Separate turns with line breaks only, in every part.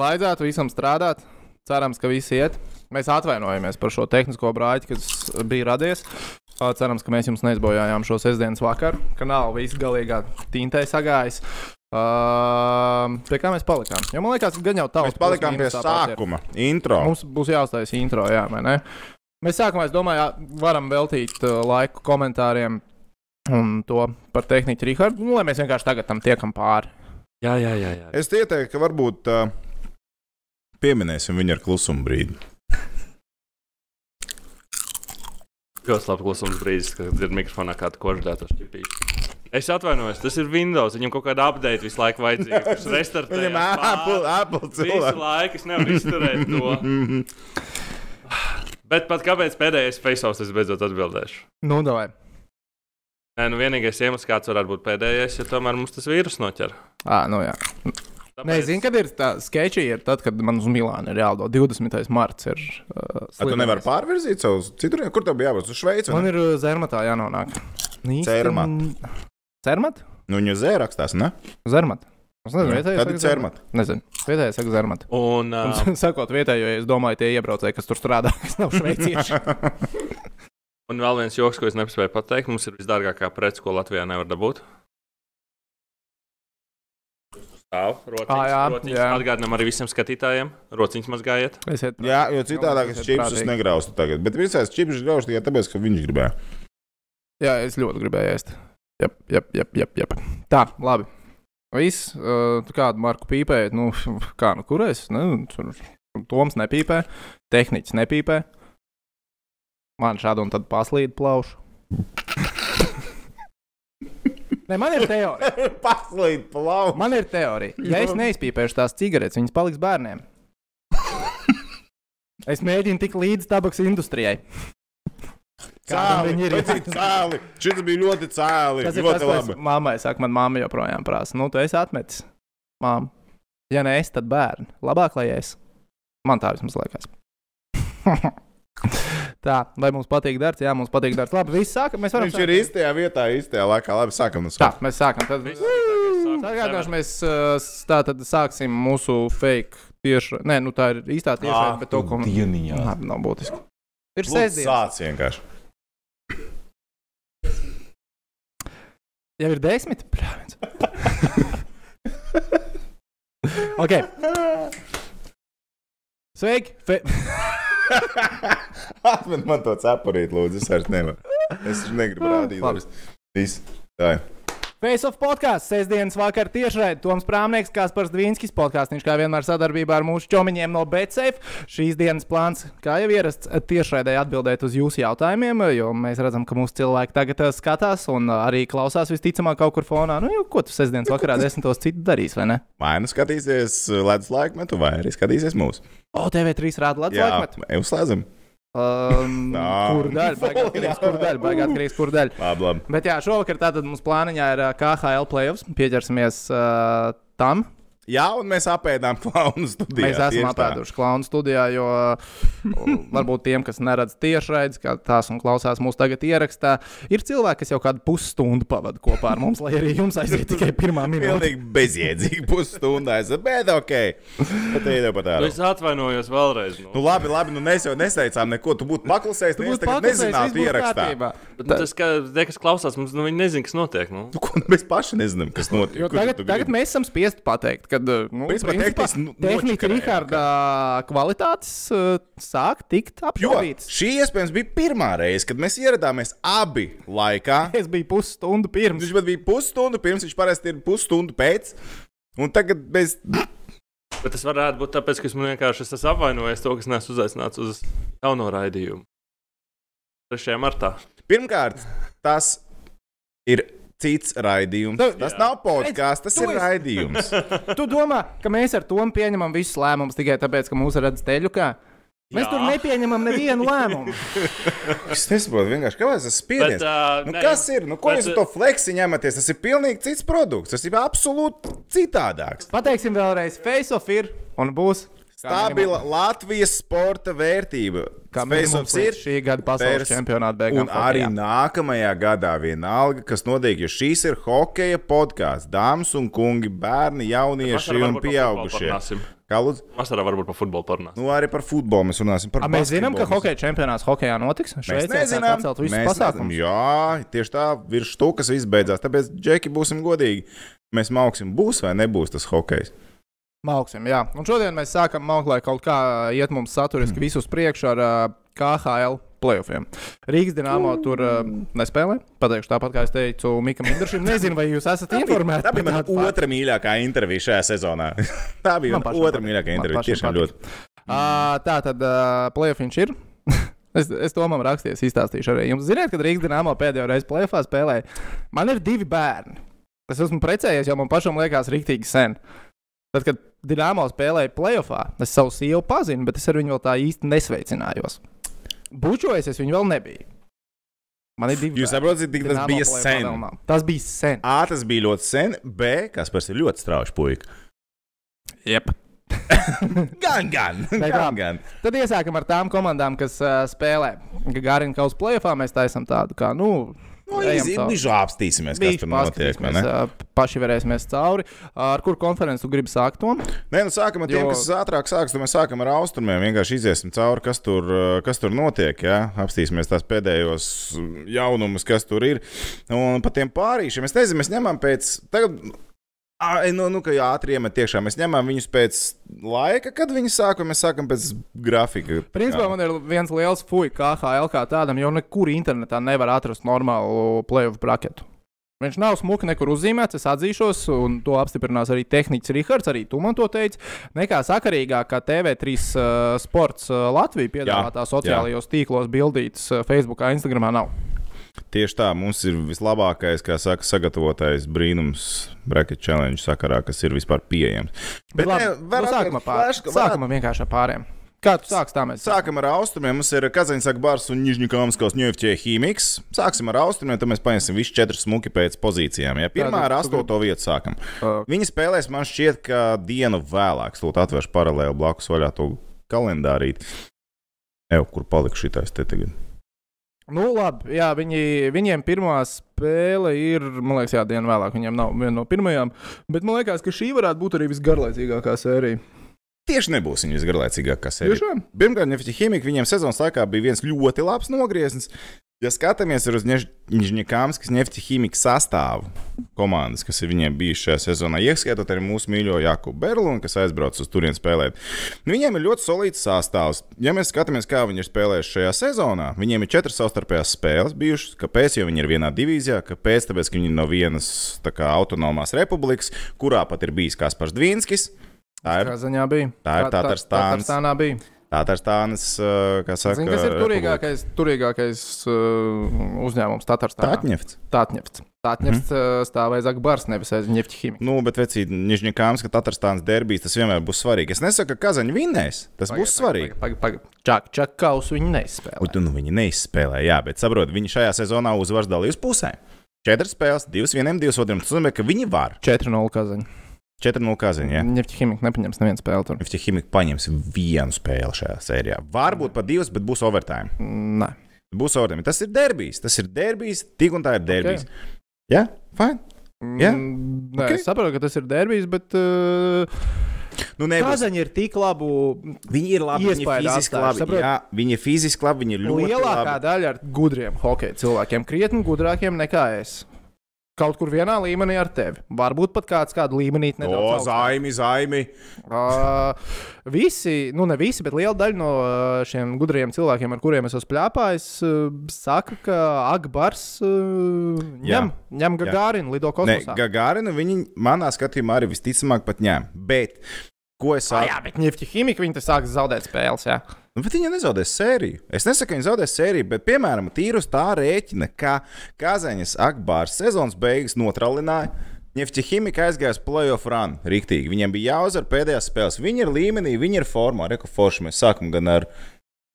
vajadzētu visam strādāt. Cerams, ka viss iet. Mēs atvainojamies par šo tehnisko brāļu, kas bija radies. Cerams, ka mēs jums neizbojājām šo sestdienas vakaru, ka nav viss galīgā tintē sagājis. Uh, pie kā mēs palikām? Jo man liekas, ka gan jau tālāk.
Mēs palikām pie sākuma. Intro.
Mums būs jāuzstājas intro, jā, vai ne? Mēs sākumā, es domāju, varam veltīt uh, laiku komentāriem un to par tehniku Rihardu, nu, lai mēs vienkārši tagad tam tiekam pāri.
Jā, jā, jā. jā.
Es ieteiktu, ka varbūt uh, pieminēsim viņu ar klusumu brīdi.
Ļoti labi klusums brīdis, kad ir mikrofonā kāda kožģēta šķipīša. Es atvainojos, tas ir Windows. Viņam kaut kāda update visu laiku vajadzīga. Viņš restartē.
Viņam Apple, Apple
Visu
cilvēks.
laiku es nevaru izturēt to. Bet pat kāpēc pēdējais face-offs es beidzot atbildēšu?
Nu, davai.
Nē, nu vienīgais iemesls, kāds varētu būt pēdējais, ja tomēr mums tas vīrus noķer.
À, nu, jā. Nē, zini, kad ir tā sketčī, ir tad, kad man uz Milānu ir jālido 20. marts. Ir, uh,
tu nevari pārvirzīt savu citur, kur tev bija jābūt uz Šveici?
Man ir uh, Zermatā jānonāk. Īsti-
Zermat.
Zermat?
Nu, viņa zērakstās, ne?
Zermat. Es nezinu, vietējais
tad ir Zermat.
Nezinu, vietējais saka Zermat.
Un, uh,
Un, sakot vietējo, es domāju, tie iebraucēji, kas tur strādā, kas nav šveicieši.
un vēl viens joks, ko es nespēju pateikt, mums ir visdārgākā prece, ko Latvijā nevar dabūt.
Ā, jā,
rociņas.
jā.
Atgādinām arī visiem skatītājiem, rociņas mazgājiet.
Esiet,
Jā, jo citādāk es
Esiet
čips
prātīgi.
negraustu tagad. Bet visais čips grauž tikai tāpēc, ka viņš gribēja.
jā, es ļoti gribēju ēst. Jā, jā, jā, jā, jā. Tā, labi. Viss, uh, tu kādu marku pīpēji, nu, kā nu kurais? Ne, tur Toms nepīpē, tehniķis nepīpē. Man šādu un tad paslīd plaušu. Nē, man ir teorija.
Paslīd plau.
Man ir teorija. Ja es neizpīpēšu tās cigaretes, viņas paliks bērniem. Es mēģinu tikt līdz tabaks industrijai.
Cēli,
ir
cēli. Šis bija ļoti cēli.
Tas
ļoti
tas,
labi.
mammai saku. Man mamma joprojām prasa, nu, tu esi atmetis. Māma, ja ne es, tad bērni. Labāk, lai es. Man tā vismaz liekas. tā, vai mums patīk darbs? Jā, mums patīk darbs. Labi, viss sākam. Mēs varam
Viņš ir īstajā vietā, īstajā laikā. Labi, sākam no
Tā, mēs sākam. Tad Atgādināšu, mēs uh, tā tad sāksim mūsu fake tieši. Nē, nu tā ir īstā tieši, bet to, ko
Dieniņā.
Labi, nav būtiski. Ir sēdziens.
Sāc vienkārši.
Jau ir desmit. Bļāviens. ok. Sveiki! Fe...
Atmet man to cepurīt, lūdzu. Es vairs nevaru. Es negribu
Ah,
rādīt.
labi.
Viss. Tā. ir.
Face of podkāsts, sestdienas vakarā tiešraidē Toms Prāmnieks, Kaspars Dvīnskis, podkāstīns kā vienmēr sadarbībā ar mūsu čomiņiem no BCF. Šīs dienas plāns, kā jau ierasts, tiešraidē atbildēt uz jūsu jautājumiem, jo mēs redzam, ka mūsu cilvēki tagad ā, skatās un ā, arī klausās visticamāk kaut kur fonā. Nu, jau, ko tu sestdienas vakarā desmitos citu darīs, vai ne?
Vai nu skatīsies ledus laikmetu, vai arī skatīsies mūsu.
O, TV3 rāda Latvijas
Jā,
laikmetu.
uzslēdzam.
Um, kur daļa? Atkarīgs, kur daļa? Baigāt atkarīgs, kur daļa?
Labi, labi.
Bet jā, šovakar tātad mums plāniņā ir ā, KHL playoffs. Pieķersimies uh, tam.
Jā, un mēs apēdām klaunu studijā.
Mēs esam apēduši klaunu studijā, jo varbūt tiem, kas neredz tiešraidzi, kā tās un klausās mūsu tagad ierakstā, ir cilvēki, kas jau kādu pusstundu pavada kopā ar mums, lai arī jums aiziet tikai pirmā minūte.
Pilnīgi bezjēdzīgi pusstundā. Es saprotu, bet ok. Bet te ir pat
Nu,
tāda.
es atvainojos vēlreiz. Nu.
Nu, labi, labi, nu mēs jau neteicām neko. Tu būtu paklusējis,
Tu
neviens
būtu
tagad nezinātu ierakstā.
Bet, nu, tas, ka tie, kas klausās, mums nu, viņi nezina, kas notiek. Nu.
Nu, ko mēs paši nezinām, kas notiek.
Tagad, tagad mēs esam spiesti pateikt, ka uh, nu,
Principā
principā,
tehniski nu-
tehnika Riharda kvalitātes uh, sāk tikt
Jo
apšaubītas.
šī iespējams bija pirmā reize, kad mēs ieradāmies abi laikā.
Es biju pusstundu pirms.
Viņš bija pusstundu pirms, viņš parasti ir pusstundu pēc. Un tagad mēs.
Bet tas varētu būt tāpēc, ka es vienkārši es esmu apvainojis to, kas nesu uzaicināts uz jauno raidījumu. 3. martā.
Pirmkārt, tas ir cits raidījums.
Nu,
Tas
jā.
nav podkāsts, tas
Tu
ir
esi-
raidījums.
Tu domā, ka mēs ar to pieņemam visus lēmumus tikai tāpēc, ka mūsu redz teļu kā? Mēs
Jā.
tur nepieņemam nevienu lēmumu.
Es nesaprotu, vienkārši kāpēc tas spiediens.
Bet, ā,
Nu,
nē,
kas ir? Nu, ko
bet,
jūs ar to fleksi ņematies? Tas ir pilnīgi cits produkts. Tas ir absolūti citādāks.
Pateiksim vēlreiz, face off ir un būs.
Stabila Latvijas sporta vērtība.
Kā
Face-offs
minimums ir šī gada pasaules
pers-
čempionāta beigām.
Un arī
hokejā.
nākamajā gadā vienalga, kas notiek, jo šīs ir hokeja podkāsts. Dāmas un kungi, bērni, jaunieši un pieaugušie. Kā lūdzu?
Vasarā varbūt par futbolu parunās.
Nu, arī par futbolu mēs runāsim. Par
A, mēs zinām, ka hokeja čempionāts hokejā notiks.
Mēs
Šveicē
nezinām,
atcelt visus
mēs
pasākumus.
nezinām. Jā, tieši tā, virs stūkas viss beidzās. Tāpēc, Džeki, būsim godīgi. Mēs mauksim, būs vai nebūs tas hokejs.
Mauksim, jā. Un šodien mēs sākam lai kaut kā iet mums saturiski
Hmm.
visus priekšā ar uh, KHL playoffiem. Rīgas dīnāmo tur uh, nespēlē. Pateikšu tāpat, kā es teicu Mikam Indrišam. Nezinu, vai jūs esat informēti.
Tā bija mana otra mīļākā intervija šajā sezonā. tā bija
Man
mana otra mīļākā intervija. Tiešām ļoti.
Uh, tā tad uh, playoffs ir. Es, es to man rakstīju, izstāstīšu arī. Jums zināt, kad Rīgas dīnāmo pēdējo reizi plēfā spēlēja. Man ir divi bērni. Es esmu precējies, jau man pašam liekas, rīktīgi sen. Tad, kad Dienāmo spēlēja playoffā, es savu sievu pazinu, bet es ar viņu vēl tā īsti nesveicinājos. Bučojies, es viņu vēl nebiju. Man ir divi.
Jūs saprotat, cik tas bija sen?
vēl. Tas bija sen.
A, tas bija ļoti sen, B, kas pats ir ļoti strauji puika.
Yep.
Gan, gan, gan,
tā.
gan.
Tad iesākam ar tām komandām, kas uh, spēlē. Garīgi kā uz playoffā mēs taisām tādu, kā, nu,
Nu. Bišķi apstīsimies, kas tur notiek.
ā, paši varēsimies cauri. Ar kur konferenci tu gribi sākt to?
Nē, nu sākam ar tiem,
Jo-
kas ātrāk sāks, mēs sākam ar austrumiem. Vienkārši iziesim cauri, kas tur, kas tur notiek. Ja? Apstīsimies tās pēdējos jaunumus, kas tur ir. Un par tiem pārīšiem es nezinu, mēs ņemam pēc. Tagad, nu, nu, ka jā, ātri iemet iekšā. Mēs ņemam viņus pēc laika, kad viņi sāk, un mēs sākam pēc grafika.
Principā man ir viens liels fuck, kā HL kā tādam, jo nekur internetā nevar atrast normālu playoff braketu. Viņš nav smuki nekur uzzīmēts, es atzīšos, un to apstiprinās arī tehnicis Rihards. Arī tu man to teici. Nekā sakarīgāk, kā TV3 uh, sports uh, Latvija piedāvātā sociālajos tīklos, bildītas uh, Facebook, Instagram nav.
Tieši tā, mums ir vislabākais, kā saka, sagatavotais brīnums bracket challenge sakarā, kas ir vispār pieejams.
Bet labi,
ne,
nu,
var
sākam ar
atvērt
pāriem.
flash-
Sākam ar vienkārši pāriem. Kā tu sāksi tā mēs?
Sākam ar austrumiem. Mums ir Kazaņsaka bars un Nižņikāmskos ņēfķie ķīmiks. Sāksim ar austrumiem, tad mēs paņemsim visus četrus smuki pēc pozīcijām. Ja pirmā ar astoto vietu sākam.
Uh,
Viņi spēlēs man šķiet, ka dienu vēlāk. Lūdzu, atvēršu paralēli blakus vaļā to kalendārīt. Evo, kur palika šitais te tagad?
Nu, labi, jā, viņi, viņiem pirmā spēle ir, man liekas, jā, diena vēlāk. Viņiem nav viena no pirmajām. Bet man liekas, ka šī varētu būt arī visgarlaicīgākā sērija.
Tieši nebūs viņa visgarlaicīgākā sērija. Pirmkārt, Nefti Himika viņiem sezonas laikā bija viens ļoti labs nogrieziens. Ja skatāmies uz Nižņikāmskas Nefti Himika sastāvu komandas, kas ir viņiem bijušas šajā sezonā, ieskaitot arī mūsu mīļo Jakubu Berlunu, kas aizbrauc uz turieni spēlēt, nu, viņiem ir ļoti solīts sastāvs. Ja mēs skatāmies, kā viņi ir spēlējuši šajā sezonā, viņiem ir četras savstarpējās spēles bijušas. Kāpēc? Jo viņi ir vienā divīzijā, kāpēc? Tāpēc, ka viņi ir no vienas tā kā, autonomās republikas, kurā pat ir bijis Kaspars Dvīnskis. Tā ir
Kā ziņā bija?
Tā ir
Tā- tā-
Tatarstans.
Tatarstānā bija.
Tatārstānas, uh, kā saka,
Zini, kas ir
republika.
turīgākais, turīgākais uh, uzņēmums Tatarstānā?
Tātņefts.
Tātņefts. Tātņefts mm. stāv aiz Akbars, nevis aiz ķīmija.
Nu, bet vecīt, Nižņikāms, ka Tatārstānas derbijas tas vienmēr būs svarīgi. Es nesaku, ka Kazaņa vinnēs. Tas būs svarīgi.
Čak, čak, kaus viņi neizspēlē.
Un nu, viņi neizspēlē, jā, bet saprot, viņi šajā sezonā uzvaras dalījus pusē. Četras spēles, divas vienam, divas otram. Tas nozīmē, ka viņi var.
4-0 kazaņa.
4-0 Kazaņa. jā.
Ņefķa ķīmija nepaņems nevienu spēli tur.
Himika paņems vienu spēli šajā sērijā, varbūt pat divas, bet būs overtime.
Nē.
Būs overtime. Tas ir derbijs. Tas ir derbijs, tik un tā ir derbijs. Okay. Jā, fine. Jā?
Mm, Nē,
Ok.
es saprotu, ka tas ir derbijs, bet uh,
Nu.
Kazaņa ir tik labu.
Viņi ir labi, viņi ir fiziski
atstājuši,
labi. Jā, viņi ir fiziski labi, viņi ir ļoti
Lielākā
labi.
daļa ar gudriem hokeja cilvēkiem, krietni gudrākiem nekā es. Kaut kur vienā līmenī ar tevi. Varbūt pat kāds kādu līmenī
O,
nedaudz. augstāk.
zaimi, zaimi.
Uh, visi, nu ne visi, bet liela daļa no šiem gudriem cilvēkiem, ar kuriem es esmu plēpājis, uh, saka, ka Akbars uh,
Jā.
ņem, ņem Gagārinu, lido kosmosā.
Gagarinu viņi manā skatījumā arī visticamāk pat ņem. Bet, ko es saku?
jā, bet Nifty ķīmija viņi te sāks zaudēt spēles. Jā.
Nu, Bet viņi nezaudēs sēriju. Es nesaku, ka viņi zaudēs sēriju, bet, piemēram, tīrus tā rēķina, ka Kazaņas Akbārs sezonas beigas notralināja. Nefti ķīmija aizgāja uz playoff run. Riktīgi. Viņiem bija jāuzvar pēdējās spēles. Viņi ir līmenī, viņi ir formā. Reku forši mēs sākam gan ar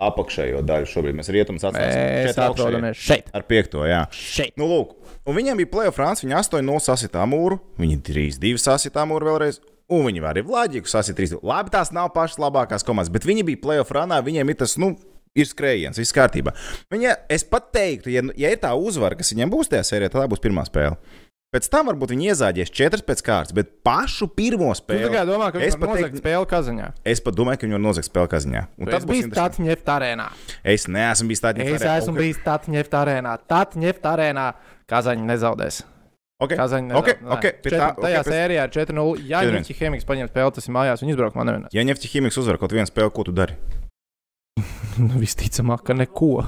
apakšējo daļu. Šobrīd mēs rietumus atstājam
atrodamies šeit.
ar piekto. Jā.
šeit.
Nu, lūk, un viņiem bija playoff run. Viņi 8-0 sasitā mūru, viņi 3-2 sasitā mūru vēlreiz. Un viņi arī Vladiku sasita 3. Labi, tās nav pašas labākās komandas, bet viņi bija playoff runā, viņiem ir tas, nu, ir skrējiens, viss kārtībā. Viņa, es pat teiktu, ja, ja ir tā uzvara, kas viņiem būs tajā sērijā, tad tā būs pirmā spēle. Pēc tam varbūt viņi iezāģēs četras pēc kārtas, bet pašu pirmo
Tu
spēli.
tikai domā, ka
es
viņš
pat
nozagt spēli Kazaņā.
Es pat domāju, ka viņi var nozagt spēli kaziņā. Un tas
bijis
interesanti.
Tatņefta arēnā.
Es neesmu bijis tādā
Es esmu bijis Tatņefta arēnā. Tatņefta arēnā Kazaņa nezaudēs.
Okay.
Kazaņa
Okay,
nezaudēs.
okay, tā-
Četri- Tajā
okay, pēc-
sērijā ar 4-0. Ja Ņemķi Hemiks paņem spēli, tas ir mājās, viņi izbrauks man nevienā.
Ja Nefti ķīmiks uzvar kaut vienu spēli, ko tu dari?
Nu, visticamāk, ka neko.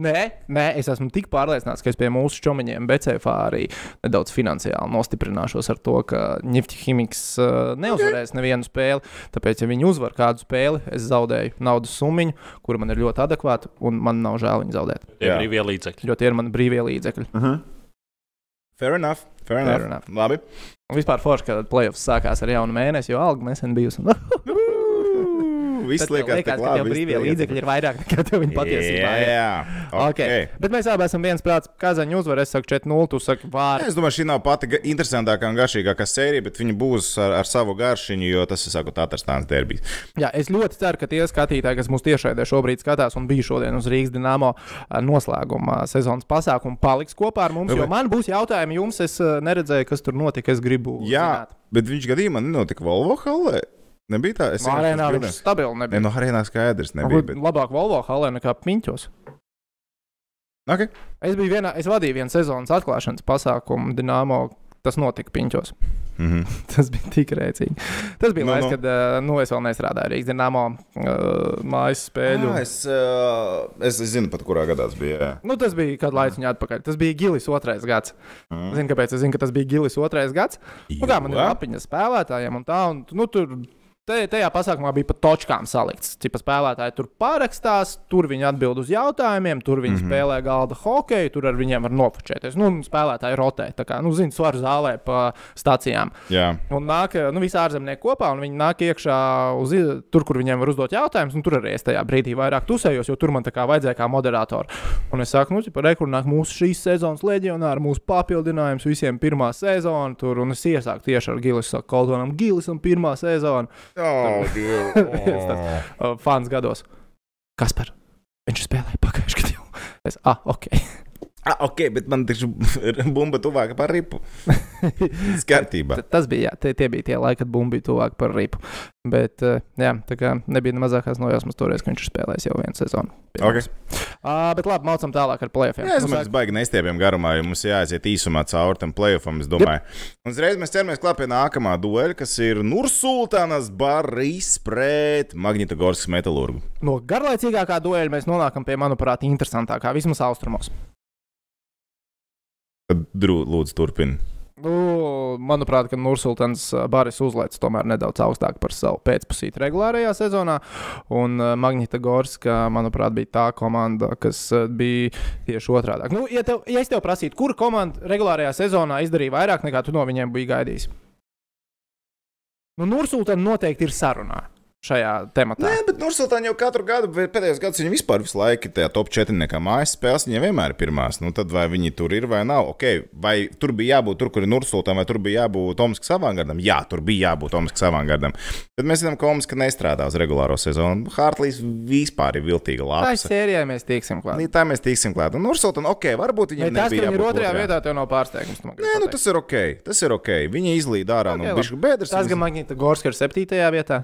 Nē, nē, es esmu tik pārliecināts, ka es pie mūsu čomiņiem Becēfā arī nedaudz finansiāli nostiprināšos ar to, ka Nifty Himiks uh, neuzvarēs nevienu spēli. Tāpēc, ja viņi uzvar kādu spēli, es zaudēju naudas summu, kura man ir ļoti adekvāta, un man nav žēl viņu zaudēt.
Tie
Jā.
brīvie līdzekļi.
Jo tie ir mani brīvie līdzekļi.
Uh -huh. Fair enough. Fair enough.
Fair enough.
Labi.
Un vispār forši, ka playoffs sākās ar jaunu mēnesi, jo alga nesen bijusi.
Viss
tev
liekas,
liekas, ka tev brīvie līdzekļi ir vairāk nekā tev viņa patiesībā ir.
Jā,
Okay.
okay.
Bet mēs abi esam viens prāts. Kazaņa uzvar, es saku 4-0, tu saki vārdu.
Es domāju, šī nav pati interesantākā un garšīgākā sērija, bet viņa būs ar, ar savu garšiņu, jo tas ir sakot, Tatārstāns derbijs.
Jā, es ļoti ceru, ka tie skatītāji, kas mūsu tiešraidē šobrīd skatās un bija šodien uz Rīgas dīnāmo noslēguma sezonas pasākumu, paliks kopā ar mums. Jo
bet-
man būs jautājumi jums, es eh, neredzēju, kas tur notika. Es gribu
Jā, bet viņš gadījumā nenotika Volvo halē. Nebija tā, es
arēnā
vienkārši
viņš stabili
Ne,
nebija.
no arēnā skaidrs nebija. Bet...
Labāk Volvo halē nekā Piņķos.
Okay.
Es vienā, es vadīju vienu sezonas atklāšanas pasākumu Dienāmo. Tas notika Piņķos.
Mm -hmm.
Tas bija tik rēcīgi. Tas bija
Nu,
nu, laiks,
nu.
kad uh, nu, es vēl nestrādāju Rīgas dīnāmo uh, mājas spēļu.
Jā, es, uh, es, es zinu, pat kurā gadā tas bija. Jā.
Nu, tas bija kādu laiku atpakaļ. Tas bija Gilis otrais gads.
Mm.
Zinu, kāpēc? Es zinu, ka tas bija Gilis otrais gads. Nu, kā man ir lapiņa spēlētājiem un tā. Un, nu, tur, te, tajā pasākumā bija pa točkām salikts. Cipa spēlētāji tur parakstās, tur viņi atbild uz jautājumiem, tur viņi mm. -hmm. spēlē galda hokeju, tur ar viņiem var nofočēties. Nu, spēlētāji rotē, tā kā, nu, zina, svaru zālē pa stācijām.
Jā,
Un nāk, nu, visi ārzemnieki kopā, un viņi nāk iekšā uz, tur, kur viņiem var uzdot jautājumus. un Tur arī es tajā brīdī vairāk tusējos, jo tur man tā kā vajadzēja kā moderatoru. Un es saku, nu, par rekursu nāk mūsu šīs sezonas leģionāri, mūsu papildinājums visiem pirmā sezona. Tur, un es iesāku tieši ar Gilisu Koltonam. Gilisam pirmā sezona,
oh, Dievs.
uh, fans gados. Kas par? Viņš spēlēja pagājušajā gadā. Es, ah, ok.
Ah, ok, bet man taču bumba tuvāka par ripu. Skartībā.
T- Tas bija, jā, tie, tie bija tie laiki, kad bumba bija tuvāk par ripu. Bet, uh, jā, tā kā nebija ne mazākās nojausmas toreiz, ka viņš ir spēlējis jau vienu sezonu.
Okay.
Uh, bet labi, mācām tālāk ar plēsoņiem.
Jā, es domāju, tas baigi nestiepjam garumā, jo mums jāaiziet īsumā cauri tam playoffam. Es domāju, un uzreiz mēs ķeramies klāt pie nākamā dueļa, kas ir Nursultānas Barīs pret Magnitogorskas metālurgu.
No garlaicīgākā dueļa mēs nonākam pie, manuprāt, interesantākā, vismaz austrumos.
Tad, lūdzu, turpini.
Nu, manuprāt, ka Nursultāns Baris uzlēca tomēr nedaudz augstāk par savu pēcpusīti regulārajā sezonā. Un Magnita Gorska, manuprāt, bija tā komanda, kas bija tieši otrādi. Nu, ja, tev, ja es tev prasītu, kura komanda regulārajā sezonā izdarīja vairāk nekā tu no viņiem biji gaidījis? Nu, Nursultāna noteikti ir sarunā šajā tematā.
Nē, bet Nursultāna jau katru gadu, pēdējos gados, viņa vispār visu laiku ir tajā top 4 nekā mājas spēles. Viņa vienmēr ir pirmās. Nu, tad vai viņi tur ir vai nav? Okay, vai tur bija jābūt tur, kur ir Nursultāna, vai tur bija jābūt Tomaskas avangardam? Jā, tur bija jābūt Tomaskas avangardam. Bet mēs zinām, ka Tomaska nestrādā uz regulāro sezonu. Hartlīs vispār ir viltīga
Tā
lapa.
ir sērijā, mēs tieksim klāt.
Tā mēs tiksim klāt. Un Nursultāna, ok, varbūt
Ja
viņam
tas, ka viņi ir otrajā vietā, tev nav pārsteigums.
Nē, nu tas ir ok. Tas ir ok. Viņi izlīd ārā no
Ok, labi.
bišu bedres.
Tas, ka Magnita Gorska ir septītajā vietā.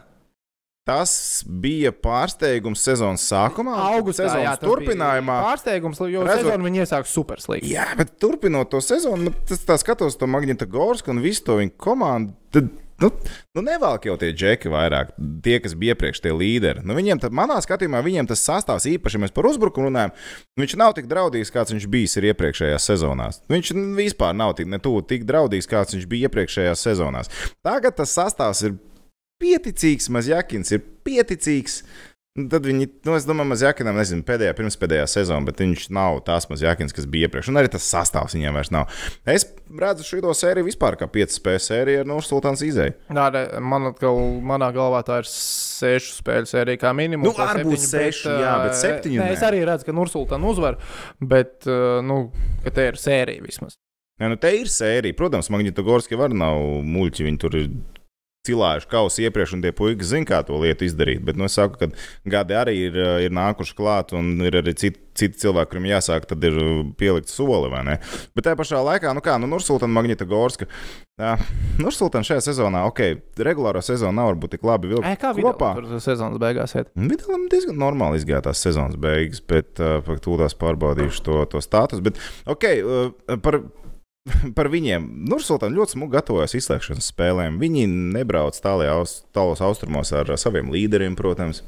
Tas bija pārsteigums sezonas sākumā.
Augustā jā,
sezonas
bija
turpinājumā.
Pārsteigums, jo
Redzot-
sezonu viņi iesāka superslīgi.
Jā, bet turpinot to sezonu, nu, tas tā skatos to Magnita Gorsku un visu to viņa komandu. Tad, nu, nu nevelk jau tie džeki vairāk, tie, kas bija iepriekš, tie līderi. Nu, viņiem, tad, manā skatījumā, viņiem tas sastāvs īpaši, ja mēs par uzbrukumu runājam, nu, viņš nav tik draudīgs, kāds viņš bijis iepriekšējās sezonās. Nu, Viņš vispār nav tik, ne tuvu tik draudīgs, kāds viņš bija iepriekšējās sezonās. Tagad tas sastāvs ir pieticīgs, Mazjakins ir pieticīgs. Nu, Tad viņi, nu, es domāju, Mazjakinam, nezinu, pēdējā, pirmspēdējā sezonā, bet viņš nav tās Mazjakins, kas bija iepriekš. Un arī tas sastāvs viņiem vairs nav. Es redzu šo sēriju vispār kā 5 spēļu sēriju ar Nursultānas izēju.
Nā, re, man atkal, manā galvā tā ir sešu spēļu sērija kā minimums.
Nu, varbūt
septiņu,
seši, jā, bet
ā,
septiņu
Nē, es arī redzu, ka Nursultāna uzvar, bet, ā, nu, ka te ir sērija vismaz.
Ja, nu, te ir sērija. Protams, Magnitogorski var nav muļķi. Viņi tur ir cilājuši kausu iepriekš, un tie puiši zina, kā to lietu izdarīt. Bet nu, es saku, ka gadi arī ir, uh, ir nākuši klāt, un ir arī citi, citi cilvēki, kuriem jāsāk, tad ir uh, pielikt soli. vai ne? Bet tajā pašā laikā, nu kā, nu, Nursultāna Magnita Gorska. Uh, Nursultāna šajā sezonā, ok, regulāro sezonu nav varbūt tik labi vilkt
E, kā
kopā.
Tur sezonas beigās iet?
Vidalam diezgan normāli izgāja tās sezonas beigas, bet uh, tūlīt pārbaudīšu to, to status. Bet, okay, uh, par, par viņiem. Nursultāna ļoti smagi gatavojas izslēgšanas spēlēm. Viņi nebrauc tālajos aus, austrumos ar saviem līderiem, protams.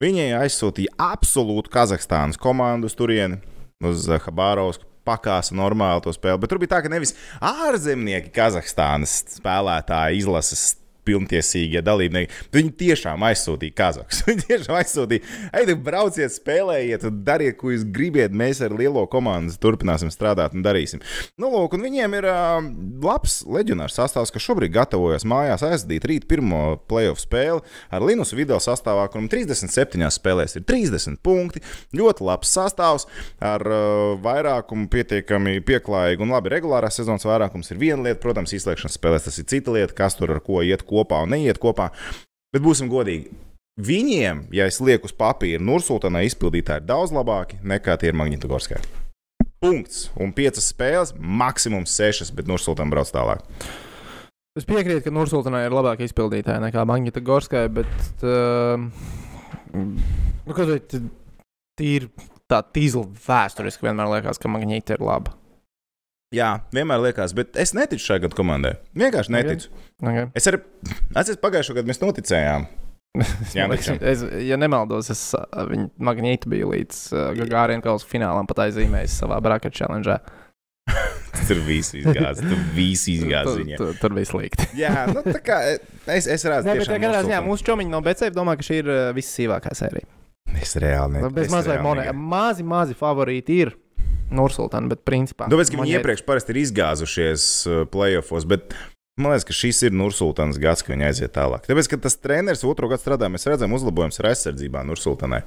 Viņi aizsūtīja absolūtu Kazahstānas komandu uz turieni, uz Habārovsku. Pakāsa normāli to spēli, bet tur bija tā, ka nevis ārzemnieki Kazahstānas spēlētāji izlases pilntiesīgie dalībnieki. Viņi tiešām aizsūtīja Kazahstānu. Viņi tiešām aizsūtīja, ej, brauciet, spēlējiet, dariet, ko jūs gribiet. Mēs ar lielo komandu turpināsim strādāt un darīsim. Nu, lūk, un viņiem ir uh, labs leģionārs sastāvs, kas šobrīd gatavojas mājās aizdīt rīt pirmo playoff spēli ar Linus video sastāvā, kuram 37 spēlēs ir 30 punkti. Ļoti labs sastāvs ar uh, vairākumu pietiekami pieklājīgu un labi regulārās sezonas vairākums ir viena lieta, protams, izslēgšanas spēlēs tas ir cita lieta, kas tur ar ko iet kopā un neiet kopā. Bet būsim godīgi. Viņiem, ja es lieku uz papīra, Nursultānai izpildītāji ir daudz labāki nekā tie ir Magnitogorskai. Punkts. Un piecas spēles, maksimums sešas, bet Nursultāna brauc tālāk.
Es piekrītu, ka Nursultānai ir labāka izpildītāja nekā Magnita Gorskai, bet. Uh, nu, ir tīri tā tīzla vēsturiski vienmēr liekas, ka Magnita ir laba.
Jā, vienmēr liekas, bet es neticu šai gadu komandai. Vienkārši neticu.
Okay.
Es arī atceros, pagājušā gada mēs noticējām. Jā,
es, ja nemaldos, es viņa Magnītu biju līdz uh, Gagāriem kausa finālam pat aizzīmējis savā bracket challenge.
Tas ir viss izgājis. Tur viss izgājis
Tur, tur, bija slikti.
Jā, nu tā kā es, es redzu, tiešām
katrā ziņā
Nursultānu.
mūsu čomiņi no BCF domā, ka šī ir uh, vissīvākā sērija.
Es reāli neticu.
Bez mazliet monēta. Mazi, mazi favorīti ir Nursultāna, bet principā.
Tāpēc, ka viņi
iet-
iepriekš parasti ir izgāzušies uh, playoffs, bet man liekas, ka šis ir Nursultānas gads, ka viņi aiziet tālāk. Tāpēc, ka tas treneris otru gadu strādā, mēs redzam uzlabojumus ar aizsardzībā Nursultānai.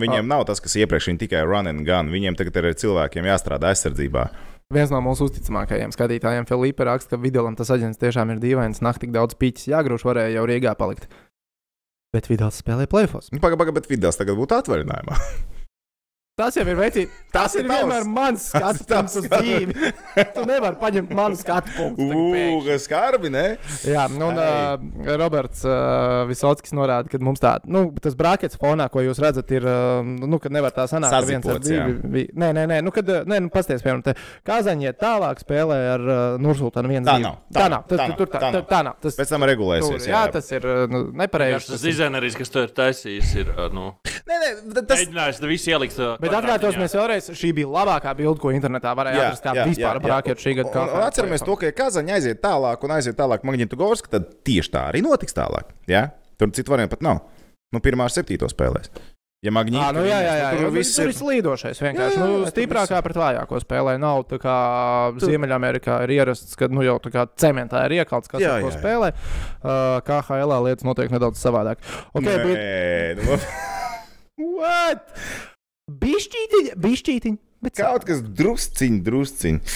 Viņiem nav tas, kas iepriekš viņi tikai run and gun. Viņiem tagad ir ar cilvēkiem jāstrādā aizsardzībā.
Viens no mūsu uzticamākajiem skatītājiem, Filipa, raksta, ka Vidalam tas aģents tiešām ir dīvains. Naktī tik daudz pīķis jāgrūž, varēja jau Rīgā palikt. Bet Vidals spēlē plēfos.
Nu, Pagaidām, paga, bet Vidals tagad būtu atvaļinājumā.
Tas jau ir veids, tas,
Tas ir
ir
tavs.
vienmēr mans skats
Tas
uz
skats.
dzīvi. Tu nevari paņemt manu skatu punktu.
Ugh, skarbi, ne?
Jā, nu, un uh, Roberts uh, Visockis norāda, ka mums tā, nu, tas brāķis fonā, ko jūs redzat, ir, uh, nu, ka nevar tā sanākt. ka viens ar divi vi- Nē, nē, nē, nu, kad, uh, nē, nu, pasties, piemēram, te Kazaņi iet tālāk spēlē ar uh, Nursultānu viens.
Tā nav,
Tā nav, tas,
tā nav,
tur, tā,
tā
tā,
nav.
tā nav. Tas,
Pēc tam regulēsies.
tur, jā, tas ir uh, nu, nepareizi.
Tas dizaineris, kas to ir taisījis, ir uh, nu,
Nē, nē, tas,
mēģinājis visu ielikt.
Bet atkārtos mēs vēlreiz, šī bija labākā bilde, ko internetā varēja
Jā,
atrast. Kā
jā,
vispār
jā, jā.
brāķi šī gada konferencē.
atceramies to, ka ja Kazaņa aiziet tālāk un aiziet tālāk Magnētu Gorska, tad tieši tā arī notiks tālāk. Ja? Tur citu variantu pat nav. Nu, pirmā ar septīto spēlēs. Ja Magnīte,
Jā, nu, jā, jā, jā,
tur
jā.
viss ir.
slīdošais. Vienkārši
Jā, jā,
nu,
jā, tur
stiprākā pret vājāko spēlē nav. Tā kā Ziemeļamerikā ir ierasts, ka nu, jau tā kā cementā ir iekalts, kas
Jā, jā, jā.
spēlē. Uh, KHL lietas notiek nedaudz savādāk. Okay, bet...
Nē, nu,
What? Bišķītiņ, bišķītiņ. Bet
kaut kas drusciņš, drusciņš.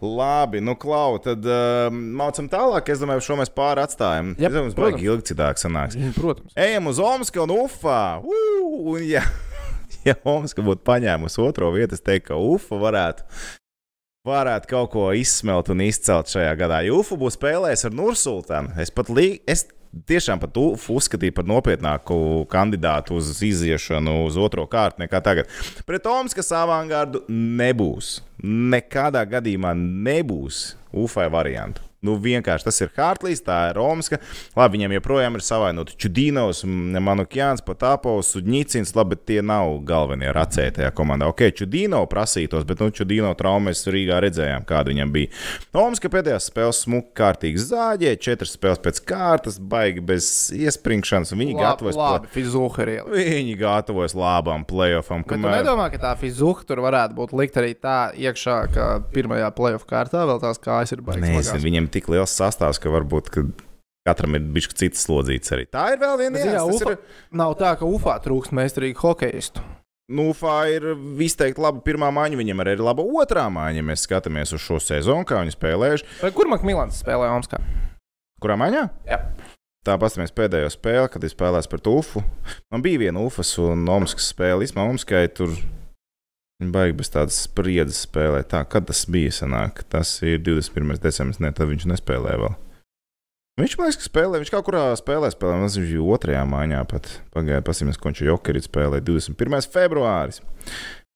Labi, nu, klau, tad uh, mācām tālāk. Es domāju, šo mēs pāri atstājam. Domāju, mums baigi ilgi citāk sanāks.
Protams.
Ejam uz Omska un Ufā. Uh, un, ja, ja Omska būtu paņēmusi otro vietu, es teiktu, ka Ufa varētu, varētu kaut ko izsmelt un izcelt šajā gadā. Ufa būs spēlējis ar Nursultānu. Es pat lī, es tiešām pat Ufu uzskatīju par nopietnāku kandidātu uz iziešanu uz otro kārtu nekā tagad. Pret Omskas avangardu nebūs. Nekādā gadījumā nebūs Ufai variantu. Nu, vienkārši tas ir Hartlīs, tā ir Romska. Labi, viņam joprojām ir savainoti Čudīnos, Manukjāns, Patāpovs, Sudņicins. Labi, bet tie nav galvenie racēji tajā komandā. Ok, Čudīno prasītos, bet nu, Čudīno traumas Rīgā redzējām, kāda viņam bija. Romska pēdējās spēles smuki kārtīgi zāģē, četras spēles pēc kārtas, baigi bez iespringšanas. un Viņi gatavojas.
Labi, iela.
Viņi gatavojas labam playoffam.
Bet tu nedomā, ka tā fizuha tur varētu būt likt arī tā iekšā, ka pirmajā playoff kārtā vēl tās kājas ir.
Nē,
smagās.
Viņiem tik liels sastāvs, ka varbūt ka katram ir bijis cits slodzīts arī. Tā ir vēl viena lieta.
Ir... Nav tā, ka UFā trūkst meistarīgu hokeistu.
Nu, Fā ir izteikti laba pirmā maiņa, viņam arī ir laba otrā maiņa. Ja mēs skatāmies uz šo sezonu, kā viņi spēlējuši.
Vai Kur Makmilans spēlē Omskā?
Kurā maiņā?
Jā.
Tā pastāvēs pēdējo spēli, kad es spēlēju par Ufu. Man bija viena Ufas un Omaskas spēle. Īsumā Omaskai tur viņa baigi bez tādas spriedzes spēlē. Tā, kad tas bija sanāk? Tas ir 21. decembris, ne, tad viņš nespēlēja vēl. Viņš man liekas, ka spēlē, viņš kaut kurā spēlē, spēlē, man liekas, otrajā maiņā pat. Pagaidiet, pasimēs, ko viņš Jokerīt spēlē 21. februāris.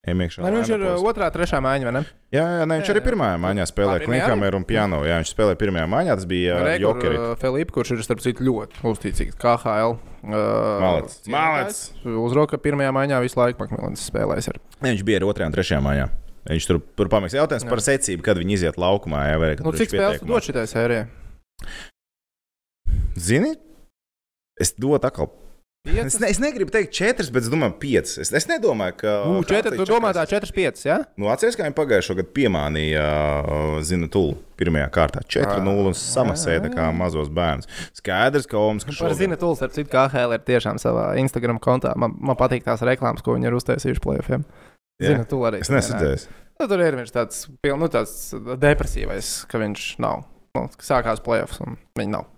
Emiekšā,
Man viņš ir uh, otrā, trešā mājiņa, vai ne?
Jā, jā, nē, viņš
Jā,
arī
jā.
pirmajā maiņā spēlēja Klinkhammer un Piano. Jā, viņš spēlēja pirmajā maiņā, tas bija uh,
Rekur,
Jokerīt.
uh, Filips, kurš ir starp citu ļoti uzticīgs KHL. Uh,
Malets.
cienītājs.
Malets.
Uzroka pirmajā maiņā visu laiku Makmilans spēlēs. Ar.
Ne, viņš bija arī otrajā un trešajā maiņā. Viņš tur, tur pamēģināja jautājums par secību, kad viņi iziet laukumā. Jā, vai,
Nu, cik
viņš
spēles dod šitai sērijai?
Zini, es dotu atkal. Es, ne, es negribu teikt, četras, bet es domāju, piecas. Es, es nedomāju, ka.
Nu, četri, tu domā tā 4-5, jā?
Nu, atceries, kā viņi pagājušajā gadā piemānīja uh, Zinu Tulu pirmajā kārtā. 4-0 un samasēja tā kā mazos bērnus. Skaidrs, ka Omas
Par zina tools, ar citu KHL ir tiešām savā Instagram kontā. Man, man patīk tās reklāmas, ko viņi ir uztaisījuši plēsoņiem. Zina, tu arī.
Es nesadzirdēju.
Nu, tur ir viņš tāds, nu, tāds depresīvais, ka viņš nav. Nu, sākās plēsoņs un viņi nav.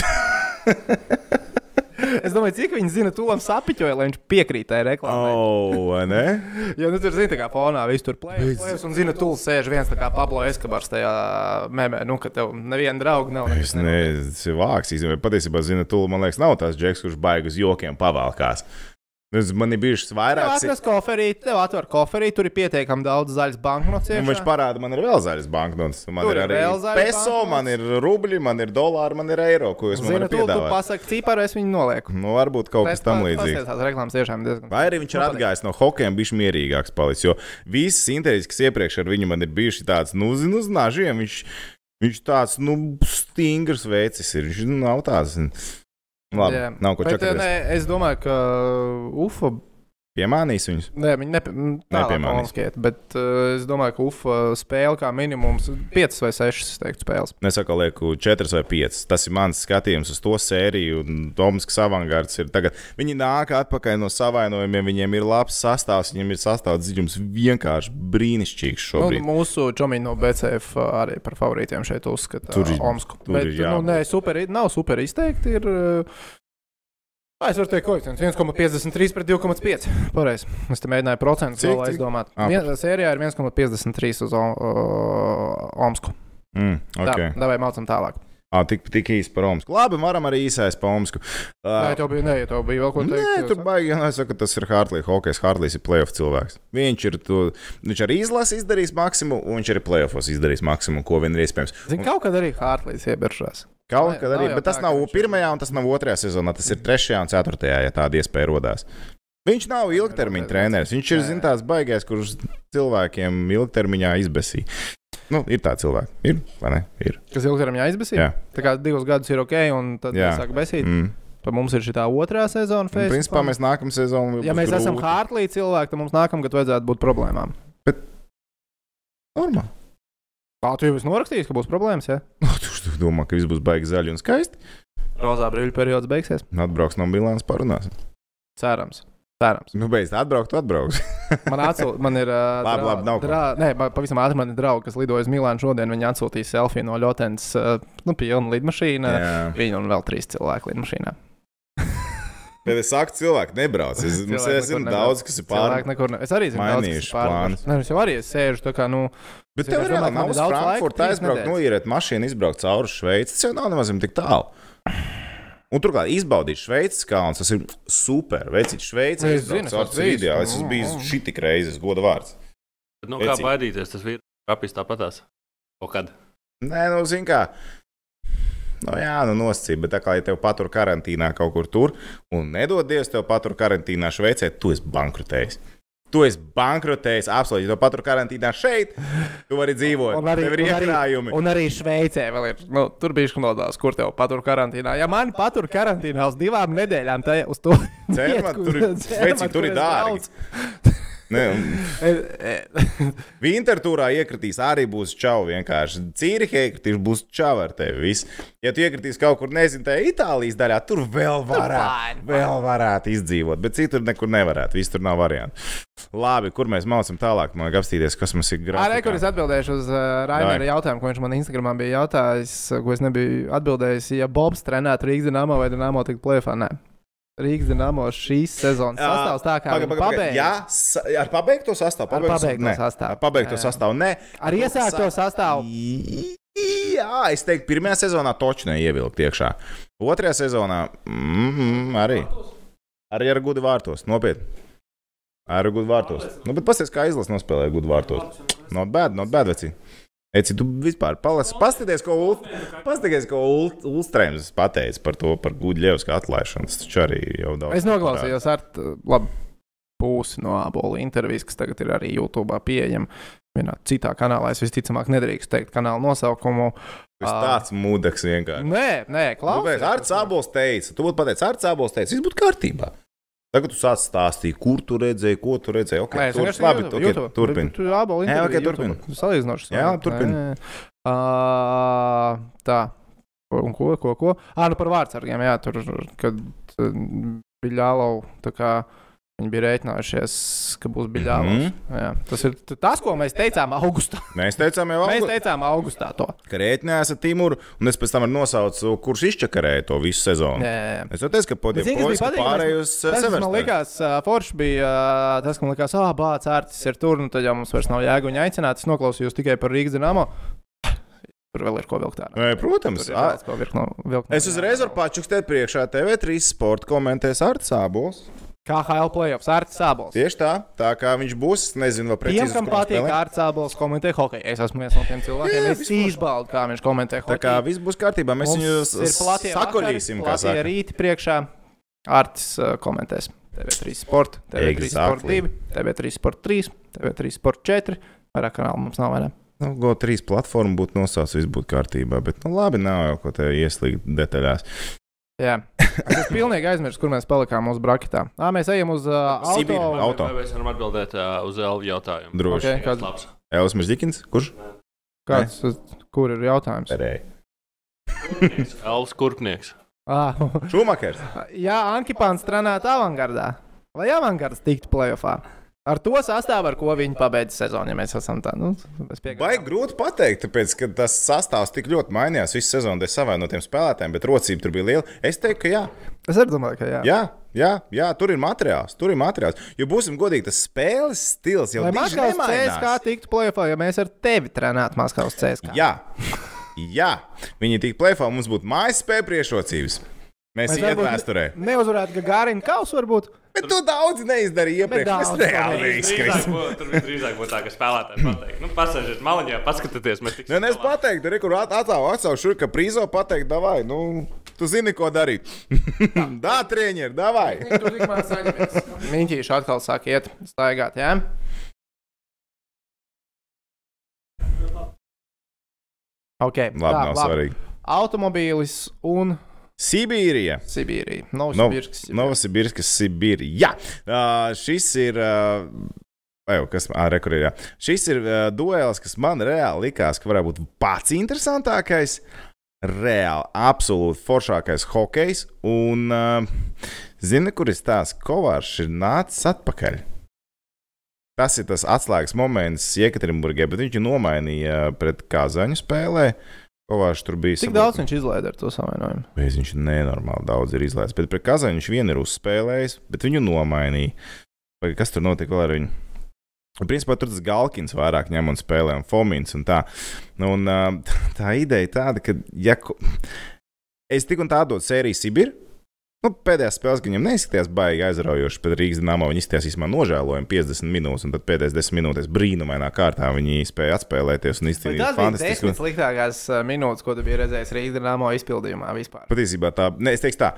es domāju, cik viņi zina, tūlīt sapiņoja, lai viņš piekrītēja reklāmai.
Oh, ne?
Jo nu, tur zina, kā fonā viss tur plēsojas, un zina, tūlīt sēž viens tā kā Pablo Eskabars tajā mēmē, nu, ka tev neviena drauga nav.
Es nezinu, tas ir vāks. Patiesībā, Zinu Tulu, man liekas, nav tās džeks, kurš baigi uz jokiem pavalkās. Es- Man ir bijušas vairākas.
atver koferī, tev atver koferī, tur ir pietiekami daudz zaļas banknotes.
Un viņš parāda, man ir vēl zaļas banknotes. Man
Tur
ir arī peso, man ir rubļi, man ir dolāri, man ir eiro, ko man
Zina,
varat
tu, pasaki ciparu, es viņu nolieku.
Nu, varbūt kaut kas tam līdzīgs.
Tās reklāmas tiešām diezgan.
Vai arī viņš ir atgājis no hokeja, bijis mierīgāks palicis. Jo visas intervijas, kas iepriekš ar viņu man ir bijušas tādas, nu, zinu, uz nažiem, viņš, viņš tāds, nu, stingrs veicis ir. Viņš nu, nav tāds. Labi,
Jā.
nav ko
nē, Es domāju, ka UFO
Piemānīs viņus.
Nē, viņi nepiemānīs.
Nepiemānīs.
Bet uh, es domāju, ka UFO spēle kā minimums 5 vai 6 teiktu, spēles.
Es saku, lieku 4 vai 5. Tas ir mans skatījums uz to sēriju. un Tomasks avangards ir tagad. Viņi nāk atpakaļ no savainojumiem, viņiem ir labs sastāvs, viņiem ir sastāvs dziļums vienkārši brīnišķīgs
Nu,
šobrīd.
mūsu čomiņi no BCF arī par favorītiem šeit uzskata
Tur
Omsku.
tur
Bet, nu, nē, super, nav super izteikti. Ir, Ā, Es varu teikt, koeficients 1,53 pret 2,5. Pareizi. Es te mēģināju procentu
Cik,
vēl aizdomāt.
Ā,
Vien, sērijā ir 1,53 uz O- o- Omsku.
Mm,
Okay. Tā, vai mācām tālāk.
Ah, tik, tik īsi par Omsku. Labi, varam arī īsais par Omsku.
Nē,
Uh,
tev bija, nē, tev bija vēl ko teikt.
Nē, tur baigi, ja es saku, tas ir Hartlīs. Hokejs Hartlīs ir playoff cilvēks. Viņš ir to, viņš arī izlases izdarījis maksimumu, un viņš arī playoffs izdarīs maksimumu, ko vien ir iespējams.
Zini, kaut kad arī Hārtlīs iebiržās.
Kaut kad arī, bet tas nav pirmajā un tas nav otrajā sezonā. Tas ir trešajā un ceturtajā, ja tāda iespēja rodās. Viņš nav ilgtermiņa treneris. Viņš ir zin, tāds baigais, kurš cilvēkiem ilgtermiņā izbēsīs. Nu, ir tā cilvēki. Ir, vai ne? Ir.
Kas ilgtermiņā aizbēsīja?
Jā.
Tā kā divus gadus ir ok, un tad
Jā.
sāk besīt.
Mm.
Pa mums ir šī otrā sezona.
Un, principā mēs nākamā sezonā.
Ja mēs esam Hārtlī cilvēki, tad mums nākamgad vajadzētu būt problēmām.
Normāli.
Kā tu jau esi norakstījis, ka būs problēmas? Ja?
Tu domā, ka viss būs baigi zaļi un skaisti?
Rozā brīvļu periods beigsies.
Atbrauks no Milānas parunāsim.
Cerams. Cerams.
Nu, beidz, atbraukt, atbrauks.
Man, atsūt, man ir. Uh,
Labi, labi, nav
drā, nē, pavisam ātri man ir draugi, kas lidoja uz Milānu šodien. Viņi atsūtīja selfiju no Ļotens, uh, nu, pilnu lidmašīnu.
Jā.
Viņa un vēl trīs cilvēki lidmašīnā.
Bet es saku, cilvēki nebrauc. Es, mums
Cilvēki
es zinu
nekur
daudz, kas ir pārāk.
Ne... Es arī zinu, daudz, kas ir
mainījuši
pārāk. Nē, es jau arī sēžu tā kā, nu,
Bet
Es
tev ir
ir
uz
daudz laika,
Frankfurtu
trīs
aizbraukt,
nedēļas.
noiet mašīnu, izbraukt cauri Šveici. Tas jau nav nemaz tik tālu. Un turklāt izbaudīt Šveices kalnus, tas ir super. Veicīt Šveici,
Es zinu,
izbraukt
es
caur
esmu bijis.
Cīdijā. Es esmu bijis šī tik reizes, goda vārds.
Bet, nu, kā baidīties, tas vīrs kapīs tāpatās. O kad?
Nē, nu, zini kā. Nu, jā, nu, nosacīja, bet tā kā ja tev patur karantīnā kaut kur tur, un nedodies tev patur karantīnā Šveicē, tu esi bankrotējis. Tu esi bankrotējis, absolūti. Ja tev patur karantīnā šeit, tu vari dzīvot.
Un arī,
ir
arī,
iekrājumi.
un arī Šveicē vēl ir. Nu, tur bija skandāls, kur tev patur karantīnā. Ja mani patur karantīnā uz divām nedēļām, tad uz to vietu,
tur tur ir dārgi. Wintertūrā iekritīs arī būs čau vienkārši. Cīrihē iekritīs būs čau ar tevi. Viss. Ja tu iekritīs kaut kur, nezinu, tajā Itālijas daļā, tur vēl varētu,
fine,
vēl varētu izdzīvot, bet citur nekur nevarētu. Viss tur nav variantu. Labi, kur mēs mācām tālāk, man vajag apstīties, kas mums ir
Arī, kur
grāmatā.
es atbildēšu uz uh, Rainera
Dai.
jautājumu, ko viņš man Instagramā bija jautājis, ko es nebiju atbildējis. Ja Bobs trenētu Rīgas dīnāmo vai dīnāmo tik plēfā, nē. Rīgas dīnāmo šīs sezonas sastāvs tā kā
Paga, paga, paga. Jā, sa- ar pabeigto sastāvu.
Ar pabeigto
ne.
sastāvu.
Ar pabeigto sastāvu. Nē.
Ar iesākto sastāvu.
Jā, es teiktu, pirmajā sezonā toču neievilkt iekšā. Otrajā sezonā mm, -hmm, arī. Arī ar gudu vārtos. Nopietni. Ar gudu vārtos. Nu, bet paskatieties, kā izlase nospēlēja gudu vārtos. Not bad, not bad, veci. Eci, tu vispār palasi. Paskaties, ko, Ult, paskaties, ko Ult, Ulstrēms pateica par to, par Gudļevska atlaišanu. Tas taču arī jau daudz.
Es noklausījos ar labu pusi no abola intervijas, kas tagad ir arī YouTube pieejama. Vienā citā kanālā es visticamāk nedrīkstu teikt kanāla nosaukumu.
Tas tāds mūdeks vienkārši.
Nē, nē, klausies.
Ar Cābols teica, tu būtu pateicis, ar Cābols teica, viss būtu kārtībā. Tagad tu sāc stāstīt, kur tu redzēji, ko tu redzēji. Okay,
Nē,
tur, labi,
YouTube,
okay,
YouTube.
turpini.
Tu abola
Jā, ok,
interviju
turpini.
Salīdzinoši.
Jā, turpini.
Ā, Tā. Un ko, ko, ko? Ah, nu par vārdsargiem, jā, tur, kad uh, bija ļālau, tā kā viņi bija rēķinājušies, ka būs biļālos.
Mhm.
Mm -hmm. Tas ir tas, ko mēs teicām augustā.
Mēs teicām, jau
Mēs
augu-
teicām augustā to.
ka rēķinājās ar Timuru, un es pēc tam arī nosaucu, kurš izčakarēja to visu sezonu.
Jā, jā, jā.
Es teicu, ka
bija patīkami?
pārējus
Tas, kas man
severus.
likās, uh, forši bija uh, tas, ka man likās, ah, bācis ārtis ir tur, un tad jau mums vairs nav jēga viņu aicināt. Es noklausījos tikai par Rīgas dīnāmo. Tur vēl ir ko vilkt ārā.
Protams,
vilkt no,
es uzreiz varu pačukstēt priekšā TV3 sporta komentēs ar Cābols.
KHL playoffs, Ārts Sābols.
Tieši tā, tā kā viņš būs, es nezinu,
Tiem,
precīzi.
kam
uz kurām
patīk, Ārts Sābols komentē hokeju. Es esmu viens no tiem cilvēkiem,
Jā,
kas izbauda, kā viņš komentē
Tā kā
hokeju.
viss būs kārtībā, mēs viņu
ir platie
sakoļīsim, kā saka.
rīti priekšā. Ārts uh, komentēs. TV3 Sport, TV3 Sport
Exactly.
2, TV3 Sport 3, TV3 Sport 4. Vairāk kanālu mums nav vairāk.
Nu, GO3 platforma būtu nosaucts, viss būtu kārtībā. Bet, nu, labi, nav jau ko te ieslīgt detaļās.
Jā, es pilnīgi aizmirsu, kur mēs palikām mūsu braketā. Ā, mēs ejam uz uh,
Sibīru.
auto.
Auto.
Vai mēs varam atbildēt uh, uz Elvu jautājumu?
Droši.
Ok,
Jā,
kāds-
labs.
Elvis Mežģikins, kurš?
Kāds, kur ir jautājums?
Perēja.
Elvs Kurpnieks.
Ah,
Šumakers.
Jā, Ankipāns strādāja avangardā. Vai avangards tiktu playoffā? Ar to sastāvu, ar ko viņi pabeidza sezonu, ja mēs esam tādi. Nu.
Baigi grūti pateikt, tāpēc, ka tas sastāvs tik ļoti mainījās visu sezonu dēļ savainotiem spēlētājiem, bet rocība tur bija liela. Es teiktu, ka jā.
Es arī domāju, ka jā.
Jā, jā, jā, tur ir materiāls. Tur ir materiāls. Jo būsim godīgi, tas spēles stils jau
Vai Maskavas
nemainās.
CSK tiktu playoffā, ja mēs ar tevi trenētu Maskavas CSK?
Jā, jā. viņi tik plēfā, mums būtu mājas spēja priekšrocības. Mēs
varbūt
vēsturē.
Neuzvarētu Gārinu kausu, varbūt.
Bet tu daudz neizdarīji iepriekš. Tas
to
reāli
būtu- Tur bija drīzāk būtu tā, ka spēlētāji pateikt, nu, pasēžiet maliņā, paskatieties, mēs tiksim.
Nē, es
galā.
pateiktu, tur ir kur atsaucu, atsaucu šur, ka prīzo pateikt, davai, nu, tu zini, ko darīt. Dā, treniņš, davai.
Miņķīši atkal sāk iet staigāt, jā? Ok,
Labi, nav svarīgi.
Automobīlis un
Sibīrija.
Sibīrija.
Nov-
Novosibirsks.
Novosibirskas Sibīrija. Uh, šis ir. Uh, jau kas man ir? Jā. Šis ir uh, duels, kas man reāli likās, ka varētu būt pats interesantākais. Reāli, absolūti foršākais hokejs. Un, uh, zini, kur ir tās Kovārš ir nācis atpakaļ. Tas ir tas atslēgas moments Jekaterinburgē, bet viņš nomainīja pret Kazaņu spēlē. Kovārš tur bija.
Cik daudz viņš izlaida ar to savainojumu?
Bez viņš nenormāli daudz ir izlaists. Bet pret Kazaņu viņš vien ir uzspēlējis, bet viņu nomainīja. Vai kas tur notika vēl ar viņu? Principā tur tas Galkins vairāk ņem un spēlē, un Fomins un tā. Un, uh, tā ideja ir tāda, ka, ja es tik un tā dodu sēriju Sibīru, nu, pēdējās spēles viņam neizskatījās baigi aizraujoši, bet Rīgas dīnāmā viņi izskatījās īstenībā nožēlojami 50 minūtes, un tad pēdējās 10 minūtes brīnumainā kārtā viņi spēja atspēlēties un izcīnīt
Tas bija desmit sliktākās uh, minūtes, ko tu biji redzējis Rīgas dīnāmo izpildījumā vispār.
Patiesībā tā, ne, es teiktu tā,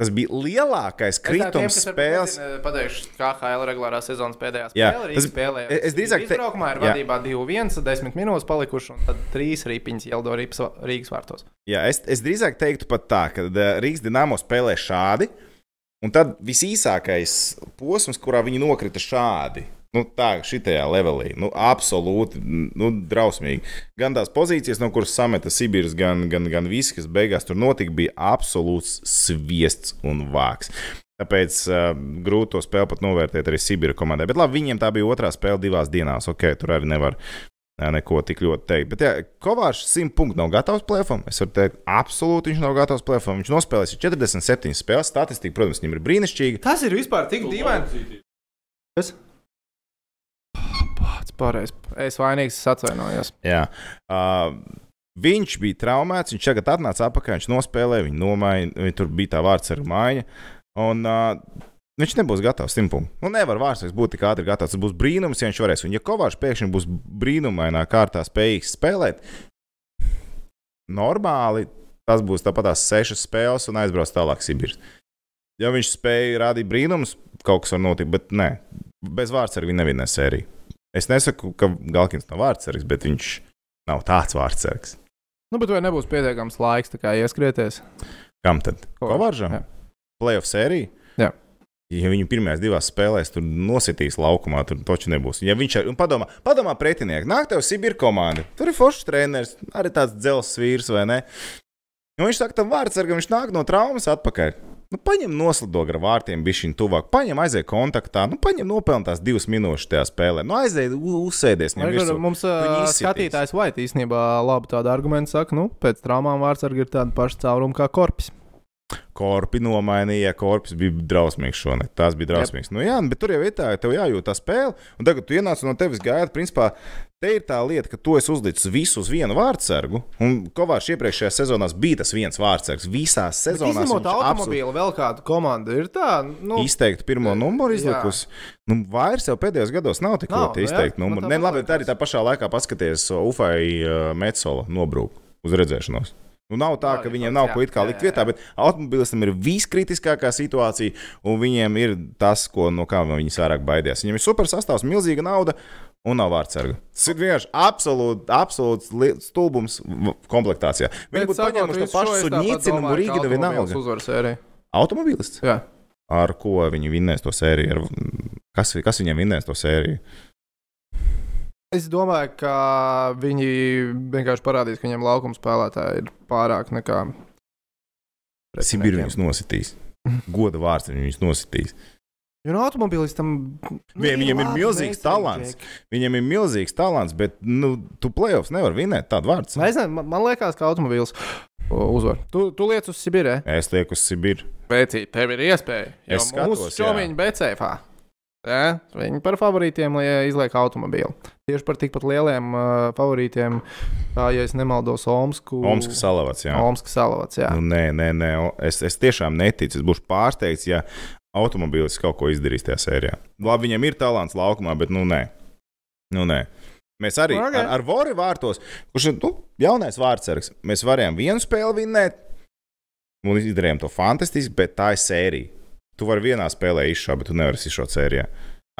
tas bija lielākais kritums spēles.
Pateikšu, kā HL regulārā sezonas pēdējā
Jā,
spēlē.
tas-
Rīga spēlēja.
es- es drīzāk te-
Izbraukumā ir
jā.
vadībā 2-1, 10 minūtes palikuši, un tad 3 ripiņas Jeldo Rīgas vārtos.
Jā, es, es drīzāk teiktu pat tā, ka Rīgas dīnāmo spēlē šādi, un tad visīsākais posms, kurā viņi nokrita šādi. Nu, tā, šitajā levelī. Nu, absolūti nu, drausmīgi. Gan tās pozīcijas, no kuras sameta Sibīrs, gan, gan, gan viss, kas beigās tur notika, bija absolūts sviests un vāks. Tāpēc uh, grūti to spēli pat novērtēt arī Sibīra komandai. Bet labi, viņiem tā bija otrā spēle divās dienās. Ok, tur arī nevar uh, neko tik ļoti teikt. Bet, jā, Kovārs simt punktu nav gatavs plēfam. Es varu teikt, absolūti viņš nav gatavs plēfam. Viņš nospēlēs 47 spēles. Statistika, protams, viņam ir brīnišķīga.
Tas ir vispār tik dīvaini. Kas? Pats pareizs. Es vainīgs, es atvainojos.
Jā. Uh, viņš bija traumēts, viņš tagad atnāca atpakaļ, viņš nospēlēja, viņa nomainīja, tur bija tā vārds ar māju. Un, uh, Viņš nebūs gatavs simtam. Nu, nevar vārds būt tik ātri gatavs. Tas būs brīnums, ja viņš varēs. Un, ja Kovārs pēkšņi būs brīnumainā kārtā spējīgs spēlēt, normāli tas būs tāpat tās sešas spēles un aizbrauks tālāk Sibīrs. Ja viņš spēja rādīt brīnumus, kaut kas var notikt, bet nē, bez vārds arī nevienā sērijā. Es nesaku, ka Galkins nav vārdsargs, bet viņš nav tāds vārdsargs.
Nu, bet vai nebūs pietiekams laiks, ieskrieties?
Kam tad? Kovāržam?
Jā.
Playoff sērija?
Jā.
Ja viņu pirmajās divās spēlēs tur nositīs laukumā, tad taču nebūs. Ja viņš ir, padomā, padomā pretinieki, nāk tev Sibīra komanda, tur ir foršs treneris, arī tāds dzelzs vīrs, vai ne? Un viņš saka, tam vārdsargam, viņš nāk no traumas atpakaļ. Nu, paņem noslido ar vārtiem, bija viņa tuvāk, paņem aiziet kontaktā, nu, paņem nopelnīt tās divas minūtes tajā spēlē. Nu, aiziet, uzsēdies.
Vai, kur mums uh, skatītājs Vaits īstenībā labi tādu argumentu saka, nu, pēc traumām vārdsargi ir tāda paša cauruma kā korpus.
Korpi nomainīja, korpus bija drausmīgs šonakt. Tas bija drausmīgs. Yep. Nu, jā, bet tur jau ir tā, ka tev jājūt tā spēle, un tagad tu ienāc no tevis gaida. Principā, te ir tā lieta, ka tu esi uzlicis visu uz vienu vārdsargu, un Kovārs iepriekšējā sezonā bija tas viens vārdsargs. Visās sezonās
Izņemot automobīlu, absolut... vēl kāda komanda ir tā. Nu...
Izteikti pirmo numuru izlikusi. Nu, vairs jau pēdējos gados nav tik ļoti izteikti
nu
numuri. Nē, labi, tā arī tā pašā laikā paskaties Ufai uh, Metsola nobrūk uz redzēšanos. Nu, nav tā, ka viņiem nav ko it kā likt vietā, bet automobilistam ir viskritiskākā situācija, un viņiem ir tas, ko, no kā viņi vairāk baidās. Viņiem ir super sastāvs, milzīga nauda un nav vārdsarga. Tas ir vienkārši absolūts li- stulbums komplektācijā. Viņi būtu paņēmuši to pašu Sudņīcinu, Murīginu vienalga.
Uzvaras sērija.
Automobilists?
Jā.
Ar ko viņi vinnēs to sēriju? Ar, kas, kas viņiem vinnēs to sēriju?
Es domāju, ka viņi vienkārši parādīs, ka viņiem laukuma spēlētāji ir pārāk nekā.
Sibīri viņus nositīs. Goda vārds viņus nositīs.
Jo no automobilistam nu,
Viņiem- viņiem ir milzīgs
mēs
talants.
Džeki.
Viņam ir milzīgs talants, bet nu, tu plēsoņus nevar vinēt tādu vārdu.
Man, man liekas, ka automobīls o, uzvar. Tu, tu liec uz Sibīrē.
Es lieku uz Sibīru.
Pēcīt, tev ir iespēja. Jo
Es skatos,
mūsu
jā.
šomiņa BCFā. Ja, viņi par favorītiem li- izliek automobīlu. Tieši par tikpat lieliem uh, favorītiem, kā, ja es nemaldos, Omsku.
Omska salavats. Jā.
Omska salavats, jā.
Nu, nē, nē, nē. Es, es tiešām neticu. Es būšu pārsteigts, ja automobilis kaut ko izdarīs tajā sērijā. Labi, viņam ir talants laukumā, bet nu nē. Nu, nē. Mēs arī
Ok.
ar, ar Vori vārtos, kurš ir nu, jaunais vārdsargs, mēs varējām vienu spēli vinnēt. Un izdarījām to fantastiski, bet tā ir sērija. Tu vari vienā spēlē izšaut, bet tu nevari izšaut sērijā.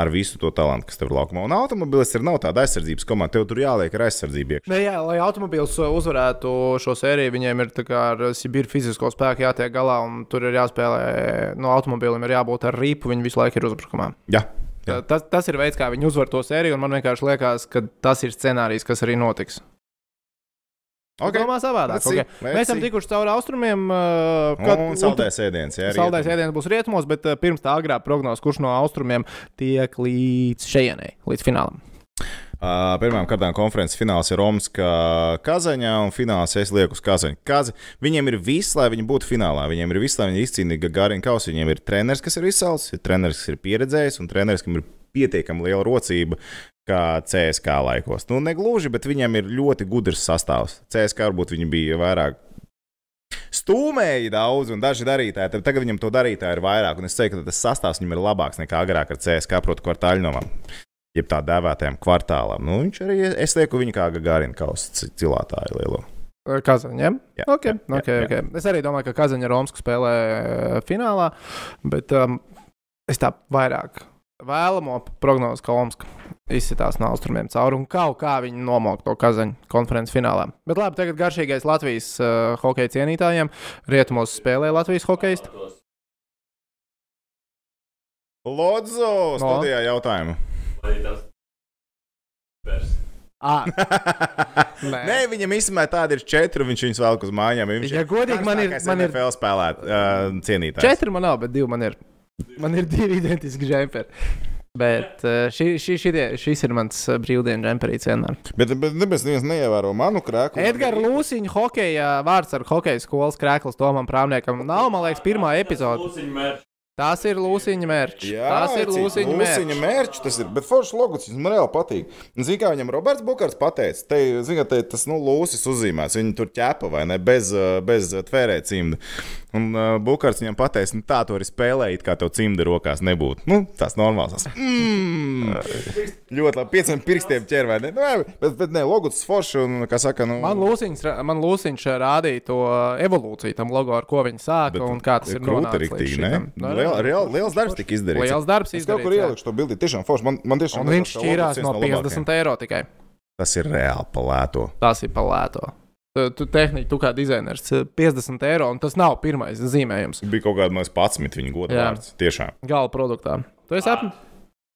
Ar visu to talantu, kas tev ir laukumā. Un automobilis ir nav tāda aizsardzības komanda. Tev tur jāliek ar aizsardzību. iekšā.
Ne, jā, lai automobīls uh, uzvarētu šo sēriju, viņiem ir tā kā ar Sibīru fizisko spēku jātiek galā, un tur ir jāspēlē. No automobīļiem ir jābūt ar rīpu, viņi visu laiku ir uzbrukumā.
Jā, Jā.
Tas, tas ir veids, kā viņi uzvar to sēriju, un man vienkārši liekas, ka tas ir scenārijs, kas arī notiks.
Ok.
Domā savādāk. Okay. Mēs esam tikuši cauri austrumiem. Uh, kad-
Un saldējais ēdiens. jā, rietumos.
ēdiens būs rietumos, bet uh, pirms tā agrāk prognozes, kurš no austrumiem tiek līdz šejienei, līdz finālam.
Uh, Pirmām kārtām konferences fināls ir Romaskā Kazaņā, un fināls es lieku uz Kazaņu. Kaza, viņiem ir viss, lai viņi būtu finālā. Viņiem ir viss, lai viņi izcīnītu Garīnu kausu. Viņiem ir treneris, kas ir izsaucis, ir treneris, kas ir pieredzējis, un treneris, kam ir pietiekami liela rocība. Kā CSK laikos. Nu, negluži, bet viņam ir ļoti gudrs sastāvs. CSK varbūt viņi bija vairāk stūmēji daudz, un daži darītāji. Tad Tagad viņam to darītāji ir vairāk, un es teiktu, ka tas sastāvs viņam ir labāks nekā agrāk ar CSK, proti, kvartāļnomam. Jeb tā dēvētajam kvartālam. Nu, viņš arī, es lieku viņu kā Gārina kausa cilātāju lielo.
Kazaņiem.
Jā,
Okay,
jā,
okay,
jā,
okay. Es arī domāju, ka Kazaņa Romsku spēlē uh, finālā, bet um, es tā vairāk vēlamo prognozu, ka Omska izsitās no austrumiem cauri un kaut kā viņi nomok to Kazaņu konferences finālā. Bet labi, tagad garšīgais Latvijas uh, hokeja cienītājiem. Rietumos spēlē Latvijas hokejisti.
Lodzo studijā jautājumu.
Ah, Nē.
Nē, viņam īstenībā tāda ir četri, un viņš viņus velk uz mājām. Viņš
Ja godīgi, man ir- man ir-
NFL spēlēt, uh, cienītājs.
četri man nav, bet divi man ir. Man ir divi identiski džemperi. Bet eh, šī, šī, šitie, šis ir mans eh, brīvdienas džemperīts vienmēr.
Bet, bet neviens neviens neievēro manu krēku.
Edgars Lūsiņš, hokeja vārds ar hokeja skolas krēkls Tomam Prāmniekam. Nav, man liekas, pirmā epizode. Tas ir Lūsiņa mērķis.
Jā,
Tas ir Lūsiņa mērķis.
mērķis. Tas ir, bet foršs logus man reāli patīk. Zini, kā viņam Roberts Bukars pateica, te, zini, ka te, tas nu, lūsis uzzīmēts. Viņi tur ķēpa vai ne, bez, uh, bez tvērē cimda. Un uh, Bukars viņam pateica, nu, tā tu arī spēlēji, kā tev cimda rokās nebūtu. Nu, tas normāls. Tas. Mm. Ļoti labi, pieciem pirkstiem ķer vai ne? Nu, bet, bet ne, logus foršs un, kā saka, nu.
Man Lūsiņš, man Lūsiņš rādīja to evolūciju tam logo, ar ko viņi sāka
Bet
un kā tas ir
krūti riktīgi, ne?
Šitam. Nu,
Liel, reāl, liels darbs tika izdarīts.
Liels darbs
Es kaut kur
izdarīts, jā.
ielikšu to bildi. Tiešām forši. Man, man tiešām
Un viņš šķīrās no
viens labākajiem.
50 eiro tikai.
Tas ir reāli palēto.
Tas ir palēto. Tu, tu tehniski, tu kā dizainers, 50 eiro, un tas nav pirmais zīmējums
Bija kaut kāda mazs pats, viņa goda
Jā.
vārds. Tiešām.
gala produktā. Tu esi apmēram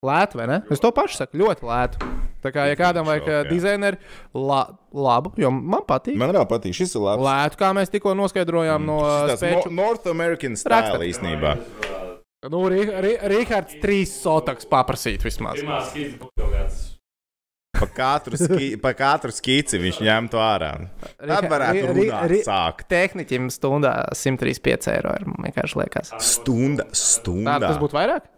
lēti, vai ne? Es to pašu saku, ļoti lēti. Tā kā, ja kādam vajag
Jā.
ā, dizaineru, la, labu, jo man patīk.
Man reāli patīk. Šis ir labs.
Lētu, kā mēs tikko noskaidrojām no ā,
Tas
spēču.
no, North American stila īstenībā.
Nu, Rīgards trīs sotaks paprasīt vismaz.
Pa katru, ski, pa katru skici viņš ņemtu ārā. Tad varētu runāt sākt.
Tehniķim stundā 135 eiro ir vienkārši liekas.
Stunda,
Tā,
stunda.
tas būtu vairāk?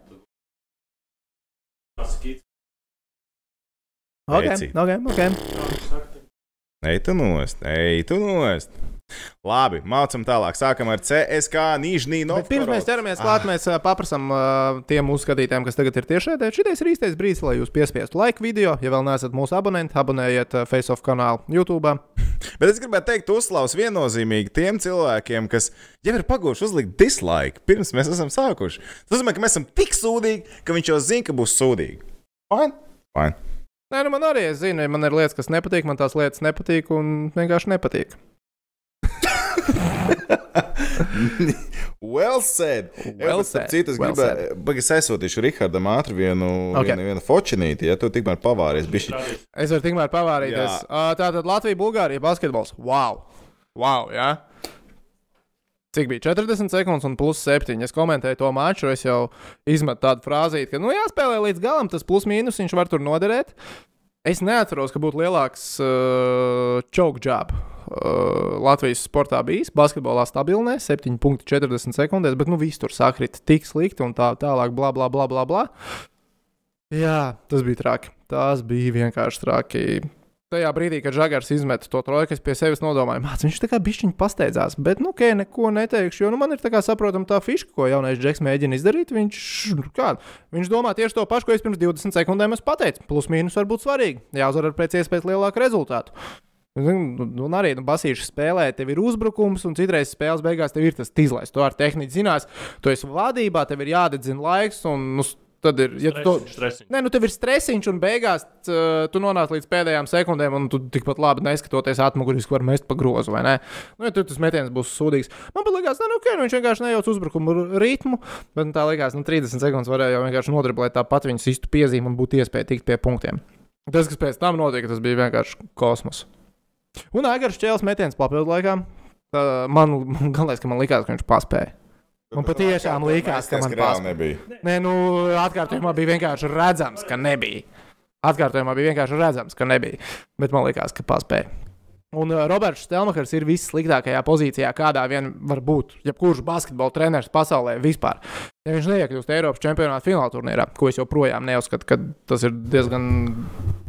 Okay,
Veci.
okay, okay.
Ej, tu nost, ej, tu nost. Labi, mācām tālāk. Sākam ar CSK Nīžnī
Bet pirms mēs ķeramies klāt, mēs uh, paprasām uh, tiem uzskatītājiem, kas tagad ir tiešā veidā. Šis ir īstais brīdis, lai jūs piespiestu laiku video. Ja vēl neesat mūsu abonenti, abonējiet FaceOff kanālu YouTube.
Bet es gribētu teikt, uzslavs viennozīmīgi tiem cilvēkiem, kas jau ir paguvuši uzlikt dislike pirms mēs esam sākuši. Tas nozīmē, ka mēs esam tik sūdīgi, ka viņš jau zina, ka būs sūdīgi. Fine? Fine.
Nē, nu man arī es zinu, ja man ir lietas, kas nepatīk, man tās lietas nepatīk un vienkārši nepatīk.
Well said.
Well
starp
said.
Citu, es
Well
gribēju, pagaidi, es aizsūtīšu Rihardam ātri vienu,
Ok.
okay. vienu, vienu fočinīti, ja tu tikmēr pavāries. Bišķi.
Es varu tikmēr pavārīties. Uh, tātad Latvija, Bulgārija, basketbols. Wow! Wow! Jā. Cik bija 40 sekundes un plus 7. Es komentēju to maču, es jau izmetu tādu frāzīti, ka, nu, jāspēlē līdz galam, tas plus mīnus viņš var tur noderēt. Es neatceros, ka būtu lielāks uh, choke job. Uh, Latvijas sportā bijis basketbolā stabilnē, 7,40 sekundēs, bet nu viss tur sakrita tik slikti un tā tālāk, bla, bla, bla, bla. bla. Jā, tas bija traki. Tas bija vienkārši traki. Tajā brīdī, kad Žagars izmet to trojku, es pie sevis nodomāju, mācīt, viņš tā kā bišķiņš pasteidzās. Bet, nu, ok, neko neteikšu, jo nu, man ir tā kā saprotama tā fiška, ko jaunais Džeks mēģina izdarīt. Viņš, kā, viņš domā tieši to pašu, ko es pirms 20 sekundēm esmu pateicis. Plus mīnus var būt svarīgi. Jāuzvar ar pēc iespējas lielāku rezultātu. Nu, nu, un arī nu, basīši spēlē, tev ir uzbrukums, un citreiz spēles beigās tev ir tas tīzlais. To ar tehniku zinās, tu esi vadībā, tev ir jādedzina laiks, un nu, tad ir. Ja tu to,
Stresiņš.
Nē, nu tev ir stresiņš, un beigās uh, tu nonāc līdz pēdējām sekundēm, un tu tikpat labi neskatoties atmuguriski var mest pa grozu, vai ne? Nu, ja tur tas metiens būs sūdīgs. Man liekas, ne, nu, okay, nu, viņš vienkārši nejauc uzbrukumu ritmu, bet nu, tā likās, nu, 30 sekundes varēja jau vienkārši nodriblēt tāpat viņas īstu piezīmi un būtu iespēja tikt pie punktiem. Tas, kas pēc tam notika, tas bija vienkārši kosmos. Un Aigars Čēlis metiens papildu laikā. Tā, man galvenais, ka man likās, ka viņš paspēja. Man patiešām likās, ka man paspēja. Nē, nu, atkārtojumā bija vienkārši redzams, ka nebija. Atkārtojumā bija vienkārši redzams, ka nebija. Bet man liekas, ka paspēja. Un uh, Roberts Stelmakers ir vissliktākajā pozīcijā, kādā vien var būt jebkurš basketbola treneris pasaulē vispār. Ja viņš neiekļūst Eiropas čempionāta fināla turnīrā, ko es joprojām neuzskatu, ka tas ir diezgan.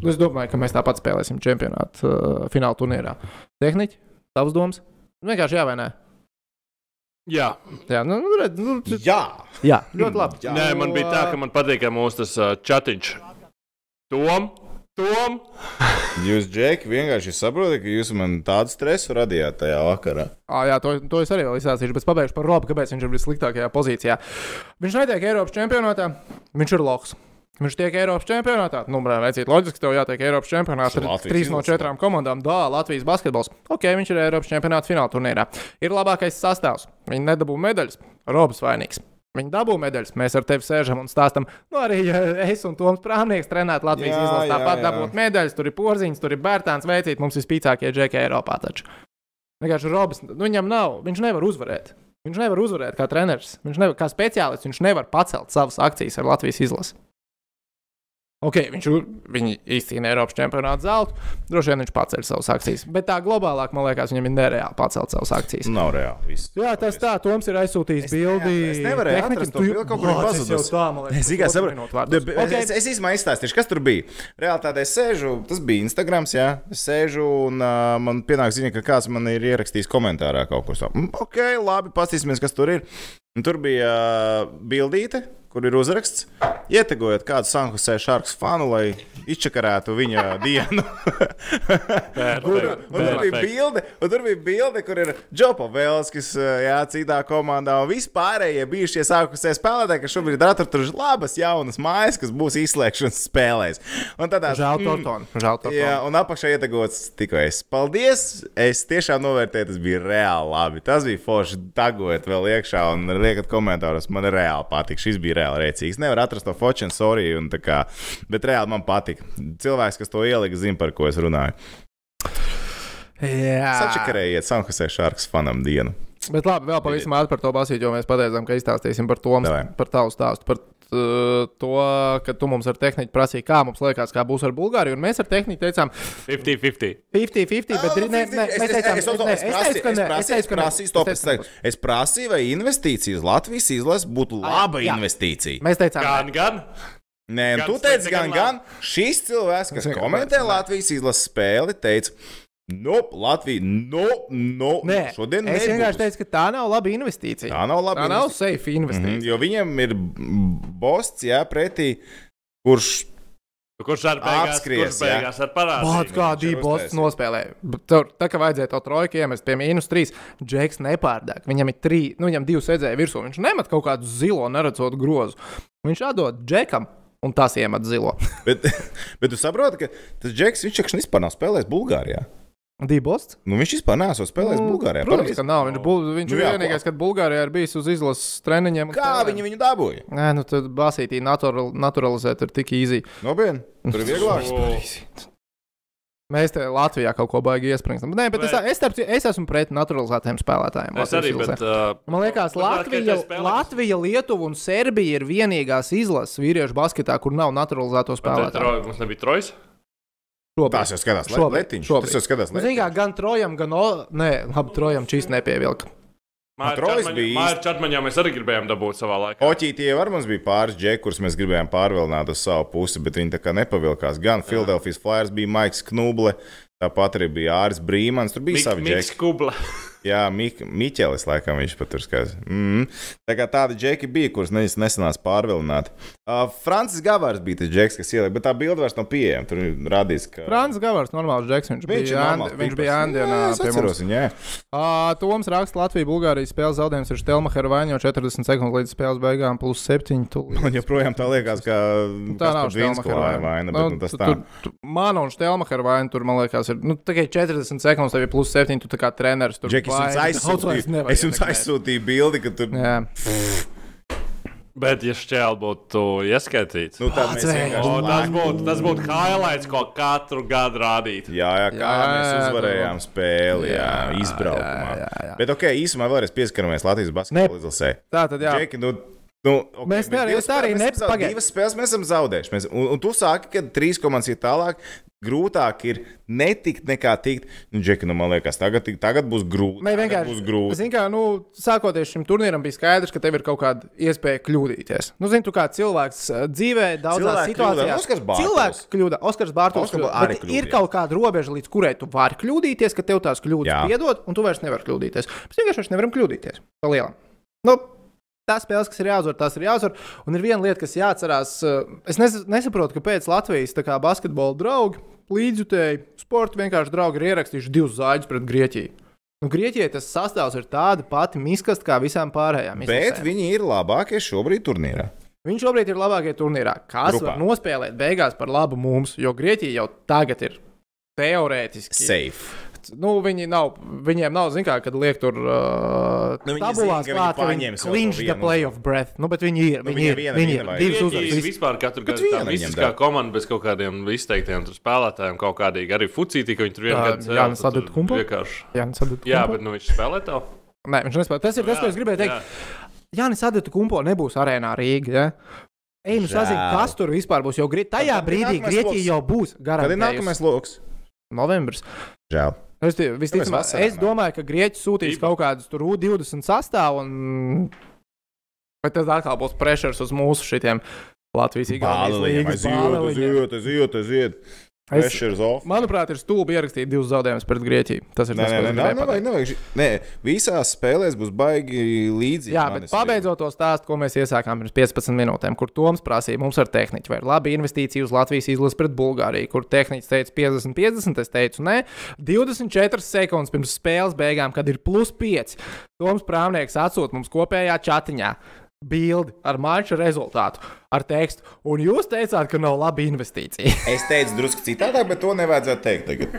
Es domāju, ka mēs tāpat spēlēsim čempionāta uh, fināla turnīrā. Tehniķi, tavs domas? Vienkārši jā vai nē?
Jā,
Jā, nu, nu, redz, nu, t-
Jā,
jā ļoti labi.
Jā.
Nē, man bija tā, ka man patīk ka mūsu tas uh, chatiņš. Tom, Tom.
jūs, Džeki, vienkārši saprotat, ka jūs man tādu stresu radījāt tajā vakarā.
Ah, jā, to, to es arī vēl izstāstīšu, bet pabeigšu par Robu, kāpēc viņš ir vissliktākajā pozīcijā. Viņš netiek Eiropas čempionātā, viņš ir loks. Viņš tiek Eiropas čempionātā. Nu, redzēt, loģiski, tev jātiek Eiropas čempionātā.
Latvijas
Trīs no četrām komandām. Dā, Latvijas basketbols. Ok, viņš ir Eiropas čempionāta fināla turnīrā. Ir labākais sastāvs. Viņi nedabū medaļas. Robs vainīgs. Viņi dabū medaļas. Mēs ar tevi sēžam un stāstām, nu, arī ja es un Toms Prāvnieks trenētu Latvijas
jā,
Tāpat dabūt medaļas, tur ir porziņš, tur ir bērtāns veicīt, mums ir spīcākie džeki Eiropā. Taču. Vienkārši Robs, nu, viņam nav, viņš nevar uzvarēt. Viņš nevar uzvarēt kā treneris. Viņš nevar, kā speciālists, viņš nevar pacelt savas akcijas ar Latvijas izlasi. Ok, viņš viņi izcīnīja Eiropas čempionāta zeltu. Droši vien viņš paceļ savas akcijas. Bet tā globālāk, man liekas, viņam ir nereāli pacelt savas akcijas.
Nav reāli. Viss.
Jā, tas tā, Toms ir aizsūtījis
Es
bildi.
ne- es nevarēju atrast to bildi, kaut kur ir pazudus. Es tikai saprotu,
Okay.
okay. es, es īstenībā izstāstīšu, kas tur bija. Reāli tādā es sēžu, tas bija Instagram, jā, es sēžu un uh, man pienāk ziņa, ka kāds man ir ierakstījis komentārā kaut ko tādu. Ok, labi, paskatīsimies, kas tur ir. Un tur bija bildīte, kur ir uzraksts, ietekojot kādu Sanhusē Sharks fanu, lai izčakarētu viņa dienu. Un, un tur bija bilde, un tur bija bilde, kur ir Džopa Velskis, jā, citā komandā, un vispārējie bijušie sākusie spēlētāji, kas šobrīd ir atraduši labas, jaunas mājas, kas būs izslēgšanas spēlēs. Un tādā
Žēl Tortonu. Žēl Tortonu.
Jā, un apakšā ietegots tikai es. Paldies! Es tiešām novērtēju, tas bija reāli labi. Tas bija forši dagot vēl iekšā un liekat komentāros. Man reāli patīk. Šis bija reāli rēcīgs. Nevar atrast to un sorry. Un tā kā, bet reāli man patīk. Cilvēks, kas to ielika, zina, par ko es runāju.
Jā.
Sačakarējiet Sanhusē Šārks fanam dienu.
Bet labi, vēl pavisam ātri par to basīt, jo mēs pateicām, ka izstāstīsim par to, par tavu stāstu. Par to, ka tu mums ar tehniku prasīji, kā mums liekas, kā būs ar Bulgāriju. Un mēs ar tehniku teicām,
50-50.
50-50, bet
Ah,
ne, ne, mēs teicām,
es, es,
ne,
es,
es teicu, ka nē, es teicu, ka nē.
es, prasīju, vai investīcijas Latvijas izlases būtu laba
jā.
investīcija.
Mēs teicām,
Gan, gan.
Nē,
Gan
tu teici, gan,
gan
gan. Šis cilvēks, kas komentē. Latvijas izlases spēli, teica, no, Latvija, no, no,
nē,
šodien
es
nebūs.
vienkārši teicu, ka tā nav laba investīcija.
Tā nav laba
Tā nav safe investīcija.
Mhm, jo viņam ir bosts, jā, pretī, kurš
Kurš ar
Apskries,
kurš beigās ar
Vācu
parādību?
kā dībols
uztaisījis.
nospēlēja. Bet Tur, tā kā vajadzēja to trojku iemest pie mīnus trīs, Džeks nepārdāk. Viņam ir trīs, nu viņam divi sēdzēja virsū. Viņš nemet kaut kādu zilo, neredzot grozu. Viņš atdod Džekam, un tas iemet zilo.
Bet, bet tu saproti, ka tas Džeks, viņš taču vispār nav spēlējis Bulgārijā.
Dībols?
Nu, viņš vispār nesot spēlējis Bulgārijā.
Protams,
pareizi?
ka nav. Viņš, bul, viņš
Nu jā,
vienīgais, kad Bulgārijā ir bijis uz izlases treniņiem. un
Kā
spēlēm.
viņi viņu dabūja?
Nē, nu tad basītī natural, naturalizēt ir tik īsi.
Nopietni, tur ir vieglāk.
Mēs te Latvijā kaut ko baigi iespringstam. Nē, bet es,
Bet-
es, starp citu, es esmu pret naturalizētiem spēlētājiem.
Es arī,
izlasē.
bet. Uh,
Man liekas, Latvija, Latvija, Lietuva un Serbija ir vienīgās izlases vīriešu basketā, kur nav naturalizēto
bet
spēlētāju.
Troj, mums nebija trojas.
Šobrīd.
Tās jau skatās,
Šobrīd,
Letiņš.
šobrīd.
Tas jau skatās,
Nu, zini kā,
Letiņš.
gan Trojam, gan o... Nē, labi, Trojam šīs nepievilka.
Māra
Trojas bija īsti.
Čatmaņā mēs arī gribējām dabūt savā laikā.
Oķītie var mums bija pāris džeki, kurus mēs gribējām pārvilkt uz savu pusi, bet viņi tā kā nepavilkās. Gan Filadelfijas Flyers bija Maiks Knuble, tāpat arī bija Āris Brīmans. Tur bija
Mik-
savi džeki.
Kubla.
Jā, Mik Miķelis, laikam viņš pat tur skatās. Mm. Tā kā tādi džeki bija, kurus nes nesenās pārvilināt. Uh, Francis Gavārs bija tas džeks, kas ielika, bet tā bilde vairs nav pieejama. Tur ir rādīts, ka
Frāns Gavārs, normāls džeks, viņš,
viņš
bija, Andi, viņš bija Andijā
Jā, es atceros viņu, jā.
Uh, Toms raksta, Latvija, Bulgārija spēles zaudējums ir Stelmacher vaņo 40 sekundes līdz spēles beigām, plus 7.
Man joprojām tā liekas, ka
Tā nav Stelmacher
vaina, bet nu, tas tā.
tur- tu- Mana un Stelmacher vaina tur, man liekas, ir nu, tikai 40 sekundes, tev ir plus 7, tu tā kā treneris tur
Džeki, es jums aizsūtīju, es jums aizsūtīju bildi, ka tur
Jā.
Bet, ja šķēl būtu ieskaitīts,
Nu, tā
Ā,
mēs vienkārši
o, tas būtu tas būtu highlights, ko katru gadu rādīt.
Jā, jā, kā
Jā,
jā,
jā,
mēs
jā,
uzvarējām spēli, jā,
Jā,
izbraukumā.
jā, jā, jā.
Bet, ok, īsumā vēlreiz pieskaramies Latvijas basketbola izlasē.
Tā tad, jā.
Džeki, nu, nu, okay,
Mēs
bet
ne-
divas
es arī
spēles mēs
ne-
esam zaud-
pagaid.
Divas spēles mēs esam zaudējuši. Mēs, un, un tu sāki, ka trīs komandas ir tālāk. Grūtāk ir netikt nekā tikt. Nu, Džeki, nu, man liekas, tagad, tagad būs grūti.
Nē, vienkārši.
būs grūti.
Zini, kā, nu, sākoties šim turnīram, bija skaidrs, ka tev ir kaut kāda iespēja kļūdīties. Nu, zini, tu kā cilvēks uh, dzīvē, daudzās situācijās.
kļūda.
Cilvēks kļūda, Oskars Bārtaļs. Kļūda,
arī
bet Ir kaut kāda robeža, līdz kurai tu vari kļūdīties, ka tev tās kļūdas piedod, un tu vairs nevari kļūdīties. Mēs vienkārši nevaram kļūdīties. Pa lielam. Nu, tās spēles, kas ir jāuzvar, tās ir jāuzvar. Un ir viena lieta, kas jāatcerās. uh, Es nes nesaprotu, kāpēc Latvijas kā basketbola draugi, līdzjutēji, sporta vienkārši draugi ir ierakstījuši divus zāģus pret Grieķiju. Nu, Grieķijai tas sastāvs ir tāda pati miskasta kā visām pārējām.
Bet
izlasēm.
viņi ir labākie šobrīd turnīrā.
Viņš šobrīd ir labākajā turnīrā. Kas
Grupā.
var nospēlēt beigās par labu mums, jo Grieķija jau tagad ir teorētiski
Safe.
Nu, viņi nav, viņiem nav, zināmā mērā, kad liek tur uh,
Nu, viņi
tabulās
zina, ka viņi
klāt, ka viņi clinch the
vienu
playoff breath. Nu, bet viņi ir,
Nu,
viņi ir,
viena
viņi ir. Divas uzvaras.
vispār katru gadu tā mistiskā
dara.
komanda bez kaut kādiem izteiktiem tur spēlētājiem kaut kādīgi. Arī Fucītī, ka viņi tur vienā
Jā, Jānis Adetkumpo?
Vienkārši.
Jā,
bet nu, viņš spēlē tā.
Nē, viņš nespēja. Tas ir tas, ko es gribēju teikt. Jānis Adeta kumpo nebūs arēnā Rīgā. Ja? Ej, nu sazini, kas tur vispār būs. Jau grie... tajā
ir
brīdī Grieķija
loks?
jau būs
Kad ir nākamais lokus?
Novembris.
Žēl.
Es, tie- visticamāk,
vasarā
es domāju, ka Grieķija sūtīs
Īpa.
kaut kādus tur U20 sastāvus. Un... Bet tas atkal būs pressures uz mūsu šitiem Latvijas līgas bāliņiem.
Aiziet, aiziet, aiziet.
Es-. Manuprāt, ir stulbi ierakstīt divus zaudējumus pret Grieķiju. Tas ir tas,
nevajag,
pateikt.
nevajag. ži- Nē, visās spēlēs būs baigi līdzīgi.
Jā, bet pabeidzot to stāstu, ko mēs iesākām pirms 15 minūtēm, kur Toms prasīja mums ar tehniķu, vai ir labi investīcija uz Latvijas izlasi pret Bulgāriju, kur tehniķis teica 50, 50, es teicu, nē, 24 sekundes pirms spēles beigām, kad ir plus 5. Toms Prāvnieks atsūta mums kopējā chatiņā. Bildi ar mača rezultātu, ar tekstu. Un jūs teicāt, ka nav laba investīcija.
Es teicu drusku citādāk, bet to nevajadzētu teikt tagad.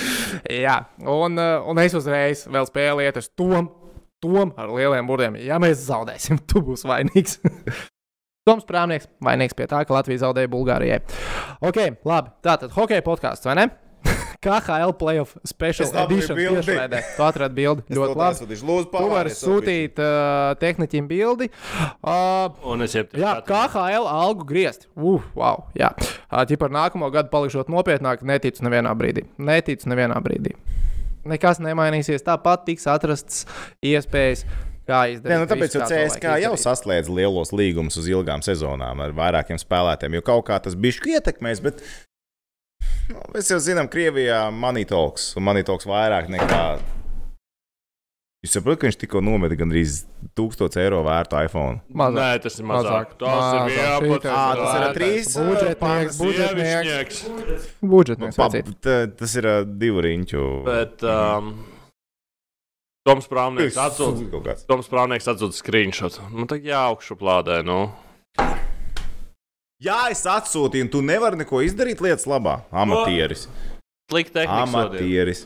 Jā, un, uh, un es uzreiz vēl spēlēju iet uz tom, tom ar lieliem burtiem. Ja mēs zaudēsim, tu būsi vainīgs. Toms Prāvnieks vainīgs pie tā, ka Latvija zaudēja Bulgārijai. Ok, labi. Tātad hokeja podkāsts, vai ne? KHL playoff special edition tiešraidē. Tu atradi bildi. Ļoti labi.
Lūdzu,
Tu vari sūtīt uh, tehniķim bildi. Uh,
Un es jau
Jā, KHL algu griezt. Uf, wow. Jā, tā par nākamo gadu palikšot nopietnāk, neticu nevienā brīdī. Neticu nevienā brīdī. Nekas nemainīsies. Tāpat tiks atrasts iespējas, kā izdarīt.
Jā, nu tāpēc jau CSK jau saslēdz lielos līgumus uz ilgām sezonām ar vairākiem spēlētājiem, jo kaut kā tas bija ietekmēs. Bet nu, mēs jau zinām, Krievijā manītoks un manītoks vairāk nekā. Jūs saprotat, ka viņš tikko nometa gandrīz 1000 eiro vērtu iPhone.
Mazāk.
Nē, tas ir mazāk.
Mazāk.
Tas ir
Mazāk.
jāpat.
Ā, tas ir
trīs,
Budžetnieks,
pāris
budžetnieks. Budžetnieks.
Pa,
vecīt.
t- tas ir ā, divu riņķu.
Bet um, Toms Prāvnieks atsūta.
Kaut kāds.
Toms Prāvnieks atsūta screenshot. Nu, tā jā, augšu plādē, nu.
Jā, es atsūtīju, un tu nevari neko izdarīt lietas labā. Amatieris.
Slikta tehnika. sodīt.
Amatieris.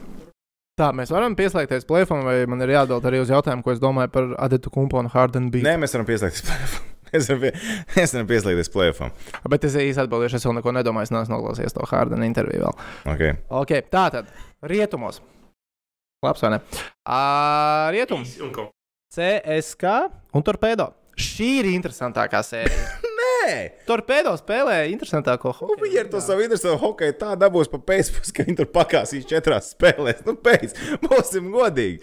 Tā, mēs varam pieslēgties plēfam, vai man ir jāatbild arī uz jautājumu, ko es domāju par Adetu Kumpu un Hardenu Beat.
Nē, mēs varam pieslēgties plēfam. Mēs varam, pie, mēs varam pieslēgties plēfam.
Bet es īsti atbildēšu, es vēl neko nedomāju, es neesmu noklausījies to Hardenu interviju vēl.
Okay.
Ok, tā tad rietumos. Labs vai ne? Ā, Rietums? CSK un Torpedo. Šī ir interesantākā sērija.
Nē,
Torpedo spēlē interesantāko
nu,
hokeju.
viņi ar to savu interesantu hokeju tā dabūs pa pēcpusdienu, ka viņi tur pakāsīs četrās spēlēs. Nu, pēc, būsim godīgi.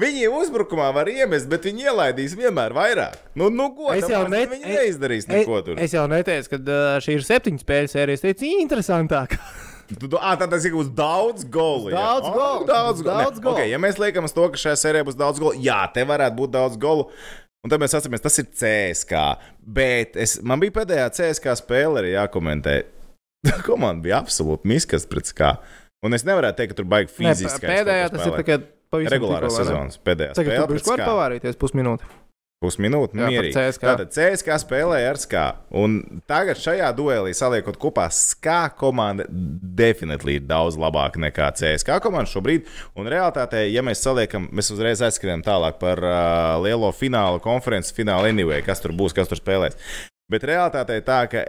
Viņi uzbrukumā var iemest, bet viņi ielaidīs vienmēr vairāk. Nu, nu godīgi.
Es jau ne-
Viņi neizdarīs neko tur.
Es jau neteicu, ka šī ir septiņu spēļu sērija. Es teicu,
tu, ā, tā tas ir būs daudz golu.
Daudz
Ā,
golu,
Daudz golu.
daudz golu.
Okay, ja mēs liekam uz to, ka šajā sērijā būs daudz golu, jā, te varētu būt daudz golu. Un tad mēs atceramies, tas ir CSK. Bet es, man bija pēdējā CSK spēle arī jākomentē. Komanda bija absolūti miskas pret skā. Un es nevaru teikt, ka tur baigi fiziski.
pēdējā tas ir tikai pavisam
regulārā sezonas pēdējā
Tagad
spēle.
tu biji var pavārīties pusminūti.
Pusminūte, mierīgi.
CSKA.
Tātad CSK spēlēja ar SKA. Un tagad šajā duelī saliekot kopā SKA komanda definitīvi ir daudz labāka nekā CSK komanda šobrīd. Un realitātē, ja mēs saliekam, mēs uzreiz aizskrienam tālāk par uh, lielo finālu konferences finālu anyway, kas tur būs, kas tur spēlēs. Bet realitātē ir tā, ka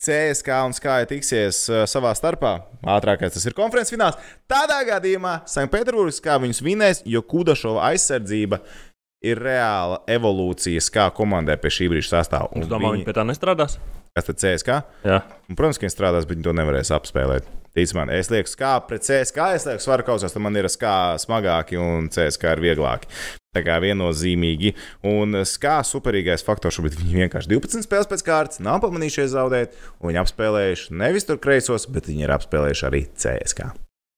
CSK un SKA tiksies uh, savā starpā. Ātrākais tas ir konferences fināls. Tādā gadījumā Sanktpēterburgas kā viņus vinēs, jo Kudašova aizsardzība ir reāla evolūcija kā komandai pie šī brīža sastāvā.
Es domāju, viņi pie tā nestrādās.
Kas tad CSK?
Jā.
Un, protams, ka viņi strādās, bet viņi to nevarēs apspēlēt. Tic man, es lieku, kā pret CSK, es lieku, svaru kausās, tad man ir skā smagāki un CSK ir vieglāki. Tā kā viennozīmīgi. Un skā superīgais faktors šobrīd viņi vienkārši 12 spēles pēc kārtas, nav pamanījušies zaudēt, un viņi apspēlējuši nevis tur kreisos, bet viņi ir apspēlējuši arī CSK.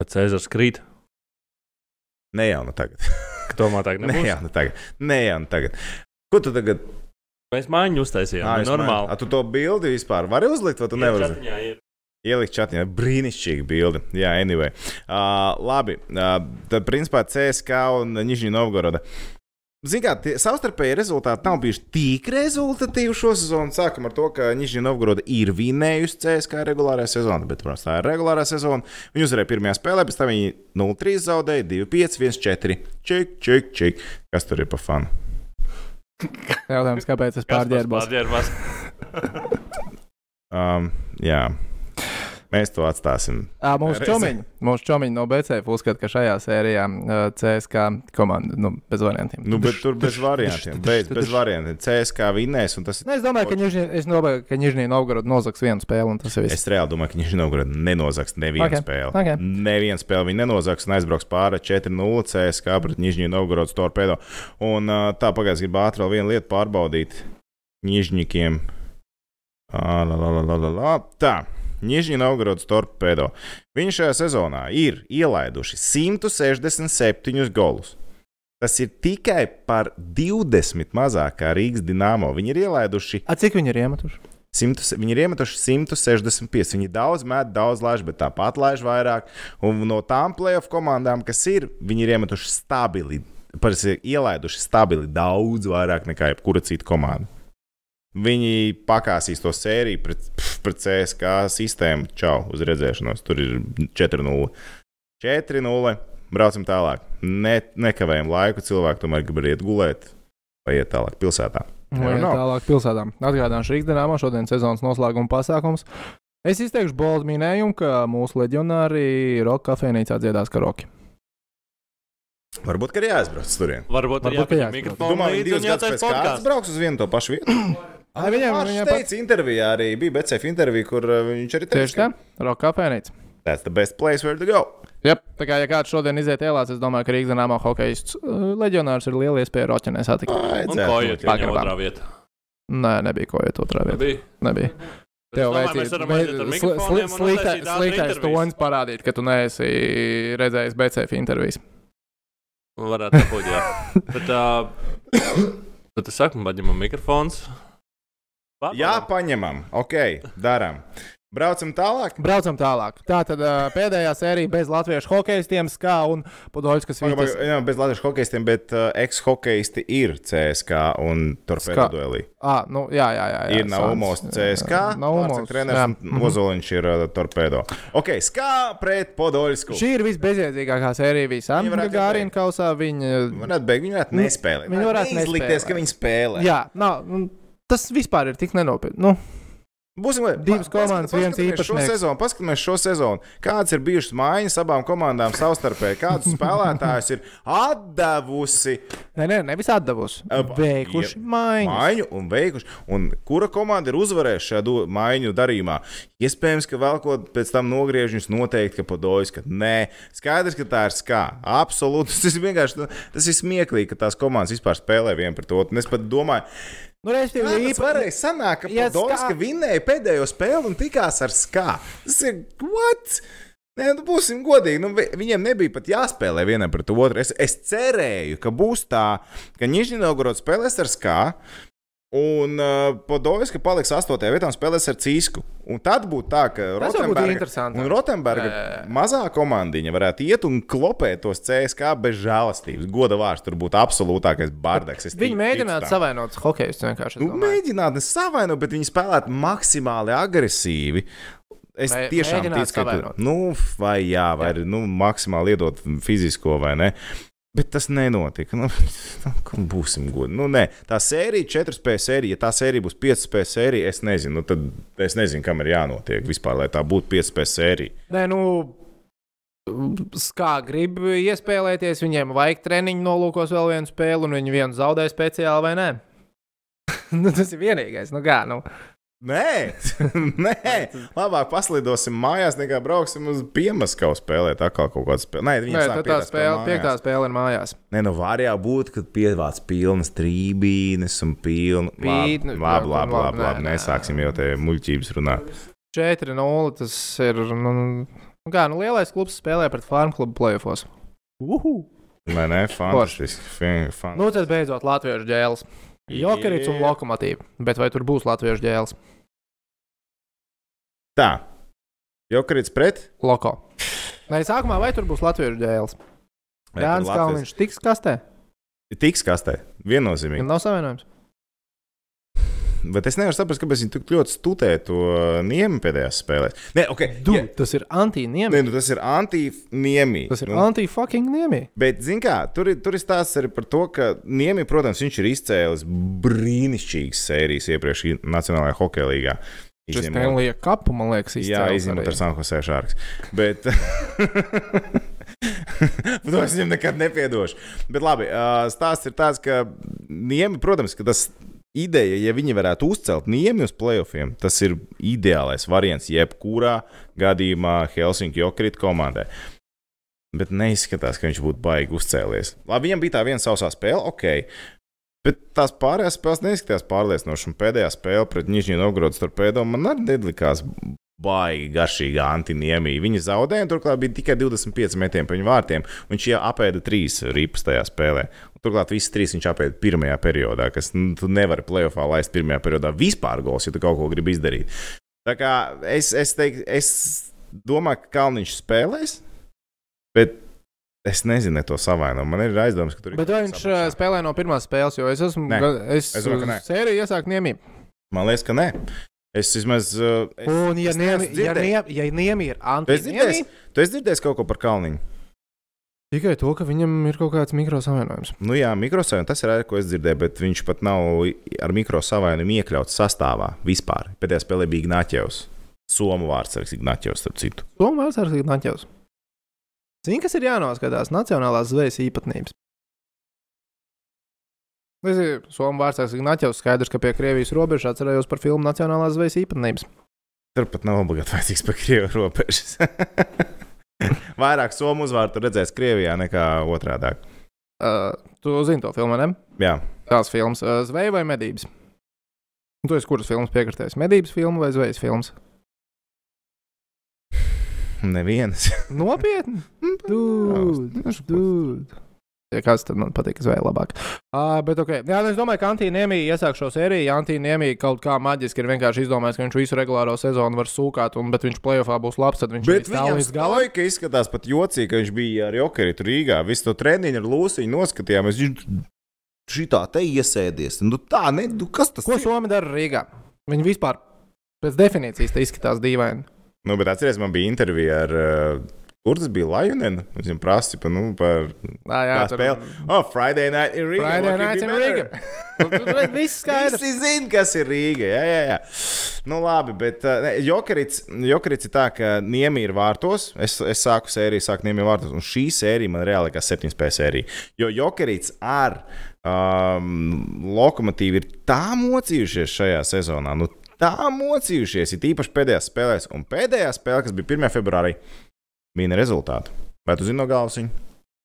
Cēzars krīt,
Ne jau nu tagad.
tomēr tā
Ne
nebūs.
jau nu tagad. Ne jau nu tagad. Ko tu tagad?
Mēs mājiņu uztaisījām.
Ā, es
normāli.
mēģinu. A, tu to bildi vispār vari uzlikt, vai tu nevari?
Jā.
Ielikt čatā, brīnišķīga bilde. Jā, anyway. Uh, labi, uh, tad principā CSK un Nižņī Novgoroda. Zinām, tie savstarpēji rezultāti nav bijuši tik rezultatīvi šo sezonu. Sākam ar to, ka Nižņija Novgoroda ir vinējusi CSK regulārā sezonā, bet, protams, tā ir regulārā sezona. Viņi uzvarēja pirmajā spēlē, pēc tam viņi 0-3 zaudēja, 2-5, 1-4. Čik, čik, čik. Kas tur ir pa fanu?
Jautājums, kāpēc es pārģērbos?
Um, jā, mēs to atstāsim.
Ā, Mūsu čomiņi, mūsu čomiņi no BCF uzskata, ka šajā sērijā uh, CSK komanda nu, bez variantiem.
Nu, bet tur bez variantiem. Beidz, bez variantiem. CSK vinnēs, un tas.
Nu, es domāju, ka Nižņī Novgorod nozags vienu spēli.
Es reāli domāju, ka viņš Novgorodā nenozags nevienu
Ok,
okay. spēli.
ok.
Nevienu spēli viņa nenozags un aizbrauks pāri 4-0 CSK pret Nižņiju Novgorodas torpedo. Un uh, tā pagājās, gribu ātri vēl vienu lietu pārbaudīt Nižņikiem. Ā, La, la, la, la, la, la. Tā. Nižņija Novgorodas torpedo. Viņi šajā sezonā ir ielaiduši 167 golus. Tas ir tikai par 20 mazāk kā Rīgas dīnāmo. Viņi ir ielaiduši
A, cik viņi ir iemetuši?
100, viņi ir iemetuši 165. Viņi daudz met, daudz laiž, bet tāpat laiž vairāk. Un no tām playoff komandām, kas ir, viņi ir iemetuši stabili, parasti ir ielaiduši stabili daudz vairāk nekā jebkura cita komanda. Viņi pakāsīs to sēriju pret, pret CSK sistēmu. Čau, uz redzēšanos. Tur ir 4-0. 4-0. Braucam tālāk. Ne, nekavējam laiku. Cilvēki tomēr grib iet gulēt vai iet tālāk pilsētā.
Vai
know.
tālāk pilsētām. Atgādināšu Rīgas dīnāmo šodien sezonas noslēguma pasākums. Es izteikšu boldu minējumu, ka mūsu leģionāri Roka kafejnīcā dziedās karoki.
Varbūt, ka arī jāaizbrauc turien.
Varbūt
Varbūt, ka jāizprot.
mikrofonu
Domāju,
līdzi
divas
un
gadus pēc kārtas brauks uz vienu to pašu vietu.
Ai, viņam- viņam
teica, intervijā arī bija BCF intervija, kur uh, viņš arī
Tieši
teica,
tā, Roka kafejnīca.
That's the best place where to go.
Jā, tā kā ja kāds šodien iziet ielās, es domāju, ka Rīgas dīnāmā hokeja leģionārs ir liela iespēja Roķenē satikt.
Un ko iet viņa
Pagrabā.
otrā vietā?
Nē, nebija ko iet otrā vietā.
Bija.
Nebija. Tev
ātru
sliktais tonis parādīt, ka tu neesi redzējis BCF intervijas.
Varētu būt, jā. Bet, uh, bet es saku, man paņemam mikrofons.
Jā, paņemam. Ok, darām. Braucam tālāk.
Braucam tālāk. Tā tad uh, pēdējā sērija bez latviešu hokeistiem, Skā un Vitas.
paga, Jā, bez latviešu hokeistiem, bet uh, ex-hokeisti ir CSK un Torpedo duelī.
Ah, nu, jā, jā, jā. jā
Ir Naumos CSK,
Naumos.
treneris
jā.
un
Mhm.
Ozoliņš ir uh, Torpedo. Ok, skā pret Podoļsku.
Šī ir visbezjēdzīgākā sērija visām.
Viņi varētu
Gārīna
ieteikt.
kausā viņa.
Varētu beigt, viņi varētu nespēlēt.
Viņi varētu
izlikties,
nespēlēt.
ka viņi spēlē.
Jā, nav, nu, tas vispār ir tik nenopietni. Nu,
Būsim godīgi.
Divas komandas, viens
paskatāmies Šo sezonu, paskatāmies šo sezonu. Kādas ir bijušas maiņas abām komandām savstarpēji? Kādus spēlētājus ir atdevusi
nē, nē, nevis atdevusi. Veikuši maiņu.
maiņu un veikuši? Un kura komanda ir uzvarējusi šajā maiņu darījumā? Iespējams, ka vēl ko pēc tam nogriežņus noteikti, ka padojas, ka nē. Skaidrs, ka tā ir skā. Absolūti. Tas ir vienkārši tas ir smieklīgi, ka tās komandas vispār spēlē viena pret otru. Un es pat domāju,
Nu, respektīvi,
tas
īpa-
varēja sanākt, ka
Ja
Podolska
skā-
vinnēja pēdējo spēli un tikās ar skā? Tas ir what? Nē, nu būsim godīgi. Nu, vi- viņiem nebija pat jāspēlē vienam pret otru. Es, es cerēju, ka būs tā, ka Nižņģinaugurot spēlēs ar skā. Un uh, Podolska paliks 8. vietā un spēlēs ar Cīsku. Un tad būtu tā, ka
jā, jā.
mazā komandiņa varētu iet un klopēt tos CSK bez žēlastības. Goda vārds tur būtu absolūtākais bardaks.
Viņi mēģinātu savainot hokeju. vienkārši.
Nu,
domāju.
mēģināt, nesavainot, bet viņi spēlētu maksimāli agresīvi. Es
Mē-
tiešām ticu, ka
savainot.
nu, vai jā, vai jā. Nu, maksimāli iedot fizisko vai ne. Bet tas nenotika. Nu, nu, būsim godīgi. Nu, nē. tā sērija, 4 spēļu sērija, ja tā sērija būs 5 spēļu sērija, es nezinu, nu, tad es nezinu, kam ir jānotiek vispār, lai tā būtu 5 spēļu sērija.
Nē, nu. Kā grib iespēlēties, viņiem vajag treniņu nolūkos vēl vienu spēli, un viņi vienu zaudē speciāli vai nē. nu, tas ir vienīgais. Nu, kā, nu.
Nē, nē, labāk paslidosim mājās, nekā brauksim uz Piemaskavu spēlēt. Atkal kaut kāda spēle. Nē,
Nē, tā
pietās
spēle,
mājās.
piektā spēle ir mājās.
Nē, nu var jau būt, ka pievāc pilnas trībīnes un. Labi,
Pītne-
labi, labi,
labi,
labi,
nē,
labi.
nē.
Nesāksim jau te muļķības runāt.
4-0. Tas ir. Nu, nu, kā, nu, lielais klubs spēlē pret Farm klubu playoffs. Uhu!
Nē, nē, fantastiski. Fin- fan-
Nu, tad beidzot Latviešu ģēles. Jokerits un lokomotīva. Bet vai tur būs Latviešu ģēles?
Tā. Jokarits pret?
Loko. Nē, sākumā vai tur būs Latviešu
tur
Jānis Kalniņš tiks kastē?
Tiks kastē, viennozīmīgi.
Nav savienojums.
Bet es nevaru saprast, kāpēc viņi tik ļoti studē to niemi pēdējās spēlēs. Nē, ok,
Du,
ja,
Tas ir anti-niemi.
Nē, nu, tas ir anti-niemi.
Tas ir
nu,
anti-fucking niemi.
Bet, zin kā, tur, ir- tur ir stāsts arī par to, ka Niemi, protams, viņš ir izcēlis brīnišķīgas sērijas iepriekš Nacionālajā hokeja līgā. Izņemot-
spēlēja kapu, man liekas,
Jā,
izcēlis
izņemot ar Sanhosē Šārks. Bet. to es viņam nekad nepiedošu. Bet labi, stāsts ir tāds, ka Niemi, protams, ka tas ideja, ja viņi varētu uzcelt Niemi uz playoffiem, tas ir ideālais variants jebkurā gadījumā Helsinki Jokrīt komandai. Bet neizskatās, ka viņš būtu baigi uzcēlies. Labi, viņam bija tā viena sausā spēle, ok. Bet tās pārējās spēles neizskatījās pārliecinoši. Un pēdējā spēle pret Nižņu Novgorodu starp pēdām man arī nelikās baigi garšīga antiniemija. Viņi zaudēja, un turklāt bija tikai 25 metieni pa viņu vārtiem. Viņš jau apēda trīs ripas tajā spēlē. Un turklāt visas trīs viņš apēda pirmajā periodā, kas nu, tu nevari plēsoņā laist pirmajā periodā vispār gols, ja tu kaut ko gribi izdarīt. Tā kā es, es, teik, es domāju, ka Kalniņš spēlēs, bet es nezinu ne to savainojumu. Man ir aizdoms, ka tur ir.
Bet viņš ā, spēlē no pirmās spēles, jo es esmu.
Nē.
Es,
Es domāju, ka nē.
sēriju iesāku niemi.
Man liekas, ka nē. Es vismaz. uh, Es,
Un, ja
es neesmu
ja, niemi, ja niemi ir anti-niemi,
tu esi dzirdējis kaut ko par Kalniņu?
tikai to, ka viņam ir kaut kāds mikrosavienojums.
Nu, jā, mikrosavainu tas ir arī, ko es dzirdēju, bet viņš pat nav ar mikrosavainu iekļauts sastāvā vispār. Pēdējā spēlē bija Ignāķevs. Somu vārds ar Ignāķevs, starp citu.
Tomēr tas ir Naņķevs. Zini, kas ir jānoskatās? Nacionālās zvejas īpatnības. Vārds, kas Naņķevs. Skaidrs, ka pie Krievijas robežas atcerējos par filmu Nacionālās zvejas īpatnības.
Tur pat nav obligāti vajadzīgs par Krievu robežas. Vairāk somu uzvārdu redzēs Krievijā nekā otrādi.
Uh, tu zini to filmu, ne?
Jā,
Tās filmas, uh, zveja vai medības? Tu esi kuras filmas piekritējis? Medības filma vai zvejas filmas?
nevienas.
Nopietni! Dūd, dūd. Ja kāds tad man patīk, zveja labāk. Uh, bet, ok, jā, nu es domāju, ka Antīnēmī iesāk šo sēriju. Ja Antīnēmī kaut kā maģiski ir vienkārši izdomājis, ka viņš visu regulāro sezonu var sūkāt, un, bet viņš plēsoņā būs labs, tad viņš
Bet viņam
līdz galam.
ka izskatās pat jocīgi, ka viņš bija ar Jokeritu Rīgā. Visu to treniņu ar Lūsiņu noskatījāmies. Viņš šitā te iesēdies. Nu tā, ne, nu kas tas
Ko
ir?
Somija dara Rīgā? Viņi vispār pēc definīcijas izskatās dīvaini.
Nu, bet atcerieties, man bija intervija ar. Uh, Kur tas bija? Viņš viņam prasa pa, nu, par
Nā, jā, tur-
spēli. Oh, Friday night in Riga.
Friday night in? Riga. Nu, Viss skaidrs.
Visi zina, kas ir Rīga. Jā, jā, jā. Nu, labi, bet uh, Jokerits, Jokerits ir tā, ka Niemi ir vārtos. Es, es sāku sēriju, sāku Niemi vārtos. Un šī sērija man reāli kā 7 spēļu sērija. Jo Jokerits ar um, lokomotīvu ir tā mocījušies šajā sezonā. Nu, tā mocījušies, ir īpaši pēdējās spēlēs. Un pēdējā spēlē, kas bija 1. februārī, bija rezultāti. Vai tu zini no galvas viņu?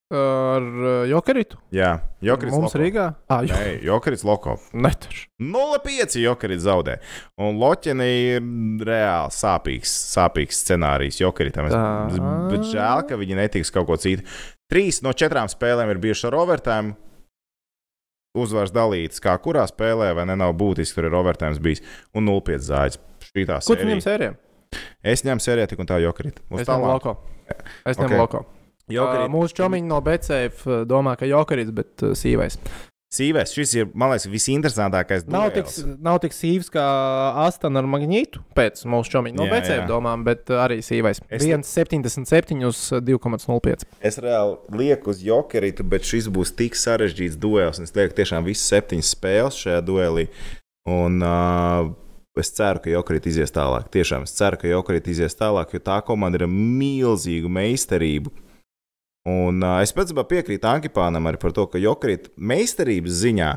Ar uh, Jokeritu.
Jā, Jokerits.
Mums
loko.
Rīgā. Ah, jo,
Nē, Jokerits Loko.
netuši.
0,5 jokeris zaudē. Un Loķenē ir reāli sāpīgs, sāpīgs scenārijs jokeritam. Es-. Bet žēl, ka viņi netiks kaut ko citu. Trīs no četrām spēlēm ir bijušas ar overtime. Uzvars dalīts, kā kurā spēlē, vai ne? Nav būtiski, tur ir overtime bijis. Un 0,5 zāģis. Šī tā
Ko tu ņem
sērija.
sērijā?
Es ņemu sērijā tik un tā jokerit. Uz tālāk.
loko. Es ņemu
Ok.
loko.
Jokerit.
Uh, mūsu čomiņi no Betseif domā, ka Jokerits, bet uh, sīvais.
Sīvēs, šis ir, man liekas, visinteresantākais.
Nav tik, nav tik sīvs kā Astana ar Magnītu pēc mūsu čomiņa no
Jā,
Betseif
jā.
domām, bet uh, arī sīvais.
Es-
1,77 uz uh, 2,05.
Es reāli lieku uz jokeritu, bet šis būs tik sarežģīts duels. un Es lieku tiešām visas septiņas spēles šajā duelī. Un, uh, es ceru, ka jokerita izies tālāk. Tiešām es ceru, ka jokerita izies tālāk, jo tā komanda ir milzīgu meistarību. Un uh, es pats piekrītu Ankipānam arī par to, ka jokerita meistarības ziņā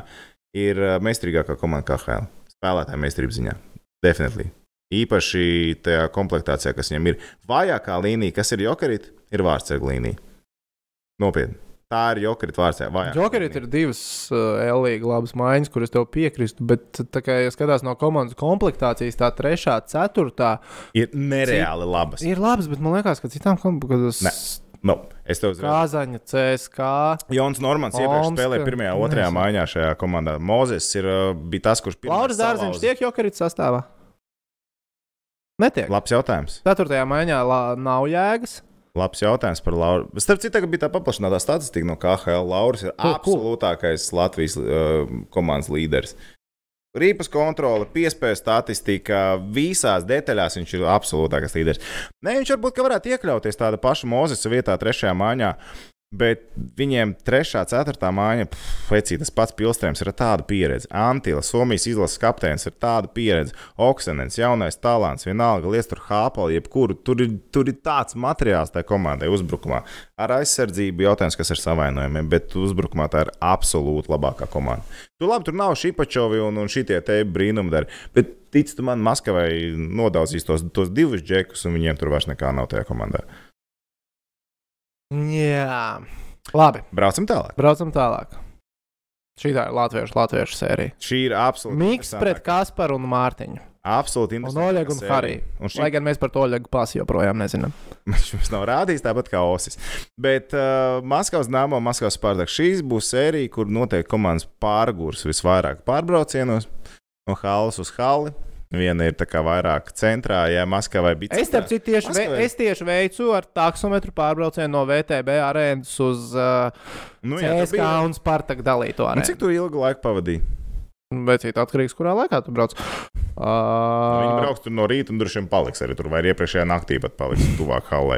ir meistarīgākā komanda KHL. Spēlētāja meistarības ziņā. Definitīvi. Īpaši tajā komplektācijā, kas viņam ir. Vājākā līnija, kas ir jokerita, ir vārdsarga līnija. Nopietni. Tā ir jokerita vārdsarga.
Jokerit ir divas uh, L-līga labas maiņas, kuras tev piekrītu, bet tā kā ja skatās no komandas komplektācijas, tā trešā, ceturtā
ir nereāli labas.
ir labas, bet man liekas, ka citām komandām
Ne. Nu, es tev uzreiz.
Kāzaņa, CSK.
Jons Normans iepriekš
Omska,
spēlēja pirmajā, otrajā
nezinu.
maiņā šajā komandā. Mozes ir, uh, bija tas, kurš pirmais
Lauris Dārziņš tiek Jokerits sastāvā? Netiek.
Labs jautājums.
Ceturtajā maiņā la, nav jēgas.
Labs jautājums par Lauru. Starp citu, bija tā paplašinātā statistika no KHL. Lauris ir
Cool, cool.
absolūtākais Latvijas uh, komandas līderis. Rīpas kontrole, piespēja statistika, visās detaļās viņš ir absolūtākais līderis. Nē, viņš varbūt ka varētu iekļauties tāda paša Mozesa vietā, trešajā māņā. Bet viņiem trešā, ceturtā māja, pēc tas pats Pilstrēms ir ar tādu pieredzi. Antila, Somijas izlases kapteinis ir tāda pieredze. Oksenens, jaunais talants, vienalga liec tur hāpali, jebkuru. Tur ir, tur ir tāds materiāls tajā komandai uzbrukumā. Ar aizsardzību jautājums, kas ir savainojumiem, bet uzbrukumā tā ir absolūti labākā komanda. Tu labi, tur nav šipačovi un, un šitie te brīnumdari, bet tic tu man, Maskavai nodaudzīs tos, tos divus džekus, un viņiem tur vairs nekā nav tajā komandā.
Jā, labi.
Braucam tālāk.
Braucam tālāk. Šī tā ir latviešu, latviešu sērija.
Šī ir absolūti.
Miks pret Kasparu un Mārtiņu.
Absolūti
Un
interesanti.
Oļegu un Hariju.
Un šī
Lai gan mēs par to Oļegu pasu joprojām nezinām.
Viņš mums nav rādījis tāpat kā Osis. Bet uh, Maskavas nāmā, Maskavas pārdāk. Šīs būs sērija, kur noteikti komandas pārgūs visvairāk pārbraucienos no halas uz hali. Viena ir vairāk centrā, ja Maskavai bija.
Es, starp citu, tieši, ve es tieši veicu ar taksometru pārbraucienu no VTB arēnas uz uh,
nu, jā,
CSK
bija-
un Spartak dalīto
Un cik
arēnu.
tu ilgu laiku pavadīji?
Bet cik atkarīgs, kurā laikā tu brauc?
Viņi
Uh,
brauks tur no rīta un droši vien paliks arī tur, vai arī iepriekšējā naktī pat paliks tuvāk halē.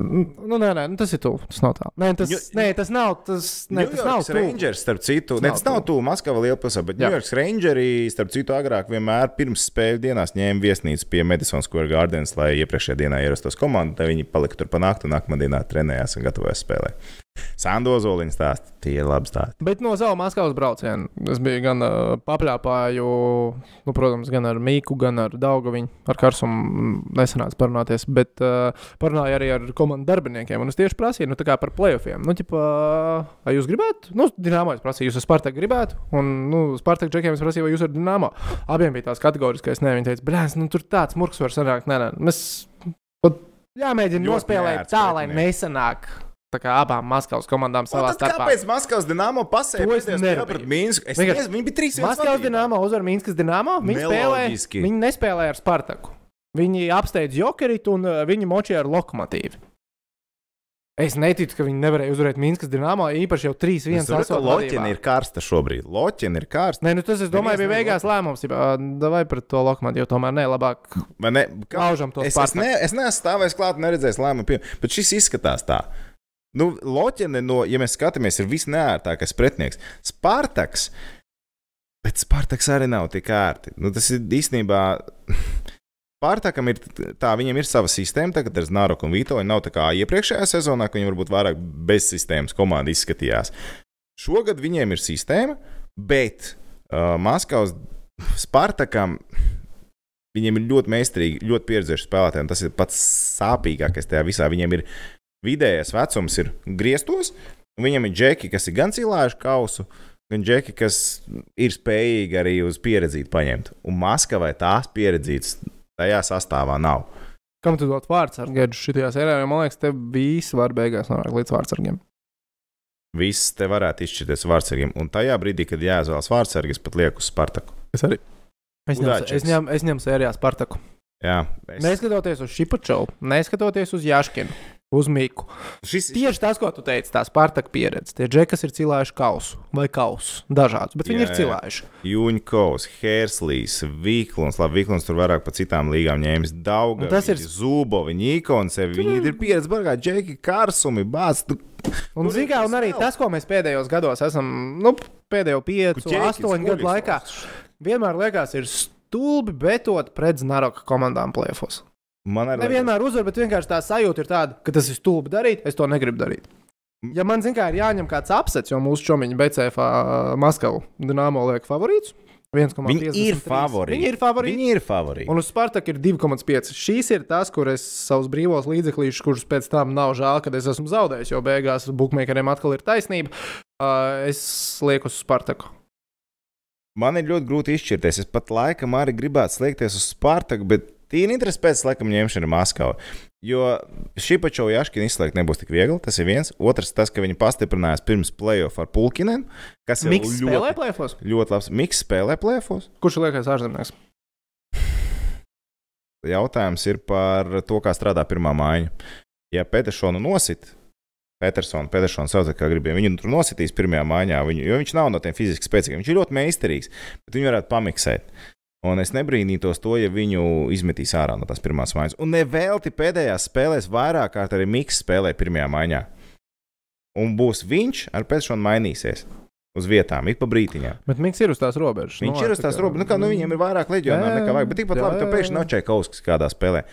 nu, nē, nē, nu, tas ir tuvu. Tas nav tā. Nē, tas,
Jo-
nē, tas nav. Tas, nē, tas nav tuvu.
Rangers, starp citu,
Tas nav
tas nav
tuvu.
Maskavā lielpilsētā, bet. Ņujorkas Rangeri, starp citu, agrāk vienmēr pirms spēļu dienās ņēma viesnīcu pie Madison Square Gardens, lai iepriekšējā dienā ierastos komandu, tad viņi palika tur pa nakti un nākamā dienā trenējās un gatavojās spēlēt. Sando Zoliņa stāsta, tie ir labi stāsti.
Bet no savu Maskavas braucienu es biju gan uh, papļāpāju, nu, protams, gan ar Mīku, gan ar Daugaviņu. Ar Karsumu nesanāca parunāties, bet uh, parunāju arī ar komandu darbiniekiem. Un es tieši prasīju, nu, tā kā par playoffiem. Nu, ķipa, vai jūs gribētu? Nu, Dienāmo es prasīju, jūs ar Spartaku gribētu. Un, nu, Spartaku džekiem es prasīju, vai jūs ar Dienāmo. Abiem bija tās kategoriskais, nē, viņi teica, blēs, nu, tur tāds murks var sanākt. Nē, nē, mēs pat jāmēģina
Ļoti
nospēlēt tā, lai nesanāk. Tā kā abām Maskavas komandām savā
Tad
starpā.
kāpēc Maskavas dīnāmo pasēja
es
spēlē pret Mīnsku? Es nezinu, viņi bija trīs
Maskavas dīnāmā uzvar Minskas dīnāmā. Viņi, spēlē,
Neloģiski.
viņi nespēlēja ar Spartaku. Viņi apsteidz Jokeritu un uh, viņi močīja ar lokomotīvu. Es neticu, ka viņi nevarēja uzvarēt Minskas dīnāmā, īpaši jau 3-1 sasaukt.
Loķina ir karsta šobrīd. Loķina ir karsta.
Nē, nu tas, es domāju, bija beigās lēmums. Vai par to lokomotīvu, tomēr ne, labāk
Vai ne? Kā-
laužam to
Es, es, ne, es neesmu stāvējis klāt, neredzējis lēmumu, bet šis izskatās tā. Nu, Loķene, no, ja mēs skatāmies, ir visneērtākais pretinieks. Spartaks. Bet Spartaks arī nav tik ērti. Nu, tas ir īstenībā. Spartakam ir tā, viņam ir sava sistēma, tagad ar Znaroku un Vito. Viņi nav tā kā iepriekšējā sezonā, kad viņi varbūt vairāk bez sistēmas komanda izskatījās. Šogad viņiem ir sistēma, bet uh, Maskavas Spartakam Viņiem ir ļoti meistarīgi, ļoti pieredzējuši spēlētāji. un Tas ir pats sāpīgākais tajā visā. Viņiem ir vidējais vecums, ir griestos, un viņiem ir džeki, kas ir gan cilājuši kausu, gan džeki, kas ir spējīgi arī uz pieredzīti paņemt. Un Maskavai tās pieredzītas tajā sastāvā nav.
Kam tu dod vārdsargu šajā sērijā? Man liekas, te visi var beigās nonākt līdz vārdsargiem.
Viss te varētu izšķirties vārdsargiem. Un tajā brīdī, kad jāizvēlas vārdsargis, pat lieku uz Spartaku.
Es arī. Es ņemu, es ņemu, es ņemu sērijā Spartaku.
Jā, es...
Neskatoties uz Šipačovu, neskatoties uz Jaškinu, uz Miku.
Šis ir
Tieši tas, ko tu teici, tā Spartaka pieredze. Tie džeki, kas ir cilājuši kausu vai kausu, dažādus, bet viņi
Jā,
ir
jā.
cilājuši.
Junkovs, Hērslīs, Vīklons. Labi, Vīklons tur vairāk pa citām līgām ņēmis. Daudz.
Tas ir-
Zubovi, Nikons, viņi ir pieredzi, bargā, Džeki, Kārsumi. Tu...
Un,
Tur
zin, kā,
ir
un arī tas, ko mēs pēdējos gados esam, nu, pēdējo piecu, astoņu gadu laikā, vienmēr liekas, ir stulbi betot pret Znaroka komandām plēfos.
Man arī
Nevienmēr uzvar, bet vienkārši tā sajūta ir tāda, ka tas ir stulbi darīt, es to negribu darīt. Ja man, zin, kā, ir jāņem kāds apsets, jo mūsu čomiņi BCF Maskavu Dienāmo liek favorīts. 1,53.
Viņi ir favorīti.
Viņi ir favorīti.
Viņi ir favorīti.
Un uz Spartaku ir 2,5. Šīs ir tās, kur es savus brīvos līdzekļus, kurus pēc tam nav žēl, kad es esmu zaudējis, jo beigās bookmakeriem atkal ir taisnība. Uh, es lieku uz Spartaku.
Man ir ļoti grūti izšķirties. Es pat laikam arī gribētu slēgties uz Spartaku, bet tīri interesi pēc laikam ņemšana ir Maskava. Jo šī paša Jaškina izslēgt nebūs tik viegli. Tas ir viens. Otrs, tas, ka viņi pastiprinājās pirms playoff ar Pulkinen, kas ir
Miks spēlē
ļoti,
plēfos.
ļoti labs. Miks spēlē plēfos.
Kurš ir liekais ārzemnieks?
Jautājums ir par to, kā strādā pirmā māja. ja Petersonu nosit, Petersonu, Petersonu sauc, kā gribēja, viņu tur nositīs pirmajā maiņā, viņu, jo viņš nav no tiem fiziski spēcīgiem. Viņš ir ļoti meistarīgs, bet viņu varētu pamiksēt. Un es nebrīnītos to, ja viņu izmetīs ārā no tās pirmās maiņas. Un nevelti pēdējās spēlēs vairāk kārt arī Mikls spēlē pirmajā maiņā. Un būs viņš ar Petersonu mainīsies uz vietām, ik pa brītiņām.
Bet Mikls ir uz tās robežas.
Viņš
Nu,
ir uz tās robežas. Nu, kā, nu, viņiem ir vairāk leģionāru nekā vajag. Bet tikpat
jā,
labi, ka pēkšņi nav Čekovskis kādā spēlē.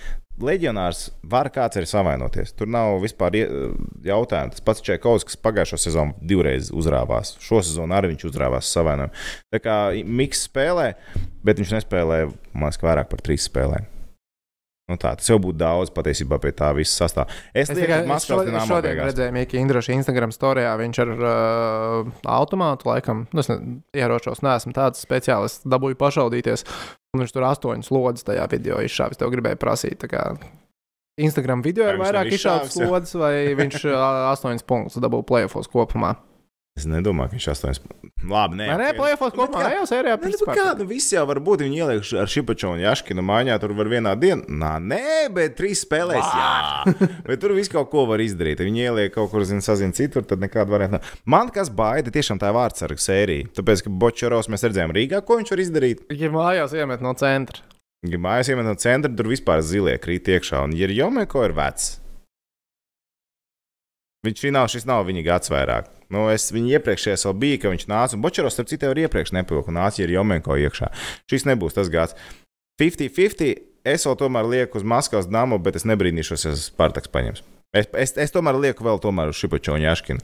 Leģionārs var kāds arī savainoties. Tur nav vispār ie- jautājumu. Tas pats Čekovskis pagājušo sezonu divreiz uzrāvās. Šo sezonu arī viņš uzrāvās savainojumu. Tā kā Mikls spēlē, bet viņš nespēlē, man liekas, vairāk par trīs spēlēm. Nu tā, tas jau būtu daudz patiesībā pie tā visa sastāvā. Es
tikai
ka
es
Maskavas
šodien, redzēju, Miki Indraša Instagram storijā. Viņš ar uh, automātu, laikam, nu, es ne, ieročos, neesmu tāds speciālists, dabūju pašaudīties. Un viņš tur astoņas lodes tajā video izšāvis. Tev gribēja prasīt. kā Instagram video ir vairāk izšāvis lodes, vai viņš astoņas punktus dabūja plēfos kopumā.
Es nedomāju, ka viņš astoņas. Labi, nē.
Nē,
Nu, kā-
Ne jau sērijā
nu,
principā.
kāda viss jau var būt. Viņi ieliek ar Šipaču un Jaškinu mājā, tur var vienā dienā. Nā, nē, bet trīs spēlēs. Jā, bet tur viss kaut ko var izdarīt. Viņi ieliek kaut kur, zina, sazina citur, tad nekāda varianta nav. Man kas baida tiešām tā vārdsarga sērija. Tāpēc, ka Bočeros mēs redzējām Rīgā, ko viņš var izdarīt.
Ja mājās iemet no centra.
Ja mājās iemet no centra, tur vispār zilie krīt iekšā. Un, ja Jomeko ir vecs, viņš šī nav, šis nav viņa gads vairāk. Nu, es viņu iepriekšējā vēl biju, ka viņš nāca, un Bočeros, starp citu, ir iepriekš nepilka, nāca ar Jomenko iekšā. Šis nebūs tas gads. 50-50. Es vēl tomēr lieku uz Maskavas dāmu, bet es nebrīnīšos, ja Spartaks paņems. Es, es, es tomēr lieku vēl tomēr uz Šipaču un Jaškinu.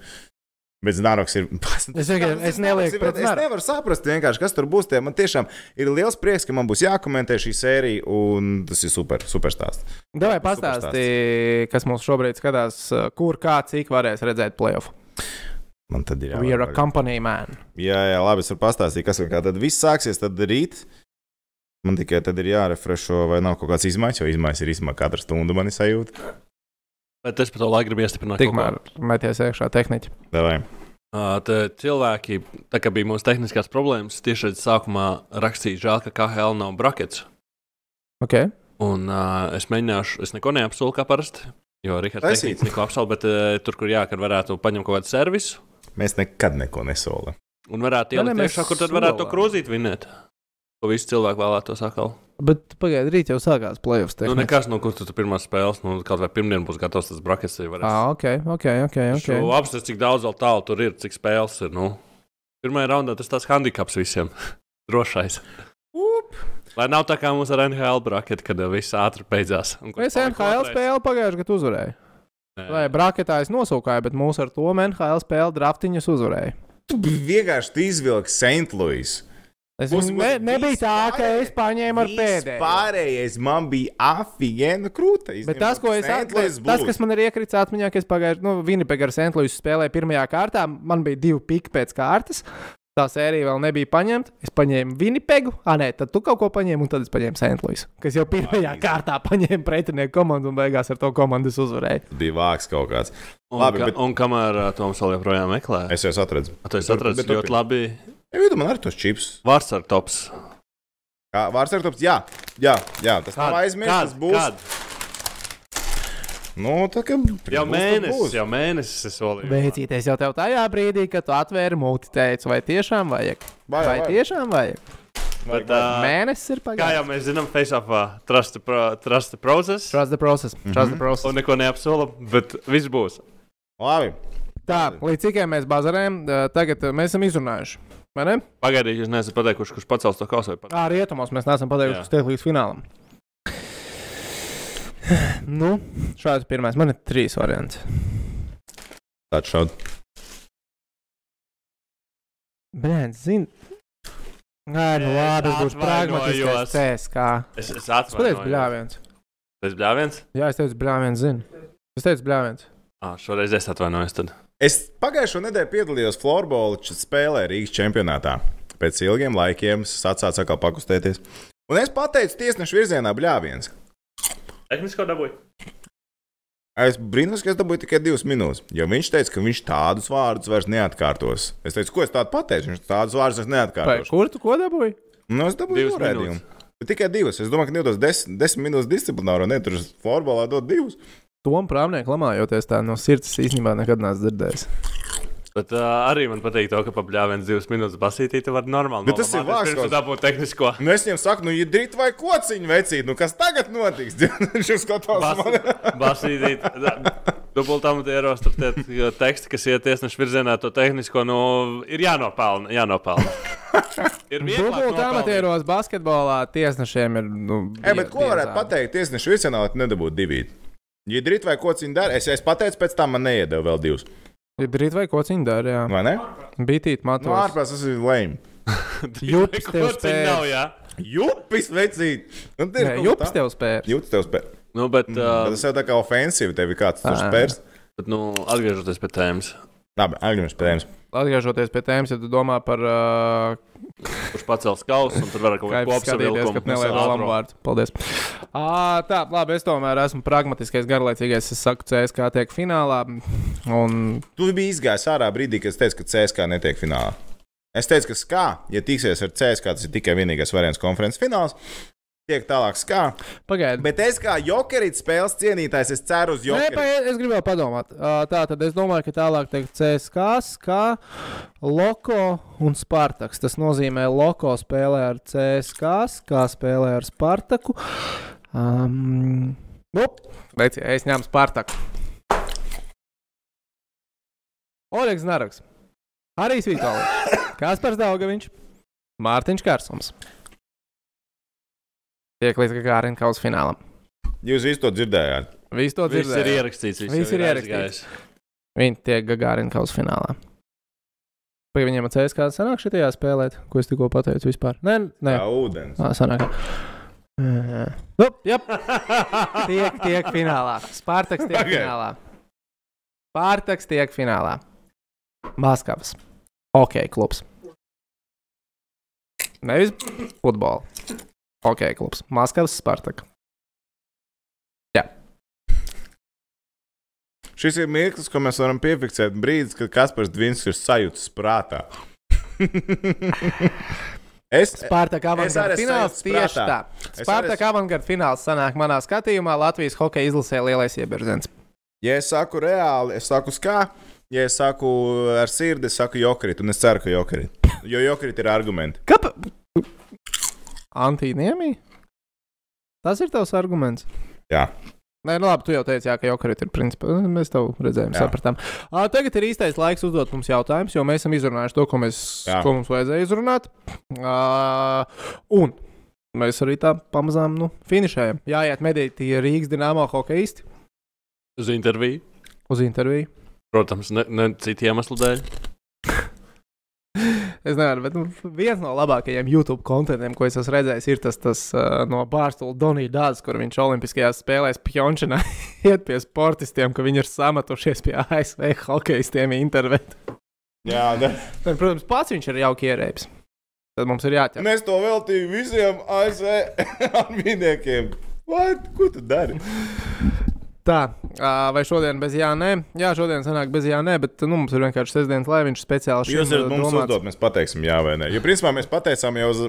Bet Znaroks ir.
Es vienkārši- es nelieku pret
Es
Znaroku.
nevaru saprast, vienkārši, kas tur būs. Tie. Man tiešām ir liels prieks, ka man būs jākomentē šī sērija, un tas ir super, super stāsts.
Davai pastāsti, kas mums šobrīd skatās, kur kā cik varēs redzēt playoff.
Man tad ir
We are a company man.
Jā, jā, labi, es varu pastāstīt, kas un kā tad viss sāksies. Tad rīt man tikai tad ir jārefrešo, vai nav kaut kāds izmaiņas, jo izmaiņas ir izmaiņas katru stundu, man ir sajūta.
Bet es par to laiku gribu iestiprināt.
Tikmēr meties iekšā tehniķi.
Davai.
Uh, cilvēki, tā kā bija mūsu tehniskās problēmas, tieši sākumā rakstīja, žēl, ka KL nav brakets.
Okay.
Un uh, es mēģināšu, es neko neapsolu kā parasti. Jo
Taisīt.
Tehnicis neko apsolu, bet uh, tur, kur jā, kad varētu paņemt kaut kādu servisu
Mēs nekad neko nesolam.
un varētu
Jā, ne,
ielikt
mēs
iekšā, kur tad varētu to krūzīt vinēt. Ko visi cilvēki vēlētos atkal.
Bet pagaidiet, rīt jau sākās playoffs.
Nu, nekas, no kur tu tur pirmā spēles, nu, kaut vai pirmdien būs gatavs tas brakets. arī varēs.
Ah, ok, ok, ok.
Okay.
okay.
Apstāties, cik daudz vēl tālu tur ir, cik spēles ir. Nu. Pirmajā raundā tas tāds handicaps visiem. Drošais.
Up.
Lai nav tā kā mums ar NHL braketu, kad viss ātri beidzās.
Es NHL spēli pagājušajā gadā uzvarēju.
Nē.
Vai braketā es nosūkāju, bet mūsu ar to NHL spēli draftiņus uzvarēja.
Tu vienkārši izvilki St. Louis.
Es
Būs-
ne, nebija tā, ka es paņēmu ar pēdējo.
Pārējais man bija afigēna krūta.
Bet tas, ko es atceros, tas, kas man ir iekritis atmiņā, ka es pagājušajā gadā, nu, Winnipeg ar Sentlūsu spēlēju pirmajā kārtā, man bija divi piki pēc kārtas. Tā sērija vēl nebija paņemta. Es paņēmu Winnipegu, ah, nē, tad tu kaut ko paņēmi, un tad es paņēmu Sentlūsu, kas jau pirmajā
Ai,
kārtā paņēma pretinieku komandu un beigās ar to komandu es uzvarēju.
bija vāks kaut kāds.
Un,
Labi,
ka,
bet-
un kamēr uh, Toms vēl joprojām meklē,
Es jau atradu.
to es
Tur-
atradu
bet turpini.
ļoti labi.
Ja vidu man ar tos čips.
Vārds ar tops.
Kā vārds ar tops? Jā, jā, jā tas nav aizmirsts. Tas būs.
Kad?
Nu, tā kā
Jau mēnesis, jau mēnesis es solīju.
Veicīties jau tev tajā brīdī, kad tu atvēri muti, teici, vai tiešām vajag?
Vai,
Vai
vai.
tiešām vajag?
Bet, uh,
Mēnesis ir
kā
pagājis.
jau mēs zinām, face-offā trust, the pro, trust the process.
Trust the process. Trust the process.
Un neko neapsola, bet viss būs.
Labi.
Tā, līdz cikai mēs bazarējam, ā, tagad ā, mēs esam izrunājuši. Vai ne?
Pagaidiet, jūs neesat pateikuši, kurš pacels to kausu vai pat.
Ā, rietumos mēs neesam pateikuši, kas tiek līdz finālam. Nu, šāds pirmais. Man ir trīs varianti.
Tāds šaud.
Brēns, zini. Nē, nu
Es
labi, es būšu
atvainojos.
pragmatiskais CSK.
Es, es
Es pateicu
atvainojos.
bļāviens.
Tas bļāviens?
Jā, es teicu bļāviens, zinu. Es teicu bļāviens.
Ah, šoreiz es atvainojos. Tad.
Es pagājušo nedēļu piedalījos Floorbola č- spēlē Rīgas čempionātā. Pēc ilgiem laikiem es atsācu atkal pakustēties. Un es pateicu tiesnešu virzienā bļāviens.
Tehniski kaut dabūju.
Es brīnos, ka es dabūju tikai divas minūtes. Jo viņš teica, ka viņš tādus vārdus vairs neatkārtos. Es teicu, ko es tādu pateicu? Viņš tādus vārdus vairs
Vai,
neatkārtos.
kur tu ko dabūji?
Nu, es dabūju
Divas
norādījumu.
minūtes.
Bet tikai divas. Es domāju, ka nedos desmit, desmit minūtes disciplināru, ne tur uz florbolā dot divas.
Tom prāmnieku lamājoties tā no sirds, īstenībā nekad neesmu dzirdējis.
Bet uh, arī man patīk, to, ka papļāviens divas minūtes basītī, tu vari normāli.
Bet tas ir vārds,
Pirms tu
kaut-
dabū tehnisko.
Nu, es viņam saku, nu, ja drīt vai kociņu vecīt, nu, kas tagad notiks? Viņš skatās
Bas,
man.
basītī. Dubultamatieros tur tie teksti, kas iet tiesnešu virzienā, to tehnisko, nu, ir jānopelna. jānopelna. Ir vieglāk
Dubult
nopelnīt.
amatieros basketbolā tiesnešiem ir. Nu,
E, bet ko varētu pateikt tiesnešu virzienā, lai nedabūtu divīt? Ja drīt vai kociņu dara, es, es pateicu, pēc tam man neiedeva vēl divus.
Ir drīt vai ko ciņu dara, jā.
Vai ne?
Bitīt matos.
Nu, ārpus tas ir lēm.
Jups tev
jā?
Jupis vecīt. Nu,
Nē, Jups tev spēr.
Jups tev spēr.
Nu, bet,
Bet
uh,
tas jau tā kā ofensīvi, tev ir kāds tur spērs.
bet, nu, atgriežoties pie tēmas,
Labi, agriņš pēc
Atgriežoties pie tēmas, ja tu domā par uh,
kurš pacels kausu un tur var kaut
kā
kādu
skatīties, ka nelieto lamu vārdu. Paldies. À, tā, labi, es tomēr esmu pragmatiskais, garlaicīgais. Es saku, CSK tiek finālā. Un
Tu biji izgājis ārā brīdī, kad es teicu, ka CSK netiek finālā. Es teicu, ka SKA, ja tiksies ar CSK, tas ir tikai vienīgais variants konferences fināls. Tiek tālāk SKA.
pagaidi.
Bet es kā jokerīts spēles cienītājs, es ceru uz
Nē,
jokerītu.
pa, es gribēju padomāt. Tā tad es domāju, ka tālāk tiek CSK, kā Loko un Spartaks. Tas nozīmē, Loko spēlē ar CSK, kā spēlē ar Spartaku. Um, nu, Veci, es ņemu Spartaku. Oļegs Naraks, Harijs Vitoļs, Kaspars Daugaviņš, Mārtiņš Kārsums. Tiek līdz Gārina finālam.
Jūs visi to dzirdējāt.
Visi to
Viss ir ierakstīts. Viss,
Viss ir ierakstīts. Viņi tiek Gagārina kausa finālā. Vai viņiem ar CSK sanāk šajā spēlē, ko es tikko pateicu vispār? Nē, nē.
Kā ūdens.
Ā, sanāk. Nu, jā, tiek, tiek finālā. Spārtaks tiek
Ok.
finālā. Spārtaks tiek finālā. Maskavas. Ok, klubs. Nevis futbola. Ok, klubs. Maskavas Spārtaka.
Šis ir mirklis, ko mēs varam piefiksēt. Brīdis, kad Kaspars Dvins ir sajūtas prātā. es, Es arī
avangarda fināls tieši
prātā.
tā.
Es
Spārtaka
arī-
avangarda fināls sanāk manā skatījumā Latvijas hokeja izlasē lielais iebirzens.
ja es saku reāli, es saku skā. Ja es saku ar sirdi, es saku jokrīt, un es ceru, ka jokrīt. Jo jokrīt ir argumenti.
Kāpēc? Antīniemī? Tas ir tavs arguments.
Jā.
Nē, nu labi, tu jau teici, jā, ka jau karīt ir principā. Mēs tev redzējām,
Jā.
sapratām. Ā, Tagad ir īstais laiks uzdot mums jautājumus, jo mēs esam izrunājuši to, ko, mēs,
Jā.
ko mums vajadzēja izrunāt. Ā, Un mēs arī tā pamazām nu, finišējam. Jāiet medīt tie Rīgas dīnāmā hokeisti
Uz interviju.
uz interviju.
Protams, ne, ne citu iemeslu dēļ.
Es nezinu, bet nu, viens no labākajiem YouTube kontentiem, ko es esmu redzējis, ir tas, tas uh, no Bārstula Donija Dārzs, kur viņš Olimpiskajās spēlēs Pjončinā iet pie sportistiem, ka viņi ir samatušies pie ASV hokeistiem intervēt.
Jā, ne.
Tad, protams, pats viņš ir jauki ierēbis. Tad mums ir jāķer.
Es to veltīju visiem ASV armīniekiem. Vai, ko tu dari?
Tā, vai šodien bez jā, nē? Jā, šodien sanāk bez jā, nē, bet nu, mums ir vienkārši sestdienas, lai viņš speciāli
Jūs varat mums
domāts.
uzdot, mēs pateiksim, jā vai nē. Jo principā mēs pateicām jau uz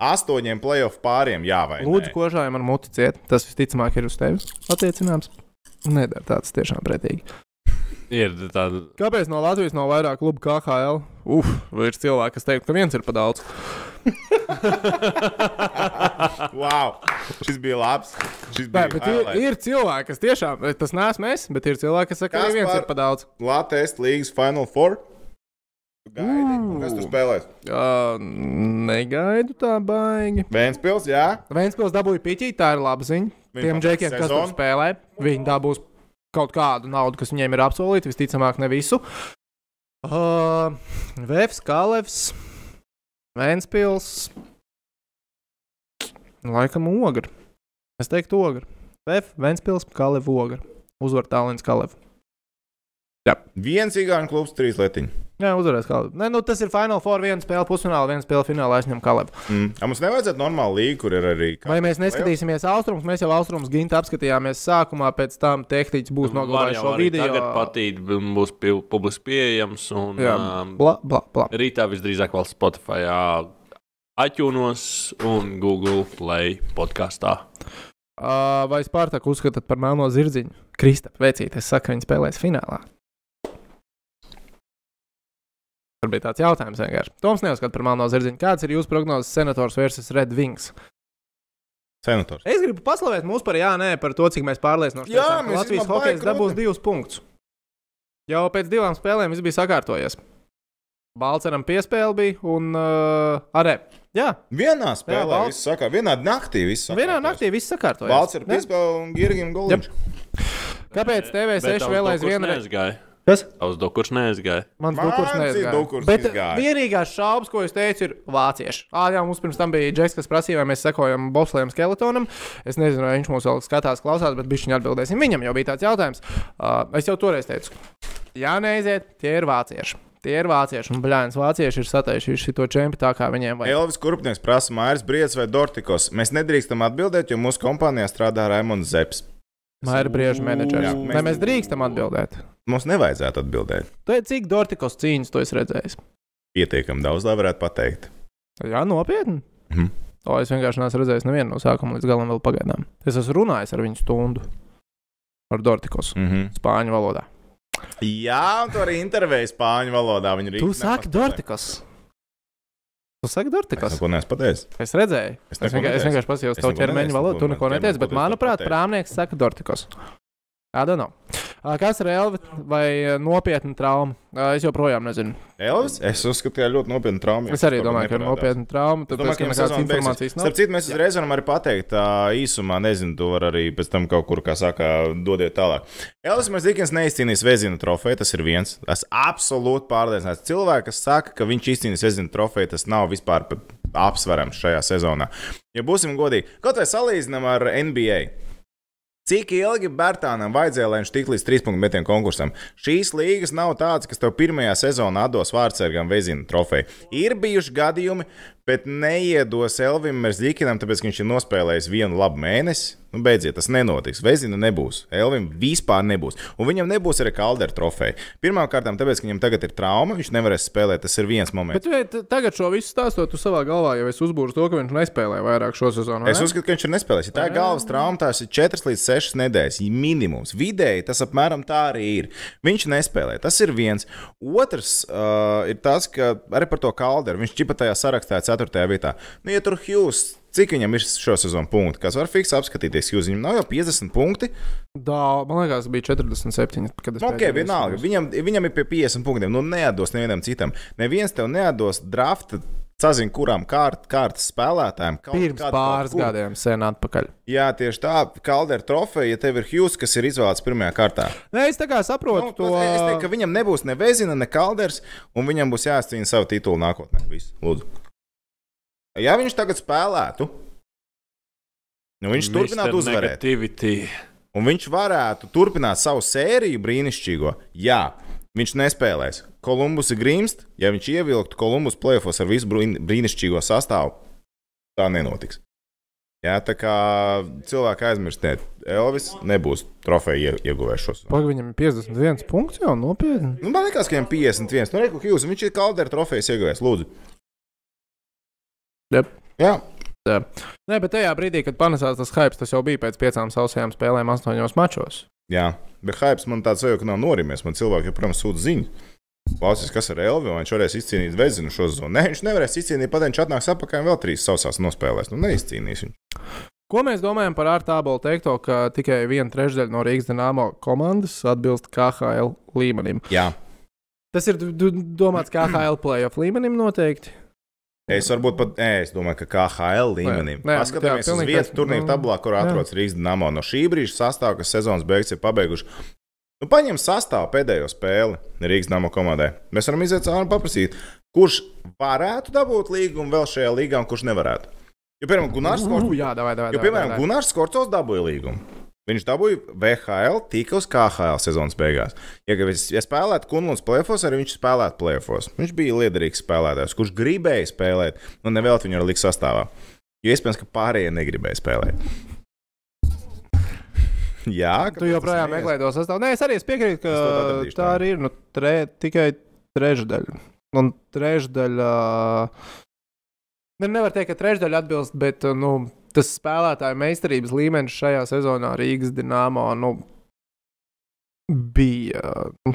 astoņiem playoff pāriem, jā vai nē.
Lūdzu, kožājam ar muti ciet. Tas visticamāk ir uz tevis attiecināms. Nedara tāds tiešām pretīgi.
Ir tāda.
Kāpēc no Latvijas nav vairāk klubu kā KL? Uf, vai ir cilvēki, kas teikt, ka viens ir par daudz?
Wow, šis bija labs. Šis
Nē,
bija
bet ir,
highlight.
ir cilvēki, kas tiešām, tas neesmu es, bet ir cilvēki, kas saka, ka
Kas
arī viens ir par daudz.
Latvijas līnijas Final Four. Gaidi, un kas tur spēlēs?
Uh, negaidu tā baigi.
Vēnspils, jā.
Vēnspils dabūja piķī, tā ir laba ziņa.
Viņi
Tiem
pabeidz
džekiem, kas tur
sezonu.
spēlē, viņi dabūs kaut kādu naudu, kas viņiem ir apsolīta, visticamāk, ne visu. Uh, Vēfs, Kalevs, Vēnspils. Laikam ogra. Es teiktu ogra. Vēf, Vēnspils, Kalev, ogra. Uzvar Tālins, Kalev.
Viens īgāņu klubs, trīs letiņi.
Jā, uzvarēs Kalev. Nē, nu tas ir Final Four, viena spēle pusfinālā, viena spēle finālā aizņem Kalev.
Mm. A, mums nevajadzētu normāli līniju, kur ir arī.
Vai mēs neskatīsimies austrumus? Mēs jau austrumus ginta apskatījāmies sākumā, pēc tam tehniķis būs noglabājis šo video.
Tagad patīt, un būs publiski pieejams. Un,
Jā, bla, bla, bla.
rītā visdrīzāk vēl Spotify, iTunes un Google Play podkāstā.
Vai Spārtaku uzskatāt par melno zirdziņu? Kristap, veicīt, es saku, viņi spēlēs finālā. Tur bija tāds jautājums vienkārši. Toms neuzskata par melno zirdziņu. Kāds ir jūsu prognozes senators versus Red Wings?
Senators.
Es gribu paslavēt mūs par jā, nē, par to, cik mēs pārliecinoši
Jā, mēs
Latvijas
baigi
dabūs divus punktus. Jau pēc divām spēlēm viss bija sakārtojies. Balceram piespēle bija un uh, arī. Jā,
Vienā spēlē
Valds-
viss sakā, vienā naktī viss sakā.
vienā naktī viss
ir
Ne?
piespēle un Girgim Goliņš.
Kāpēc TV6 vēl aizvien ir? Kas?
Uz
Mans dukurs
ir
neizgāja.
dukurs
Bet
izgāja.
vienīgās šaubas, ko es teicu, ir vācieši. Ā, jā, mums pirms tam bija Džeks, kas prasīja, vai mēs sekojam Bobslēm skeletonam. Es nezinu, vai viņš mūs vēl skatās, klausās, bet viņš viņu atbildēsim. Viņam jau bija tāds jautājums. Uh, es jau toreiz teicu, jā, neiziet, tie ir vācieši. Tie ir vācieši, un blēņas vācieši ir sataisījuši šo čempionu tā, kā viņiem vajag.
Elvis Kurpnieks prasa, Mairis Briedis vai Dortikos. Mēs nedrīkstam atbildēt, jo mūsu kompānijā strādā Raimons Zepsi.
Maira brieža menedžers.
Jā, mēs-
Vai mēs drīkstam atbildēt?
Mums nevajadzētu atbildēt.
Tu esi cik Dortikos cīņas tu esi redzējis?
Pietiekami daudz, lai varētu pateikt.
Jā, nopietni.
Mhm.
O, es vienkārši neesmu redzējis nevienu no sākuma līdz galam vēl pagaidām. Es esmu runājis ar viņu stundu. Ar Dortikos.
Mm -hmm.
Spāņu valodā.
Jā, un tur arī intervēja spāņu valodā. Viņa
Tu saki Dortikos. Tu saki
Es
Dortikos.
neko pateicis.
Es redzēju.
Es
Es, vienkār, es vienkārši pasījos
Es
tavu ķermeņa valodu. Tu neko neteici, bet manuprāt, prāmnieks saka Dortikos. Jā, no. Kas ir Elvi vai nopietna trauma? Es joprojām nezinu.
Elvis? Es uzskatu, ka ļoti nopietna trauma.
Es arī domāju, ka ir nopietna trauma. Tāpēc,
domāju,
ka
ka
nekādas informācijas nav.
Starp citu, mēs uzreiz varam arī pateikt, īsumā, nezinu, to var arī pēc tam kaut kur, kā saka, dodiet tālāk. Elvis Mazikins neizcīnīs Vezina trofeju, tas ir viens. Es absolūti pārliecināts. Cilvēki, kas saka, ka viņš izcīnīs Vezina trofeju, tas nav vispār apsverams šajā sezonā. Ja būsim godīgi, kaut vai salīdzinām ar NBA. Cik ilgi Bērtānam vajadzēja, lai viņš tiktu līdz trīs punktu metienu konkursam? Šīs līgas nav tādas, kas tev pirmajā sezonā atdos vārdsargam vezina trofeju. Ir bijuši gadījumi, bet neiedos Elvim Merzlikinam, tāpēc, ka viņš ir nospēlējis vienu labu mēnesi. Nu, beidziet, tas nenotiks. Vezina nebūs. Elvim vispār nebūs. Un viņam nebūs arī kaldera trofeja. Pirmkārt, tāpēc, ka viņam tagad ir trauma, viņš nevarēs spēlēt. Tas ir viens moments.
Bet vai t- tagad šo visu stāstot, tu savā galvā jau esi uzbūris to, ka viņš nespēlēja vairāk šo sezonu. vai
Es uzskatu, ka viņš ir nespēlējis. Ja tā ir galvas trauma, tās ir 4 līdz 6 nedēļas. Minimums. Vidēji tas apmēram tā arī ir. Viņš nespēlē. Tas ir viens. Otrs uh, ir tas, ka arī par to kalderu viņš čipa tajā sarakstā 4. vietā. Nu, ja tur Hughes. Cik viņam ir šo sezonu punkti? Kas var fiksēt, apskatīties, Hughes. Viņam nav jau 50 punkti.
Dā, man liekas, bija 47. Kad es
Nu, ok,
pēdējo
vienalga. Viņam, viņam ir pie 50 punktiem. Nu, neatdos nevienam citam. Neviens tev neatdos drafta. Sazinu, kurām kārt, kārtas spēlētājiem kaut
Pirms
kādu-
pāris
kaut
gadiem sen atpakaļ.
Jā, tieši tā, Kaldera trofeja, ja tev ir Hughes, kas ir izvēlēts pirmajā kārtā.
Nē, es tā kā saprotu
Nu,
to.
Es teiktu, ka viņam nebūs ne Vezina, ne Kalders, un viņam būs jāizcīna savu titulu nākotnē. Viss, lūdzu. Ja viņš tagad spēlētu, nu viņš turpinātu
Mr.
uzvarēt,
Negativity.
un viņš varētu turpināt savu sēriju brīnišķīgo, jā, viņš nespēlēs. Kolumbus ir grimst, ja viņš ievilktu Kolumbus plēfos ar visu brīn- brīnišķīgo sastāvu, tā nenotiks. Jā, tā kā cilvēki aizmirstiet, Elvis nebūs trofeja ie- ieguvējis šos.
Pagaidām, viņam ir 51 punkts jau nopietni.
Nu, man liekas, ka viņam 51. Nu, reku, Hughes, viņš ir kaldera trofejas ieguvējis, lūdzu.
Jep.
Jā,
Jā. Nē, bet tajā brīdī, kad panesās tas hype, tas jau bija pēc piecām sausajām spēlēm, astoņos mačos.
jā, bet hypes man tāds ka nav norimies. Man cilvēki joprojām sūta ziņas. Klausies, kas ar Elvi, vai viņš varēs izcīnīt Vezinu šo zonu. Nē, viņš nevarēs izcīnīt, pat viņš atnāks apakaļ un vēl trīs sausās nospēlēs. Nu, neizcīnīs viņu.
Ko mēs domājam par ārtābolu teikto, ka tikai viena trešdaļa no Rīgas dīnāmo komandas atbilst KHL līmenim?
Jā,
Tas ir domāts KHL playoff līmenim noteikti.
Es varbūt pat, nē, es domāju, ka KHL līmenī.
Nē, nē,
Paskatāmies
jā,
uz vietu
nu,
tabulā, kur atrodas Rīgas Dāmā. No šī brīža sastāvā, kas sezonas beigas ir pabeiguši. Nu, paņem sastāvu pēdējo spēli Rīgas Dāmā komandai. Mēs varam iziet cauri un paprasīt, kurš varētu dabūt līgumu vēl šajā līgā un kurš nevarētu. Jo, piemēram, Gunārs Korts
Uh, jā, davai, davai.
Jo,
davai,
piemēram,
davai.
Gunārs Korcovs dabūja līgumu. Viņš dabūja VHL, tika uz KHL sezonas beigās. Ja, ja spēlētu Kunlunds plēfos, arī viņš spēlētu plēfos. Viņš bija liederīgs spēlētājs, kurš gribēja spēlēt, un nevēl viņu ar likt sastāvā. Jo iespējams, ka pārējie negribēja spēlēt. Jā,
Tu joprojām meklē to sastāvu. Nē, es arī es piekrītu, ka
Es
tā
tā.
arī ir. Nu, tre, tikai trešdaļa. Un trešdaļa. Ne, nevar teikt, ka trešdaļa atbilst, bet nu, tas spēlētāju meistarības līmenis šajā sezonā Rīgas dīnāmā nu, bija nu,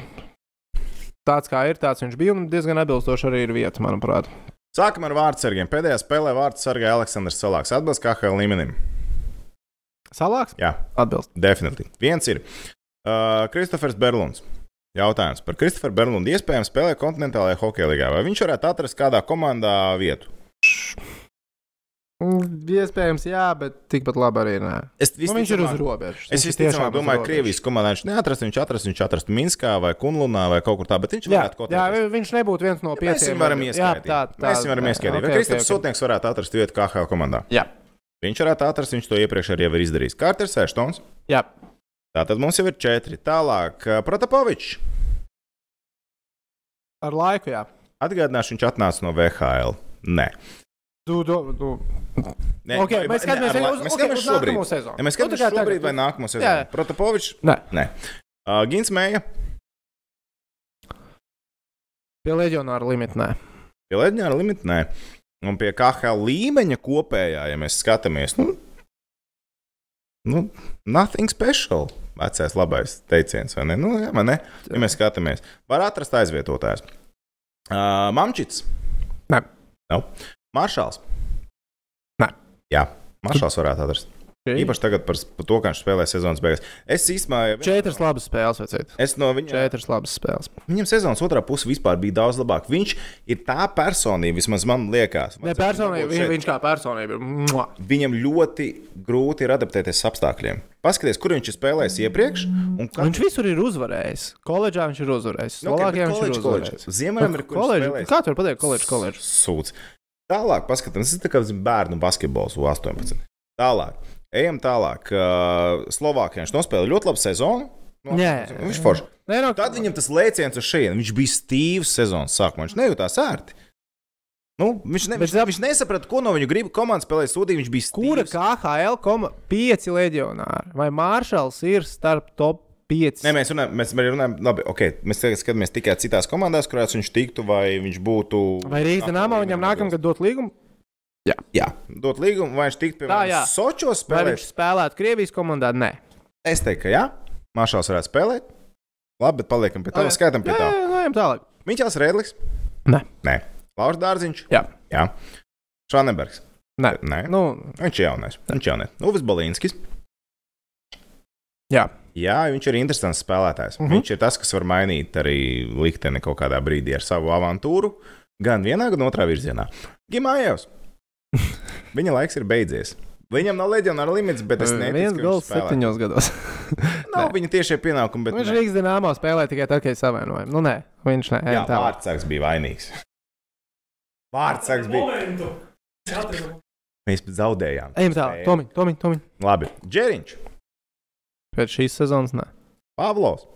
tāds, kā ir. Tāds viņš bija un diezgan atbilstoši arī ir vieta, manuprāt.
Sākam ar vārdsargiem. Pēdējā spēlē vārdu sargāja Aleksandrs Salāks. Atbilst KHL līmenim.
Salāks?
Jā,
Atbilst.
definitīvi. Viens ir uh, Kristofers Berlunds. Jautājums par Kristoferu Berlundu. Iespējams, spēlē kontinentālajā hokeja līgā. Vai viņš varētu atrast kādā komandā vietu?
Mm, Iespējams, jā, bet tikpat labi arī nē.
Es
Nu, viņš ir uz robežas.
Es
tiešām
domāju, ka. Krievijas komandā viņš neatrast. Viņš atrast, viņš atrast Minskā vai Kunlunā vai kaut kur tā, bet viņš
Jā,
varētu kaut
jā,
kur
viņš nebūtu viens no
Mēs
pieciem.
viņam varam
Jā,
ieskaitīt.
tā, tā,
Mēs viņam varam ieskaitīt. Vai
ok,
Kristofers
ok, ok.
Sotnieks varētu atrast vietu KHL komandā?
Jā,
Viņš varētu atrast, viņš to iepriekš arī ir izdarījis. Kārters Eštons.
jā.
Tātad mums jau ir četri. Tālāk, uh, Protapovičs.
ar laiku, jā.
Atgādināšu, viņš atnāca no VHL. Nē.
Du, du, du.
Nē,
Ok,
vai-
mēs skatāmies
ne,
uz-
mēs skatāmies
uz
šobrīd.
nākamo sezonu.
Ja mēs
Nu, tā
skatāmies
kā
šobrīd
tagad-
vai nākamo sezonu.
Jā.
Protapovičs.
Nē,
Nē. Uh, Gins Mēja.
pie leģionāra limita nē.
Pie Leģionāra limita nē. Un pie KHL līmeņa kopējā, ja mēs skatāmies, nu, nu nothing special. Vecais labais teiciens, vai ne? Nu, jā, vai ne? Ja mēs skatāmies, var atrast aizvietotājs. Uh, Mamčits.
Nē.
Nav. Maršāls.
Nē.
Jā, Maršāls varētu atrast. Īpaši tagad par, par to, kā viņš spēlē sezonas beigās. Es īstenībā.
Četras labas spēles, vecīt.
Es no viņa.
Četras labas spēles.
Viņam sezonas otrā puse vispār bija daudz labāka. Viņš ir tā personība, vismaz man liekas.
Ne, personība, viņš, viņš kā personība ir. Mua.
Viņam ļoti grūti ir adaptēties apstākļiem. Paskaties, kur viņš ir spēlējis iepriekš. kā-
Viņš visur ir uzvarējis. Koledžā viņš ir uzvarējis.
Nu,
Slovākijā
bet
viņš ir uzvarējis.
Ziemeļamerikā viņš
Koledž-
spēlējis.
Kā tur pateikt, koledža, koledža?
Sūds. Tālāk, paskatāmies, tas ir kā bērnu basketbols U18. Tālāk, ejam tālāk. Slovākijā viņš nospēlēja ļoti labu sezonu. No,
Jā.
Viņš forši.
Nē, no,
Tad viņam tas lēciens uz šejienu. Viņš bija stīvs sezonas sākumā. Viņš nejūtās ērti. Nu, viņš, ne,
Bet
viņš,
zap-
viņš nesaprata, ko no viņa grib. Komanda spēlēja sūdīgi. Viņš bija
kura
stīvs.
KHL koma pieci leģionāri? Vai Māršals ir starp top 5?
Nē, mēs runājam, mēs arī runājam, labi, ok, mēs skatāmies tikai citās komandās, kurās viņš tiktu, vai viņš būtu.
Vai Rīgas Dienāmā viņam nākamgad dot līgumu?
Jā, dot līgumu, vai viņš tiktu,
jā.
piemēram, Sočos
Vai
spēlēt.
viņš spēlētu Krievijas komandā? Nē.
Es teiktu, ka jā, Maršals varētu spēlēt. Labi, bet paliekam pie tā, skaitām pie
Jā,
tā.
jā, jā, ejam tālāk.
Miķels Rēdlis.
Nē.
Nē. Lauris Dārziņš.
Jā.
Jā. Švanenbergs.
Nē.
Nē.
Nu,
Viņš jaunais. Viņš jaunais. Uvis Balīnskis.
jā.
Jā, viņš ir interesants spēlētājs. Mm. -hmm. Viņš ir tas, kas var mainīt arī likteni kaut kādā brīdī ar savu avantūru. Gan vienā, gan otrā virzienā. Gimājos. Viņa laiks ir beidzies. Viņam nav leģionāra limits, bet es ka viņš
gols septiņos gados.
Nav viņa tiešie pienākumi, bet
Viņš. Rīgas Dienāmā spēlē tikai tad, kad ir savainojumi. Nu, nē, viņš nē.
Jā,
Ejam tālāk.
Vārtsargs bija vainīgs. Vārtsargs bija. Mēs zaudējām.
Ejam tālāk. Tomiņ, Tomiņ, Tomiņ.
Labi. Džeriņš,
Pēc šīs sezonas nē.
Pāvlovs,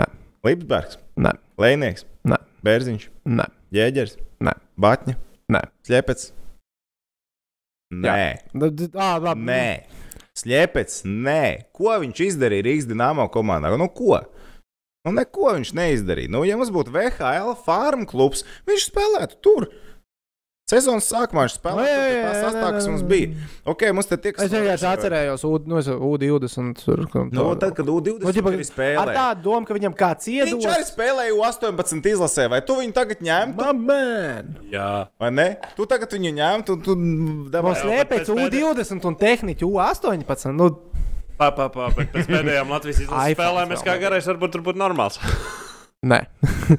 Nē.
Lipsbergs,
Nē.
Lēnieks,
Nē.
Bērziņš,
Nē.
Jēģers,
Nē.
Batņa,
Nē.
Sliepets. Nē,
Nu, d- ā, labi.
nē. Sliepets, nē. Ko viņš izdarīja Rīgas dīnāmo komandā? Nu, ko? Nu, neko viņš neizdarīja. Nu, ja mums būtu VHL farm klubs, viņš spēlētu tur. Sezonas sākumā viņš spēlēja
Jā, jā, jā,
tā
jā,
mums bija. Ok, mums te tiek
Es vienkārši atcerējos U, nu, es- U20. Tur, ka-
Nu, tad, kad U20
Nu, ģipa,
arī
Ar
spēlēja.
tādu domu, ka viņam kāds
Viņš
iedos.
arī spēlēja U18 izlasē, vai tu viņu tagad ņemtu?
Man,
Jā,
Vai ne? Tu tagad viņu ņemtu, un tu
man
dabūji.
slēpēc
pēc
U20 un tehniķi U18. Nu,
pēc pēdējām Latvijas izlases spēlēm es kā garais varbūt tur būtu normāls.
Nē.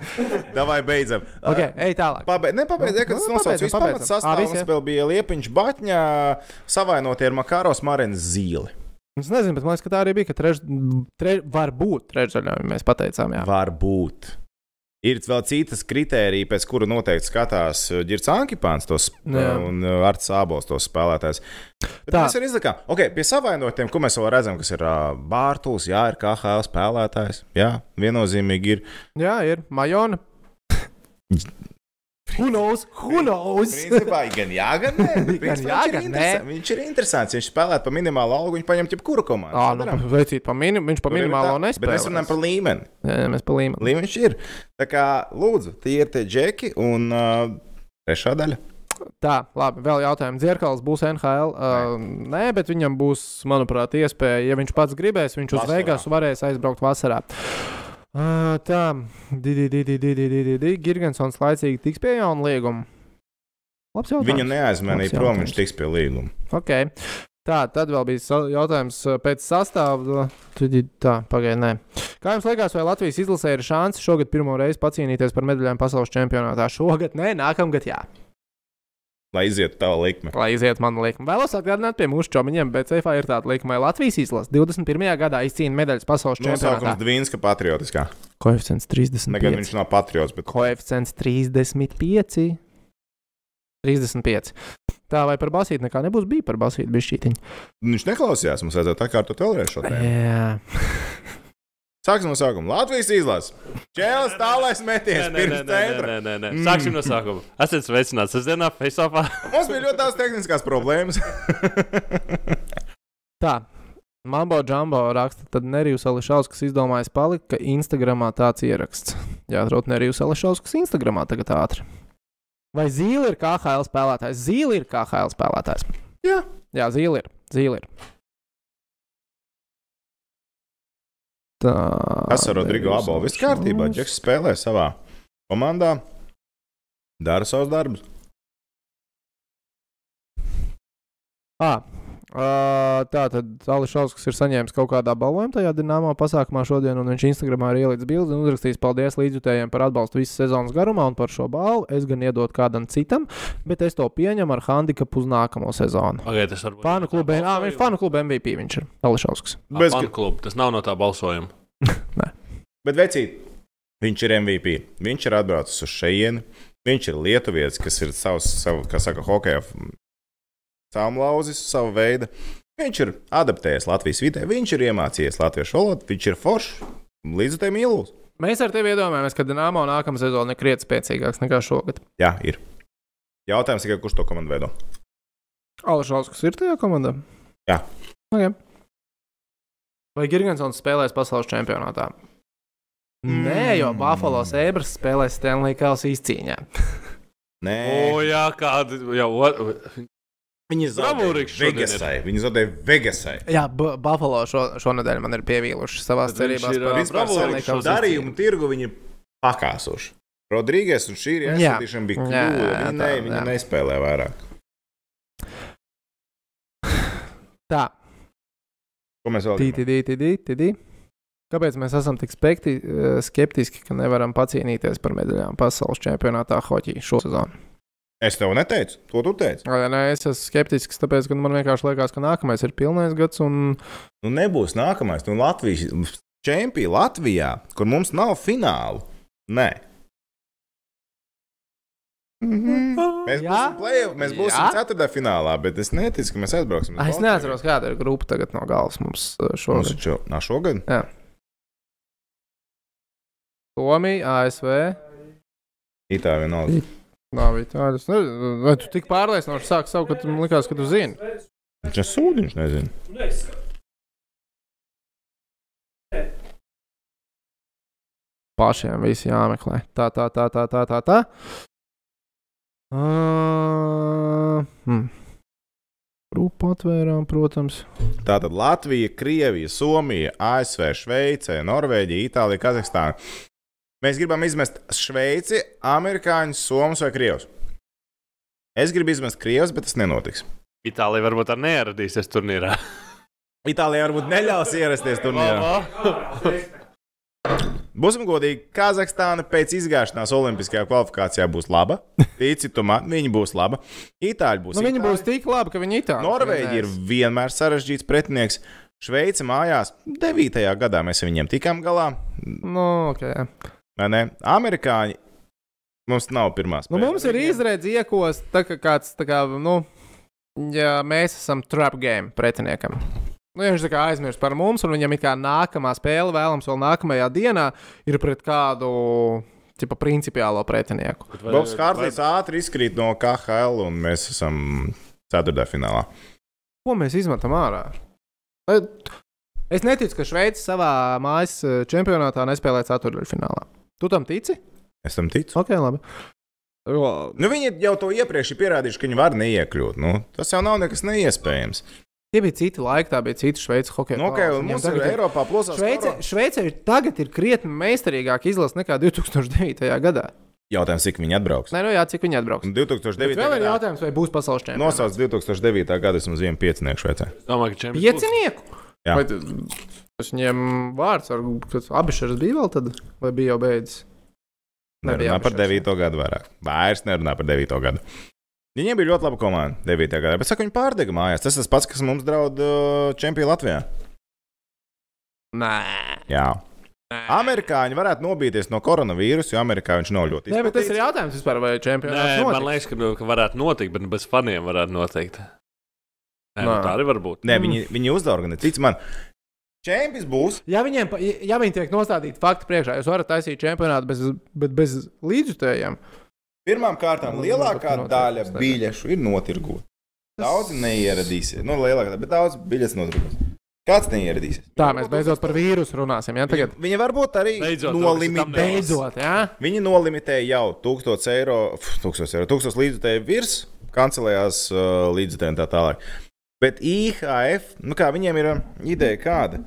Davai beidzam.
ok, ej tālāk.
Pabeidz, ne, pabeidz, ja, kad es
Nu, pabeidzam,
vispār
pabeidzam. Ā,
sastāvus. vēl bija Liepiņš, Batņa, savainotie ar Makāros Marēnas zīli.
Es nezinu, bet man liekas, ka tā arī bija. Ka treš, tre, var būt trešdaļā, mēs pateicām, jā.
Varbūt. Ir vēl citas kritērijas, pēc kuru noteikti skatās Girts Ankipāns tos,
Jā.
un uh, Arts Sābols tos spēlētājs. Bet
Tā.
mēs arī izlikām, ok, pie savainotiem, ko mēs vēl redzam, kas ir uh, Bārtuls, jā, ir KHL spēlētājs. Jā, viennozīmīgi ir.
Jā, ir Majona. Who knows? Who knows?
Principā, gan jā, gan nē.
Gan jā,
viņš ir
gan nē.
Viņš ir interesants. Viņš spēlētu par minimālu algu, viņš paņemtu jebkuru komandu.
Ā, nu, veicīt pa mini, viņš pa
Tur ir
minimālo
tā,
nespēju.
Bet mēs runājam par līmeni.
Jā, jā, mēs pa līmeni.
Līmenis ir. Tā kā, lūdzu, tie ir tie džeki un uh, trešā daļa.
Tā, labi. Vēl jautājums. Dzirkals būs NHL. Uh, nē, bet viņam būs, manuprāt, iespēja, ja viņš pats gribēs, viņš uz
Vasarā.
Vegasu varēs aizbraukt vasarā. Uh, tā, Didi, Didi, Girgensons laicīgi tiks pie jauna lieguma. Labs jautājums.
Viņu neaizmanīja prom, viņš tiks pie līguma.
Okay. Tā, tad vēl bija jautājums uh, pēc sastāvda. Tā, pagaidiet. Kā jums liekas, vai Latvijas izlasē ir šāds šogad pirmo reizi pacīnīties par medaļām pasaules čempionātā? Šogad, nē, nākamgad, jā.
Lai izietu tā likme.
Lai iziet man likme. Vēlos atgādināt pie mūsu čomiņiem, bet CFA ir tāda likme, lai Latvijas izlase 21. gadā izcīna medaļas pasaules
Nosaukums
čempionātā.
Dvīnska patriotiskā.
Koeficients
Negad
35.
viņš nav patriots, bet
Koeficients 35. 35. Tā vai par basīti nekā nebūs bija par basīti bišķītiņu.
viņš neklausījās. Mums vajadzētu atkārtot vēlreiz šo tēmu.
Jā.
Sāksim no sākuma. Latvijas izlase. Čēlis tālais meties
Nē, nē,
pirms
nē, nē,
centra.
nē, nē, nē.
Mm.
Sāksim no sākuma. Esat sveicināts sestdienā, Faceopā.
Mums bija ļoti daudz tehniskās problēmas.
Tā. Mambo Džambo raksta, tad Nerijus Ališauskas izdomājis palikt, ka Instagramā tāds ieraksts. Jā, atrod Nerijus Ališauskas Instagramā tagad ātri. Vai Zīle ir KHL spēlētājs? Zīle ir KHL spēlētājs.
Jā.
Jā, Zīle ir. Zīle ir. Tā.
Tas ar Rodrigo Abo viss kārtībā. Džeks spēlē savā komandā, dara savus darbus.
À, Uh, tā tad Ališauskas ir saņēmis kaut kādā balvojumā tajā dināmā pasākumā šodien, un viņš Instagramā ir ielicis bildi un uzrakstījis paldies līdzjutējiem par atbalstu visas sezonas garumā un par šo balvu. Es gan iedodu kādam citam, bet es to pieņemu ar handikapu uz nākamo sezonu.
Pagaidiet, tas varbūt.
Fanu kluba, ah, viņš fanu kluba MVP viņš ir Ališauskas.
Bez-
Fanu klubu. Tas nav no tā balsojuma.
Bet vecīt, viņš ir MVP. Viņš ir atbraucis uz šejieni. Viņš ir lietuvietis, kas ir savs, savu, kā saka, hokeja sāmlauzis, savu veidu. Viņš ir adaptējies Latvijas vidē, viņš ir iemācījies latviešu valodu, viņš ir foršs, līdz tam mīlūs.
Mēs ar tevi iedomājamies, ka Dienāmo nākamā sezona ir krietni spēcīgāks nekā šogad.
Jā, ir. Jautājums tikai, kurš to komandu veido?
Ališauskas ir tajā komandā?
Jā.
Okay. Vai Girgensons spēlēs pasaules čempionātā? Nē, jo
Mm.
Buffalo Sabres spēlēs Stanley Kausa izcīņā.
Nē,
O, jā, kāda. O,
viņi
ir.
Vegasai. Viņi zaudēja Vegasai.
Jā, Buffalo šo, šonadēļ man ir pievīluši savā
Bet viņš
cerībās
ir,
par
ā,
Vispār savu darījumu tirgu viņi ir pakāsuši. Rodrīgas un šī ir aizsūtīšana bija kļūda. Viņi,
tā,
ne, viņi
jā.
nespēlē vairāk.
Tā,
Ko mēs vēl
tīti, tīti, tīti, tīti. Kāpēc mēs esam tik spekti, eh, skeptiski, ka nevaram pacīnīties par medaļām pasaules čempionātā hoķī šo sezonu?
Es tev neteicu, to tu teici.
Vai Nē, es esmu skeptisks, tāpēc, ka man vienkārši liekas, ka nākamais ir pilnais gads. Un...
Nu, nebūs nākamais. Nu, Latvijas čempions Latvijā, kur mums nav fināla. Nē. Mēs
Jā?
būsim, play, mēs būsim
Jā?
ceturtajā finālā, bet es neticu, ka mēs aizbrauksim. uz
Ah, Es neatceros, kāda ir grupa tagad no galvas mums
Mums
šogad.
taču nā, šogad.
Somija, ASV.
Itālijā vienalga.
Nav tādas. Vai tu tik pārliecinoši sāki savu, ka tu man likās, ka tu zini?
Viņš ir sūdiņš, nezinu.
Pašiem viss jāmeklē. Tā, tā, tā, tā, tā, tā. tā. Uh, hmm. Grupu atvērām, protams.
Tātad Latvija, Krievija, Somija, ASV, Šveice, Norvēģija, Itālija, Kazahstāna. Mēs gribam izmest Šveici, amerikāņus, somus vai krievus. Es gribu izmest krievus, bet tas nenotiks.
Itālija varbūt arī neieradīsies turnīrā.
Itālijā varbūt neļaus ierasties turnīrā. Būsim godīgi, Kazahstāna pēc izgāšanās Olimpiskajā kvalifikācijā būs laba. Tici tu man, viņi būs laba. Itāļi būs.
Nu, viņi
itāļi.
būs tik labi, ka viņi itāļi.
Norvēģi ir vienmēr sarežģīts pretinieks. Šveice mājās 9. gadā mēs ar viņiem tikām galā.
Nu, okay.
Vai ne? Amerikāņi mums nav pirmās.
nu, mums ir izredzes iekos, tā kā kāds, tā kā, nu, ja mēs esam trap game pretiniekam. Nu, ja viņš tā kā aizmirst par mums, un viņam ir kā nākamā spēle vēlams vēl nākamajā dienā, ir pret kādu tipa, principiālo pretinieku.
Bobs Hārlis ātri izkrīt no KHL, un mēs esam ceturtajā finālā.
Ko mēs izmetam ārā? Es neticu, ka Šveice savā mājas eh, čempionātā nespēlē ceturdaļfinālā. Tu tam tici?
Es tam ticu.
Ok, labi.
Nu, viņi jau to iepriekš ir pierādījuši, ka viņi var neiekļūt. Nu, tas jau nav nekas neiespējams.
Tie bija citi laiki, tā bija cita Šveices hokeja.
Nu, okay, un mums ir Eiropā plosās.
Šveice, Šveice ir tagad ir krietni meistarīgāk izlase nekā 2009. gadā.
Jautājums, cik viņi atbrauks?
Nē, nu jā, cik viņi atbrauks.
Un 2009.
Vēl ir jautājums, vai būs pasaules čempions.
Nosauc 2009. gada esmu uz vienu piecinieku Šveicē.
Domāju, ka čempions.
Piecinieku?
Jā.
Vai Tas viņiem vārds, varbūt abi šādi bija vēl tad, vai bija jau beidzis? Nebija
Nerunā par
Abišers.
9. gadu vairāk. Vairs nerunā par 9. gadu. Viņiem bija ļoti laba komanda 9. gadā, bet saka, viņi pārdega mājās. Tas tas pats, kas mums draud uh, čempionā Latvijā.
Nē.
Jā. Amerikāņi varētu nobīties no koronavīrusa, jo Amerikā viņš nav ļoti
Nē, bet tas
izplatīts.
ir jautājums vispār, vai čempionāts
Nē, man liekas, ka, ka varētu notikt, bet bez faniem varētu notikt. Nē, nu,
Nā.
tā arī var būt.
Nē, viņi, viņi uzorganizē. Tic man, čempions būs.
Ja viņiem, ja viņi tiek nostādīti fakti priekšā, jūs varat taisīt čempionātu bez, bet bez līdzjutējiem.
Pirmām kārtām
Nu,
lielākā daļa biļešu ir notirgota. Daudz neieradīsies. Nu, lielākā daļa, bet daudz biļetes notirgos. Kāds neieradīsies?
Tā mēs beidzot par vīrusu runāsim. Ja? Tagad
Viņi, varbūt arī
Beidzot,
nolimitē.
beidzot, jā.
Viņi nolimitēja jau 1000 eiro, pf, 1000 eiro, 1000 līdzekļu virs kancelējās uh, līdzekļu un tā tālāk. Bet IHF, nu kā viņiem ir uh, ideja kāda?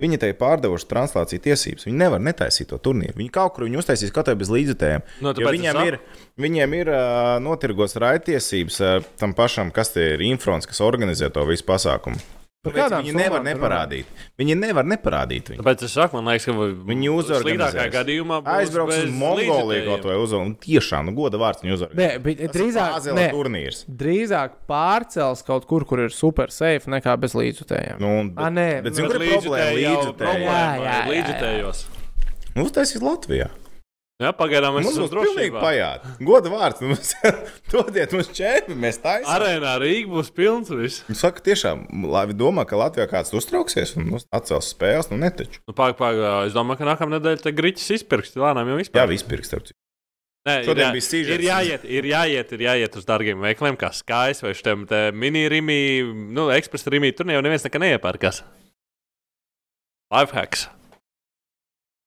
Viņi te ir pārdevuši translāciju tiesības. Viņi nevar netaisīt to turnīru. Viņi kaut kur viņu uztaisīs kaut kādā bez līdzekļiem.
Nu,
Jo
tāpēc
viņiem ir, viņiem ir uh, notirgos raidtiesības uh, tam pašam, kas ir Infrons, kas organizē to visu pasākumu. Tāpēc Viņi nevar neparādīt. Viņi nevar neparādīt viņu.
Tāpēc es saku, man liekas, ka
Viņi
sliktākajā gadījumā
Aizbrauks uz Mongoliju kaut vai uz un tiešām, nu, goda vārds viņu uzvarēt.
Nē, bet drīzāk,
Drīzāk
nē,
turnīrs.
drīzāk pārcels kaut kur, kur ir super safe nekā bez līdzjutējiem.
Nu, un-
A, nē,
bet
bet
zini, kur ir problēma?
Līdzutējos.
Nu, Uztaisīt Latvijā.
Jā, pagaidām mēs esam
būs pilnīgi pajāt. Goda vārds. Nu, mums- Dodiet mums čēpi, mēs taisām.
Arēnā Rīga būs pilns viss.
Viņš saka, tiešām, labi domā, ka Latvijā kāds uztrauksies un nu, atcels spēles, nu netaču.
Nu, pag, pag, es domāju, ka nākamā nedēļa te griķis izpirks lēnām jau
Jā,
vispār.
vispirks, starp citu.
Nē,
Šodien
ir, jā-
bija sižets.
ir jāiet, ir jāiet, ir jāiet uz dārgiem veikaliem, kā skaists vai šiem mini-rīmī, nu, ekspresa rīmī. Tur jau neviens nekā neiepērkas. Lifehacks.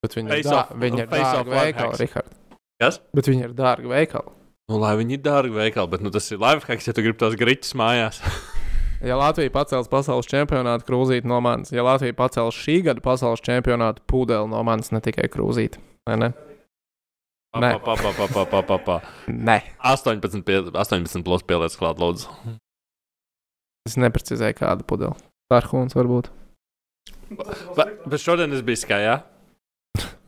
Bet viņi ir,
Face
dā,
off-
viņi ir dārgi veikali,
lifehacks.
Rihard.
Kas?
Bet viņi ir dārgi veikali.
Nu, lai viņi ir dārgi veikali, bet nu, tas ir lifehacks, ja tu gribi tos griķus mājās.
Ja Latvija pacels pasaules čempionātu krūzīti no manis, ja Latvija pacels šī gada pasaules čempionātu pūdeli no manis, ne tikai krūzīti. Vai ne?
Pa,
Nē.
pa, pa, pa, pa, pa, pa, pa.
Nē,
18, pie, 18 plus pieliec klāt, lūdzu.
es neprecizēju kādu pudeli. Tarhūns varbūt.
Ba, bet šodien es biju skajā.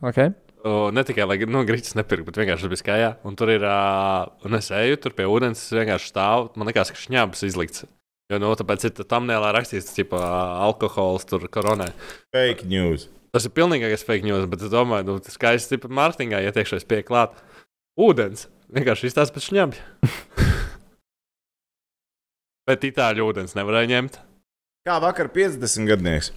Okay.
O, ne tikai lai nu, grīdas nepirkt, bet vienkārši bija skajā. Un tur ir, uh, un es eju tur pie ūdens, es vienkārši stāvu. Man liekas, ka šņābs izlikts. Jo, nu, tāpēc ir tam nēlā rakstīts, ka alkohols tur koronē.
Fake news.
Tas ir pilnīgais fake news, bet es domāju, nu, tas skaisti tipa mārketingā ietiekšais pie klāt. Ūdens. Vienkārši izstāsta pēc šņabja. bet itāļu ūdens nevarēja ņemt.
Kā vakar 50 gadnieks?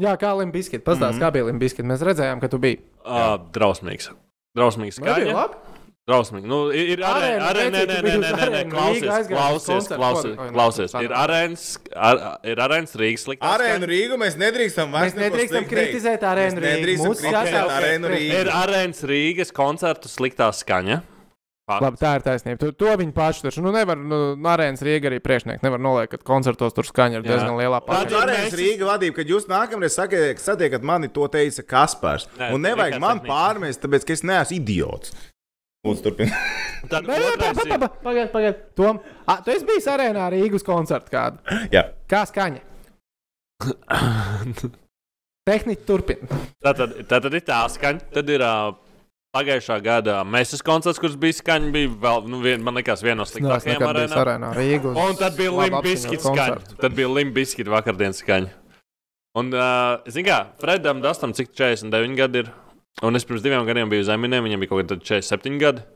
Jā, kā Limbiskit. Pastāst, mm. -hmm. kā bija Limbiskit. Mēs redzējām, ka tu biji.
Uh, drausmīgs. Drausmīgs.
Labi?
Drausmīgi. Nu, ir ir arēna, nē, nē, nē, nē, nē, klausies, klausies, klausies,
ne,
klausies. Ir arēnas, ar, ir arēnas Rīgas sliktā
Arēnu Rīgu mēs nedrīkstam
Mēs
vairs neko
nedrīkstam kritizēt arēnu
Mēs
Rīgu.
nedrīkstam kritizēt arēnu Rīgu.
Ir arēnas Rīgas koncertu sliktā skaņa. Fakts.
Labi, tā ir taisnība. To, to viņi paši taču. Nu, nevar, nu, Arēnas Rīga arī priekšnieki nevar noliekt, ka koncertos tur skaņa ir diezgan lielā
Tad
pārāk.
ir
arēnas Rīga vadība, kad jūs nākamreiz sakiet, satiekat mani, to teica Kaspars.
Nē,
Un nevajag man pārmest, tāpēc, ka es neesmu idiots. Lūdzu, turpiniet.
Tad otrais ir-
pagaidi, pagaidi. Tom, a, tu esi bijis arēnā Rīgas koncertā kādu.
Jā.
Kā skaņa? Tehniski turpina.
Tātad, tātad ir tā skaņa. Tad ir uh, pagājušā gada mēsas koncerts, kurš bija skaņa. Bija vēl, nu, vien, man liekas, viena no sliktākajām arēnām.
arēnā Rīgas.
Un tad bija
apziņot
skaņa. Tad bija Limbiskits vakardienas skaņa. Un, uh, zini kā, Fredam Dastam, cik 49 gadi ir. Un es pirms diviem gadiem biju zeminē, viņam bija kaut kādi 47 gadi.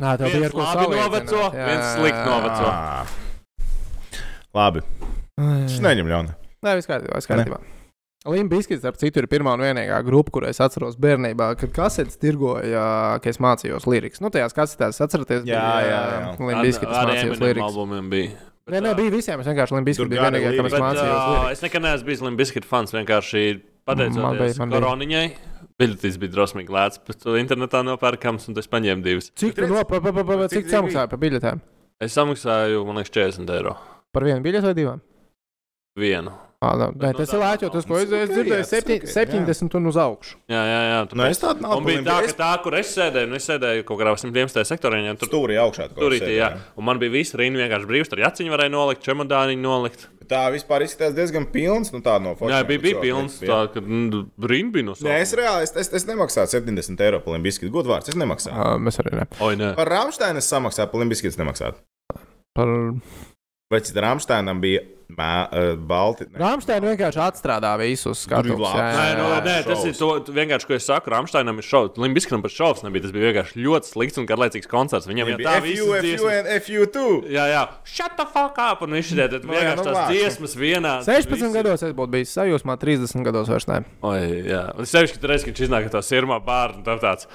Nā, tev bija ar ko
labi noveco.
Jā,
viens slikti
jā.
noveco.
Labi.
Ai,
Es neņemu ļaunu.
Nē, viss kārtībā. Viss kārtībā. Limbiskits, ap citu, ir pirmā un vienīgā grupa, kur es atceros bērnībā, kad kasetes tirgoja, ka es mācījos lirikas. Nu, tajās kasetēs atceraties,
Jā, jā, jā.
Ar
mācījos
Eminem
lirikas.
bija.
Nē, nē, bija visiem. Es vienkārši
Tur
Limbiskits bija vienīgā, kam es.
Bet,
mācījos
uh, es nekad neesmu bijis Limbiskita fans. Vienkārši pateicoties koroniņai, biļetes bija drosmīgi lēts, bet tu internetā nopērkams un tas paņēma divas.
Cik tu
redz,
no, pa, pa, pa, pa,
cik
samaksāja par biļetēm?
Es samaksāju, man liekas, 40 eiro.
Par vienu biļeti vai divām?
Vienu.
Ah, nē,
nu,
tas
tā
ir lēts, jo tas, ko es, dzirdēju,
jā, jā.
70 un uz augšu.
Jā, jā, jā.
Nu, es tādu nav
Un bija tā, ka tā, kur es sēdēju, nu, es sēdēju kaut kādā 111. sektorā, ja tur
Stūrī augšā. tu kaut
tur
kā
bija.
sēdi,
Un man bija viss rīns vienkārši brīvs. Tur jāciņu varēja nolikt, čemodāniņu nolikt.
Tā vispār izskatās diezgan pilns. Nu, tā no
Jā,
foršiem
bija, bija pilns.
jā.
Tā, ka rīns bija no
Nē, es reāli es, es, es nemaksāju 70 eiro par limbiskītu. Godvārds, es nemaksāju.
Uh, mēs arī ne.
Oi, nē.
Par Rāmsteinu es samaksāju, par limbiskītu nemaksāju.
Par
Vai cits Rāmsteinam bija mē, uh, balti? Ne.
Rāmsteinu vienkārši atstrādā visus
ir
skatuves.
labs.
jā, jā,
Nē, nu,
jā.
nē, tas ir to, vienkārši, ko es saku. Rāmsteinam ir šovs. Limbiskam pat šovs nebija. Tas bija vienkārši ļoti slikts un garlaicīgs koncerts. Viņam jau tā
FU, FU and FU2.
Jā, jā, shut the fuck up! Un viņš šeit
Nu, jā,
vienkārši
nu,
tās dziesmas vienā.
16 gados es būtu bijis sajūsmā, 30 gados vairs ne.
Oi, jā. Un sevišķi tur reiz, kad iznāk ar to sirmā bārnu, tā tāds.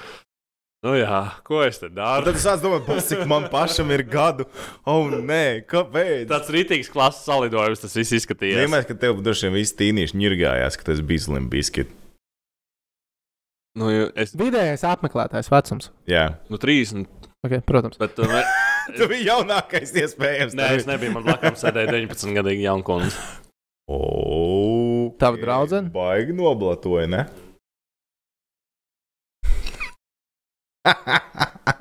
Nu jā, ko es te
Un
daru?
Tad es "Bas, cik man pašam ir gadu. Oh, nē, kāpēc?
Tāds rītīgs klases salidojums tas viss izskatījās.
Vienmēr, kad tev droši vien visi tīnieši ņirgājās, ka tas bija limbiskīts.
Nu, jo es,
Vidējais apmeklētājs vecums.
Jā.
nu 30,
Okay, protams.
bet. Ne,
Tu biji jaunākais iespējams.
nē, es nebiju. Man blakus sēdēja 19 gadīgi jaunkundze.
O,
Tava draudzene?
Baigi noblatoja, ne?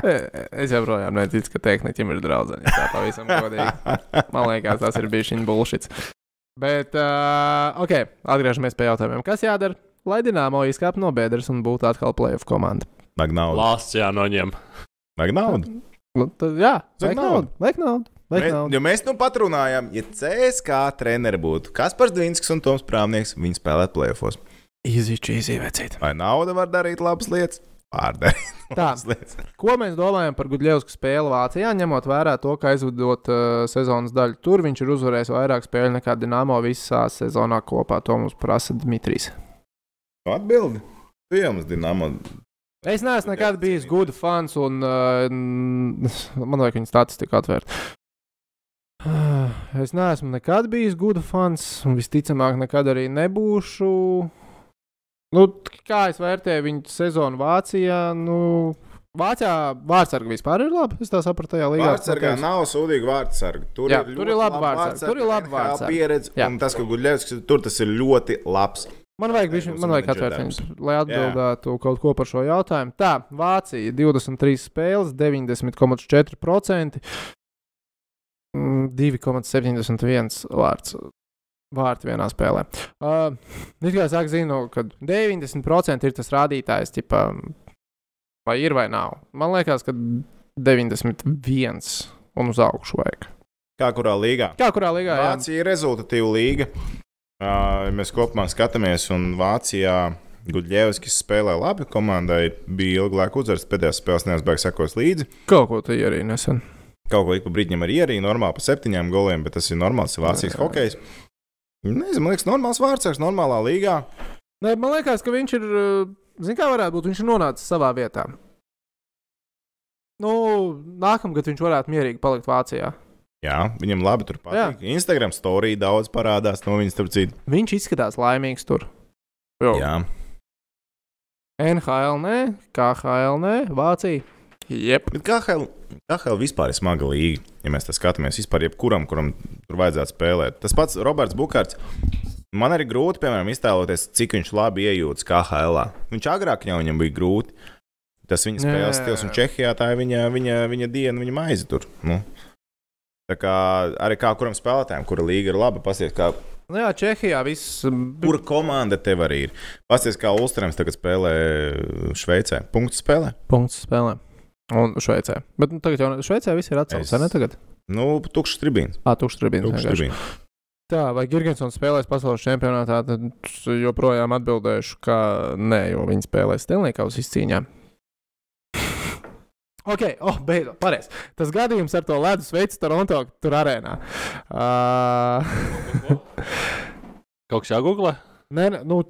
Es joprojām neticu, ka tehniķim ir draudzene. Tā pavisam godīgi. Man liekas, tas ir bijis viņa bullshit. Bet, uh, ok, atgriežamies pie jautājumiem. Kas jādara, lai Dienāmo izkāptu no bedres un būtu atkal playoff komanda?
Vajag naudu.
Lāsts jānoņem.
Vajag naudu.
Nu, tad, jā,
Vajag
naudu. Vajag naudu.
Mēs, jo mēs nu pat runājām, ja CSK treneri būtu Kaspars Dvīnskis un Toms Prāmnieks, viņi spēlētu playoffs.
Easy cheesy vecīt.
Vai nauda var darīt labas lietas? Pārdarīt
Tā, ko mēs domājam par Gudļevsku spēli Vācijā, ņemot vērā to, ka aizvedot uh, sezonas daļu tur, viņš ir uzvarējis vairāk spēļu nekā Dienāmo visā sezonā kopā. To mums prasa Dmitrijs.
Atbildi. Tu jau mums dinamo.
Es neesmu nekad bijis gudu fans, un uh, man vajag viņa statistiku atvērt. Uh, Es neesmu nekad bijis gudu fans, un visticamāk, nekad arī nebūšu. Nu, kā es vērtēju viņu sezonu Vācijā? Nu, Vācijā vārdsargi vispār ir labi. Es tā sapratu, tajā līnijā.
Vārdsargā nav sūdīga vārdsarga. Tur
Jā,
ir,
tur ir labi
laba
vārdsargi, tur ir labi
NHL
vārdsargi.
Pieredze,
Jā.
un tas, ka Guļevskis tur tas ir ļoti labs.
Man vajag,
Būs
man vajag
menedžera
atvērt
darbs.
viņu, lai atbildētu kaut ko par šo jautājumu. Tā, Vācija 23 spēles, 90,4%, mm, 2,71 vārds. Vārds vienā spēlē. Uh, it kā sāk zinu, ka 90% ir tas rādītājs, ķipa, vai ir vai nav. Man liekas, ka 91 un uz augšu vajag.
Kā kurā līgā?
Kā kurā līgā? jā.
Vācija ir rezultatīva līga. Uh, mēs kopumā skatāmies, un Vācijā Guļevskis spēlē labi. Komandai bija ilgu laiku uzvaras, pēdējās spēlēs neesmu sekos līdzi.
Kaut ko te arī nesen.
Kaut ko ik pa brīdim arī arī normāli pa septiņiem goliem, bet tas ir normāls Vācijas
Jā.
Nezinu, man liekas, normāls vārdsargs, normālā līgā.
Nē, man liekas, ka viņš ir. Zini, kā varētu būt? Viņš ir nonācis savā vietā. Nu, nākamgad viņš varētu mierīgi palikt Vācijā.
Jā, viņam labi tur patīk. Instagram story daudz parādās no viņas, starp citu.
Viņš izskatās laimīgs tur. Jo,
Jā,
NHL nē, KHL nē, Vācija. Jep.
bet KHL, KHL vispār ir smaga līga. Ja mēs tā skatāmies, vispār jebkuram, kuram tur vajadzētu spēlēt. Tas pats Roberts Bukārts. Man arī grūti, piemēram, iztēloties, cik viņš labi iejūtas KHL. -ā. Viņš agrāk jau viņam bija grūti. Tas viņa spēles stils, un Čehijā tā ir viņa, viņa, viņa diena, viņa maize tur. Nu. Tā kā arī kā kuram spēlētājam, kura līga ir laba, pasies, kā,
Nu, jā, Čehijā viss.
kura komanda tev arī ir. Pasies, kā Ulstrēms tagad spēlē Šveicē. Punkts spēlē.
Punkts spēlē. Un Šveicē. Bet nu, tagad jau Šveicē viss ir atcelts,
Es-
vai ne tagad?
Nu, tukšs tribīns.
Ā, tukšs tribīns.
Tukšs tribīns.
Tā, vai Girgensons spēlēs pasaules čempionātā, tad es joprojām atbildēšu, ka nē, jo viņi spēlēs Stenlīkaus izcīņā. Ok, oh, beidzot, pareizi. Tas gadījums ar to ledus veids Toronto tur arēnā. Uh,
Kaut kas jāgooglē?
nē, nu,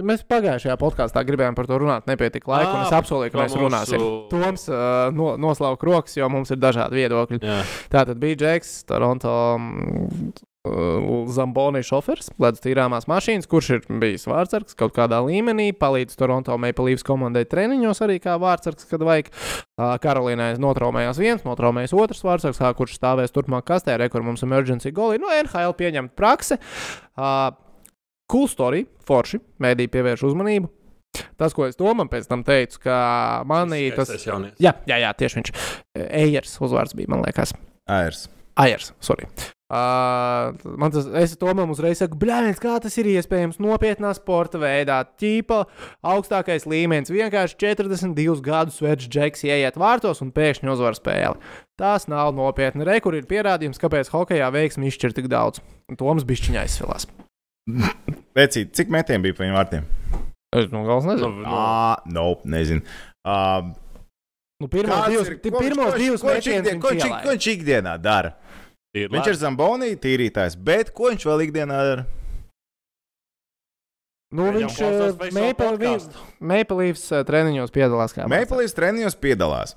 mēs pagājušajā podkāstā gribējām par to runāt, nepietika laika, un es
Ā,
apsolīju, ka mēs
mūsu-
runāsim. Toms uh, no, noslauka rokas, jo mums ir dažādi viedokļi.
Jā.
Tā tad bija Džeks, Toronto. mm, uh, Zamboni šofers, ledus tīrāmās mašīnas, kurš ir bijis vārdsargs kaut kādā līmenī, palīdz Toronto Maple Leafs komandai treniņos arī kā vārdsargs, kad vajag. Uh, Karolīnai notraumējās viens, notraumējās otrs vārdsargs, kā, kurš stāvēs turpmāk kastē, re, kur mums emergency goli. No NHL pieņemt prakse. Cool story, forši, mēdī pievērš uzmanību. Tas, ko es domāju, pēc tam teicu, ka manī tas
Tas ir.
Jā, jā, jā tieši viņš. Ejers uzvārds bija, man liekas.
Airs.
Airs, sorry. Uh, man tas, es tomēr uzreiz saku, blēņas, kā tas ir iespējams nopietnā sporta veidā. Tīpa augstākais līmenis. Vienkārši 42 gadus vecs džeks ieiet vārtos un pēkšņi uzvar spēli. Tas nav nopietni. Re, kur ir pierādījums, kāpēc hokeja veiksmi izšķir tik daudz. Toms bišķiņā aizsvilās.
Vecīt, cik metieni bija pa viņu vārtiem?
Es no galas
Nu,
nezinu.
nu,
Ā, nope, nezinu. Uh,
Nu, pirmos divus,
ir- ko viņš-
pirmos
ko
divus
ko
metienus
ko
ielaida.
ko viņš ikdienā dara?
ir
Viņš ir Zambonija tīrītājs, bet ko viņš vēl ikdienā dara?
Nu,
Viņam
viņš uh, treniņos piedalās kā
Mēpelīs treniņos piedalās.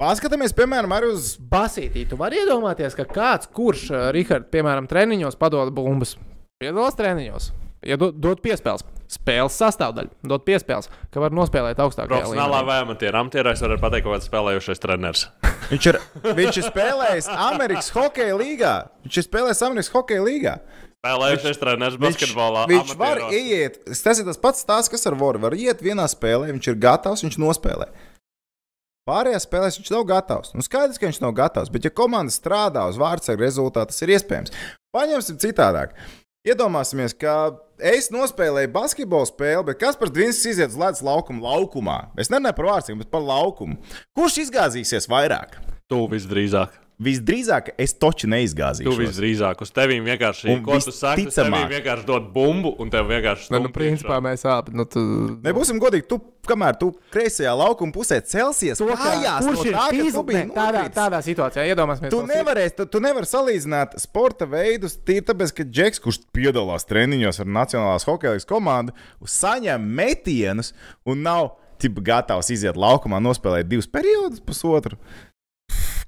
Paskatāmies, piemēram, arī uz
Basītī, tu vari iedomāties, ka kāds, kurš, uh, Rihards, piemēram, treniņos padod bumbas, piedalās treniņos, ja dod, dod piespēles, spēles sastāvdaļu, dod piespēles, ka var nospēlēt augstākajā
Profesionālā vai amatieru amatierā es varu pateikt, ka kāds spēlējušais treneris.
Viņš ir, viņš ir spēlējis Amerikas Hokeja līgā. Viņš ir spēlējis Amerikas Hokeja līgā.
Spēlējušais treneris basketbolā.
viņš var
amatieros.
iet. Tas ir tas pats stāsts, kas ar Voru. Var iet vienā spēlē, viņš ir gatavs, viņš nospēlē. Pārējās spēlēs viņš nav gatavs. Nu, skaidrs, ka viņš nav gatavs, bet, ja komanda strādā uz vārdsargu rezultātu, tas ir iespējams. Paņemsim citādāk. Iedomāsimies, ka es nospēlēju basketbolu spēli, bet kas par Dvīns iziet uz ledus laukuma laukumā? Es nerunāju par vārdsargu, bet par laukumu. Kurš izgāzīsies vairāk?
Tu visdrīzāk.
Visdrīzāk, es toču
Tu
neizgāzīšos.
visdrīzāk uz tevīm vienkārši. Ko tu saki? Tas
visticamāk.
tevī vienkārši dod bumbu un tev vienkārši.
Ne, nu,
stumj
principā mēs abi. Nu, tu...
Nebūsim godīgi, tu, kamēr tu kreisajā laukuma pusē celsies,
To,
kājās,
kurš
no
ir
tā, tu
fiziski
biji
tādā, tādā situācijā? Iedomāsimies,
Tu nevarēsi, tu, tu nevari salīdzināt sporta veidus tīri tāpēc, ka Džeks, kurš piedalās treniņos ar Nacionālās hokejas komandu, saņem metienus un nav tipa, gatavs iziet laukumā, nospēlēt divus periodus, pusotru.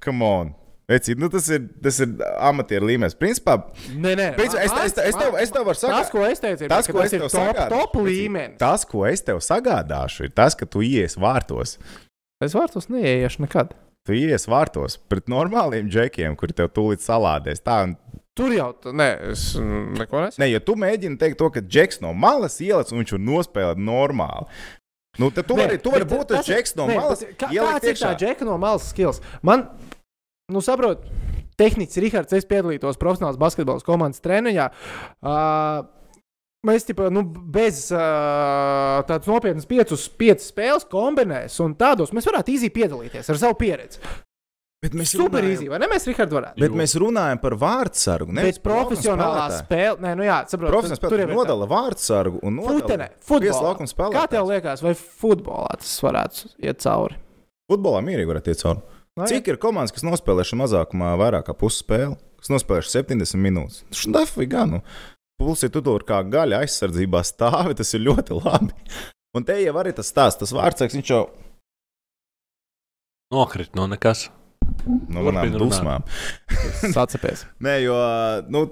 Come on! Vecīt, nu tas ir, tas ir amatieru līmenis. Principā,
Nē, nē,
Principā, es- es- es tev- es tev varu
sakāt. Tas, ko es teicu, ir,
tas,
ka
ko es
tas ir
tev
top,
sagādāšu,
top
vecīt,
līmenis.
tas, ko es tev sagādāšu, ir tas, ka tu ies vārtos.
Es vārtos neieiešu nekad.
Tu ies vārtos pret normāliem džekiem, kuri tev tūlīt salādēs. Tā, un-
Tur jau, tu- nē, es neko nesaku.
ne, ja tu mēģini teikt to, ka džeks no malas ieliec un viņš var nospēlēt normāli. Nu, tad tu
Nē,
vari, tu vari būt tas džeks no
nē,
malas.
kāds ir tā džeka no malas skills? Man, nu, saprot, tehnicis Rihards, es piedalījos profesionālas basketbola komandas treniņā. Uh, Mēs tipa, nu, bez uh, tādas nopietnas piecus, piecas spēles kombinēs un tādos mēs varētu īsi piedalīties ar savu pieredzi.
Bet mēs
Super
runājam-
īsi, vai ne? Mēs, Rihards, varētu.
Bet mēs runājam par vārdsargu. nevis
profesionālā spēle, nē, nu jā, saprotu.
Profesionāls spēlētājs nodala vārdsargu un nodala
futbolā.
laukuma
Kā tev liekas, vai futbolā tas varētu iet cauri?
Futbolā mierīgi varētu iet cauri.
Jā.
Cik ir komandas, kas nospēlējuši mazākumā vairāk kā pusi spēli, kas nospēlējuši 70 minūtes? Šdafi gan. Nu. Pulsi tu tur kā gaļa aizsardzībā stāvi, tas ir ļoti labi. Un te jau arī tas stāsts, tas vārdsargs, viņš jau
Nokrit no nekas.
no manām dusmām.
Sacepies.
Nē, jo nu,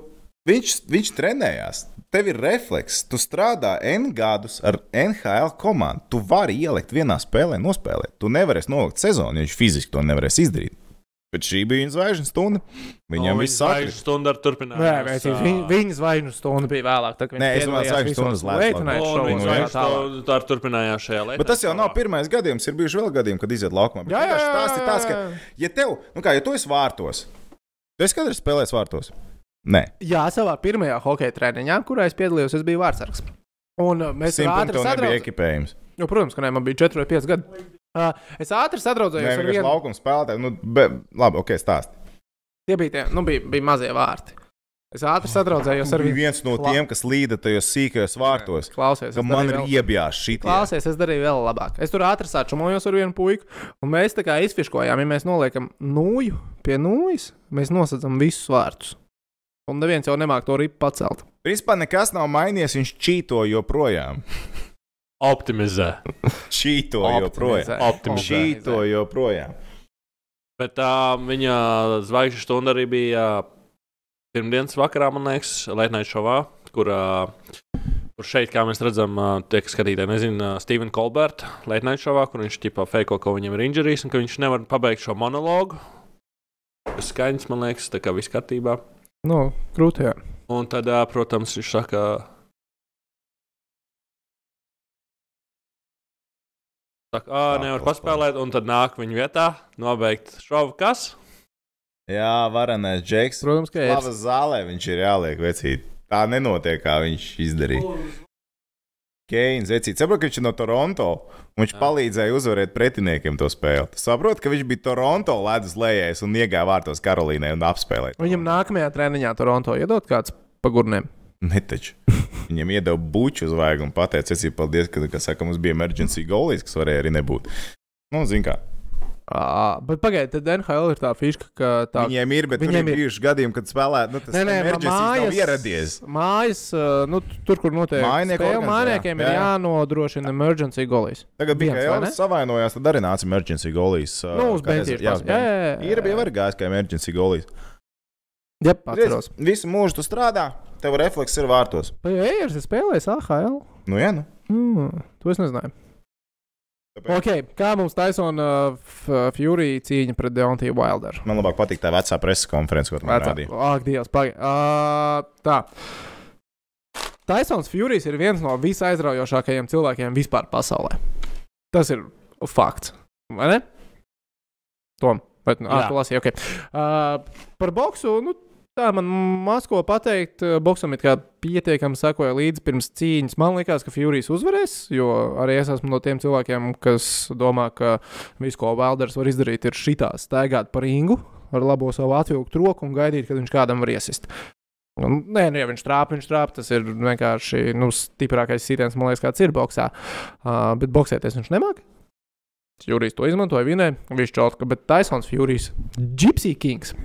viņš, viņš trenējās. Tev ir refleks, tu strādā N gadus ar NHL komandu. Tu vari ielikt vienā spēlē, nospēlēt. Tu nevarēsi nolikt sezonu, ja viņš fiziski to nevarēs izdarīt. Bet šī bija viņa zvaigžņu stunda. Viņam
O,
viss
viņa
sakrīt.
zvaigžņu Stunda ar turpinājumu.
Nē, viņa, viņa zvaigžņu stundu bija vēlāk.
Nē, es domāju, zvaigžņu stundas
un tā
ar turpinājās šajā lietā.
Bet tas jau nav pirmais gadījums. Ir bijuši vēl gadījumi, kad iziet laukumā. Bet
Jā, jā,
vienkārši
jā,
tās ir tās, ka,
jā, jā.
ja tev, nu kā, ja tu esi vārtos, tu esi kādreiz spēlējis vārtos? Nē,
Jā, savā pirmajā hokeja treniņā, kurā es piedalījos, es biju vārdsargs. Un uh, mēs ātri sadraudzējāmies. Nu, protams, ka nē, man bija 4 vai 5 gadi. Uh, es ātri sadraudzējos ar vienu.
laukuma spēlētāju. Nu, be, labi, ok, stāst.
Tie bija, tie, nu, bija, bija mazie vārti. Es ātri sadraudzējos ar
biji
vienu.
viens no tiem, kas līda tajos sīkajos vārtos.
Klausies,
Ka man ir
vēl-
iebjās šī tā.
Klausies, es darīju vēl labāk. Es tur ātri sačumojos ar vienu puiku, un mēs tā kā izfiškojām, ja mēs noliekam nūju pie nūjas, mēs nosacām visus vārtus. Un neviens jau nemāk to ripu pacelt.
Principā nekas nav mainījies, viņš čīto joprojām.
Optimizē.
Čīto joprojām.
Optimizē.
Čīto joprojām.
Bet tā viņa zvaigžņu stunda arī bija pirmdienas vakarā, man liekas, Latvijas šovā, kur, kur šeit, kā mēs redzam, tie, kas skatītāji, nezina, uh, Stevena Kolberta Latvijas šovā, kur viņš ķipā feiko, ka viņam ir injuries un ka viņš nevar pabeigt šo monologu. Skaņas, man liekas, tā kā viss kārtībā.
Nu, krūti, jā.
Un tad, protams, viņš saka, saka ah, nevar paspēlēt, un tad nāk viņa vietā, nobeigt šovu. Kas?
Jā, varenais Džeks.
Protams, ka ir.
Slavas zālē viņš ir jāliek vecīt. Tā nenotiek, kā viņš izdarīja. Keins, vecīt, saprot, ka viņš ir no Toronto. Viņš palīdzēja uzvarēt pretiniekiem to spēli. Tu saproti, ka viņš bija Toronto ledus lejējs un iegāja vārtos Karolīnai un apspēlēja.
Viņam nākamajā treniņā Toronto iedot kāds pagurniem.
Netaču. Viņam iedeva buču uz vaigu un pateica, es paldies, ka, kā saka, mums bija emergency goalies, kas varēja arī nebūt. Nu, zin kā.
À, bet pagaidiet, tad NHL ir tā fiška, ka tā
Viņiem ir, bet
viņiem
ir
ir-
bijuši gadījumi, kad spēlē, nu,
Nē, nē, mājas,
ieradies.
Mājas, nu, tur, kur notiek spēle, mājiniekiem
jā.
ir
Jā, jā.
jānodrošina emergency goalies.
Tagad bija
ne?
savainojās, tad arī nāca emergency goalies. uh,
Nu, uz benčīša
Jā,
jā, jā, jā.
Ir bija arī gājis kā emergency goalies.
Jā, atceros.
Visu mūžu tu strādā, tev refleks ir vārtos.
Ejers ir spēlējis AHL?
Nu, jā, nu.
Mm, to es nezināju.
Tāpēc-
Okay, kā mums taisona uh, Fury cīņa pret Deontiju Wilderu?
Man labāk patīk tā vecā preses konference, ko tu man rādīji.
Ak, Dievs, pagaidi. Uh, tā. Taisons Furijs ir viens no visaizraujošākajiem cilvēkiem vispār pasaulē. Tas ir fakts. Vai ne? Tom, vai tu, ah, tu lasīji, ok. Uh, par boksu, nu, tā man maz ko pateikt. Uh, Boksam ir pietiekami sekoja līdzi pirms cīņas. Man liekas, ka Furijs uzvarēs, jo arī es esmu no tiem cilvēkiem, kas domā, ka viss, ko Valders var izdarīt, ir šitā staigāt pa ringu ar labo savu atvilktu roku un gaidīt, kad viņš kādam var iesist. Un, nē, nu, ja viņš trāpa, viņš trāpa. Tas ir vienkārši nu, stiprākais sitiens, man liekas, kāds ir boxā. Uh, bet boxēties viņš nemāķi. Jurijs to izmantoja, vinēja. Viņš čauka, bet Taisons Furijs - Gypsy Kings.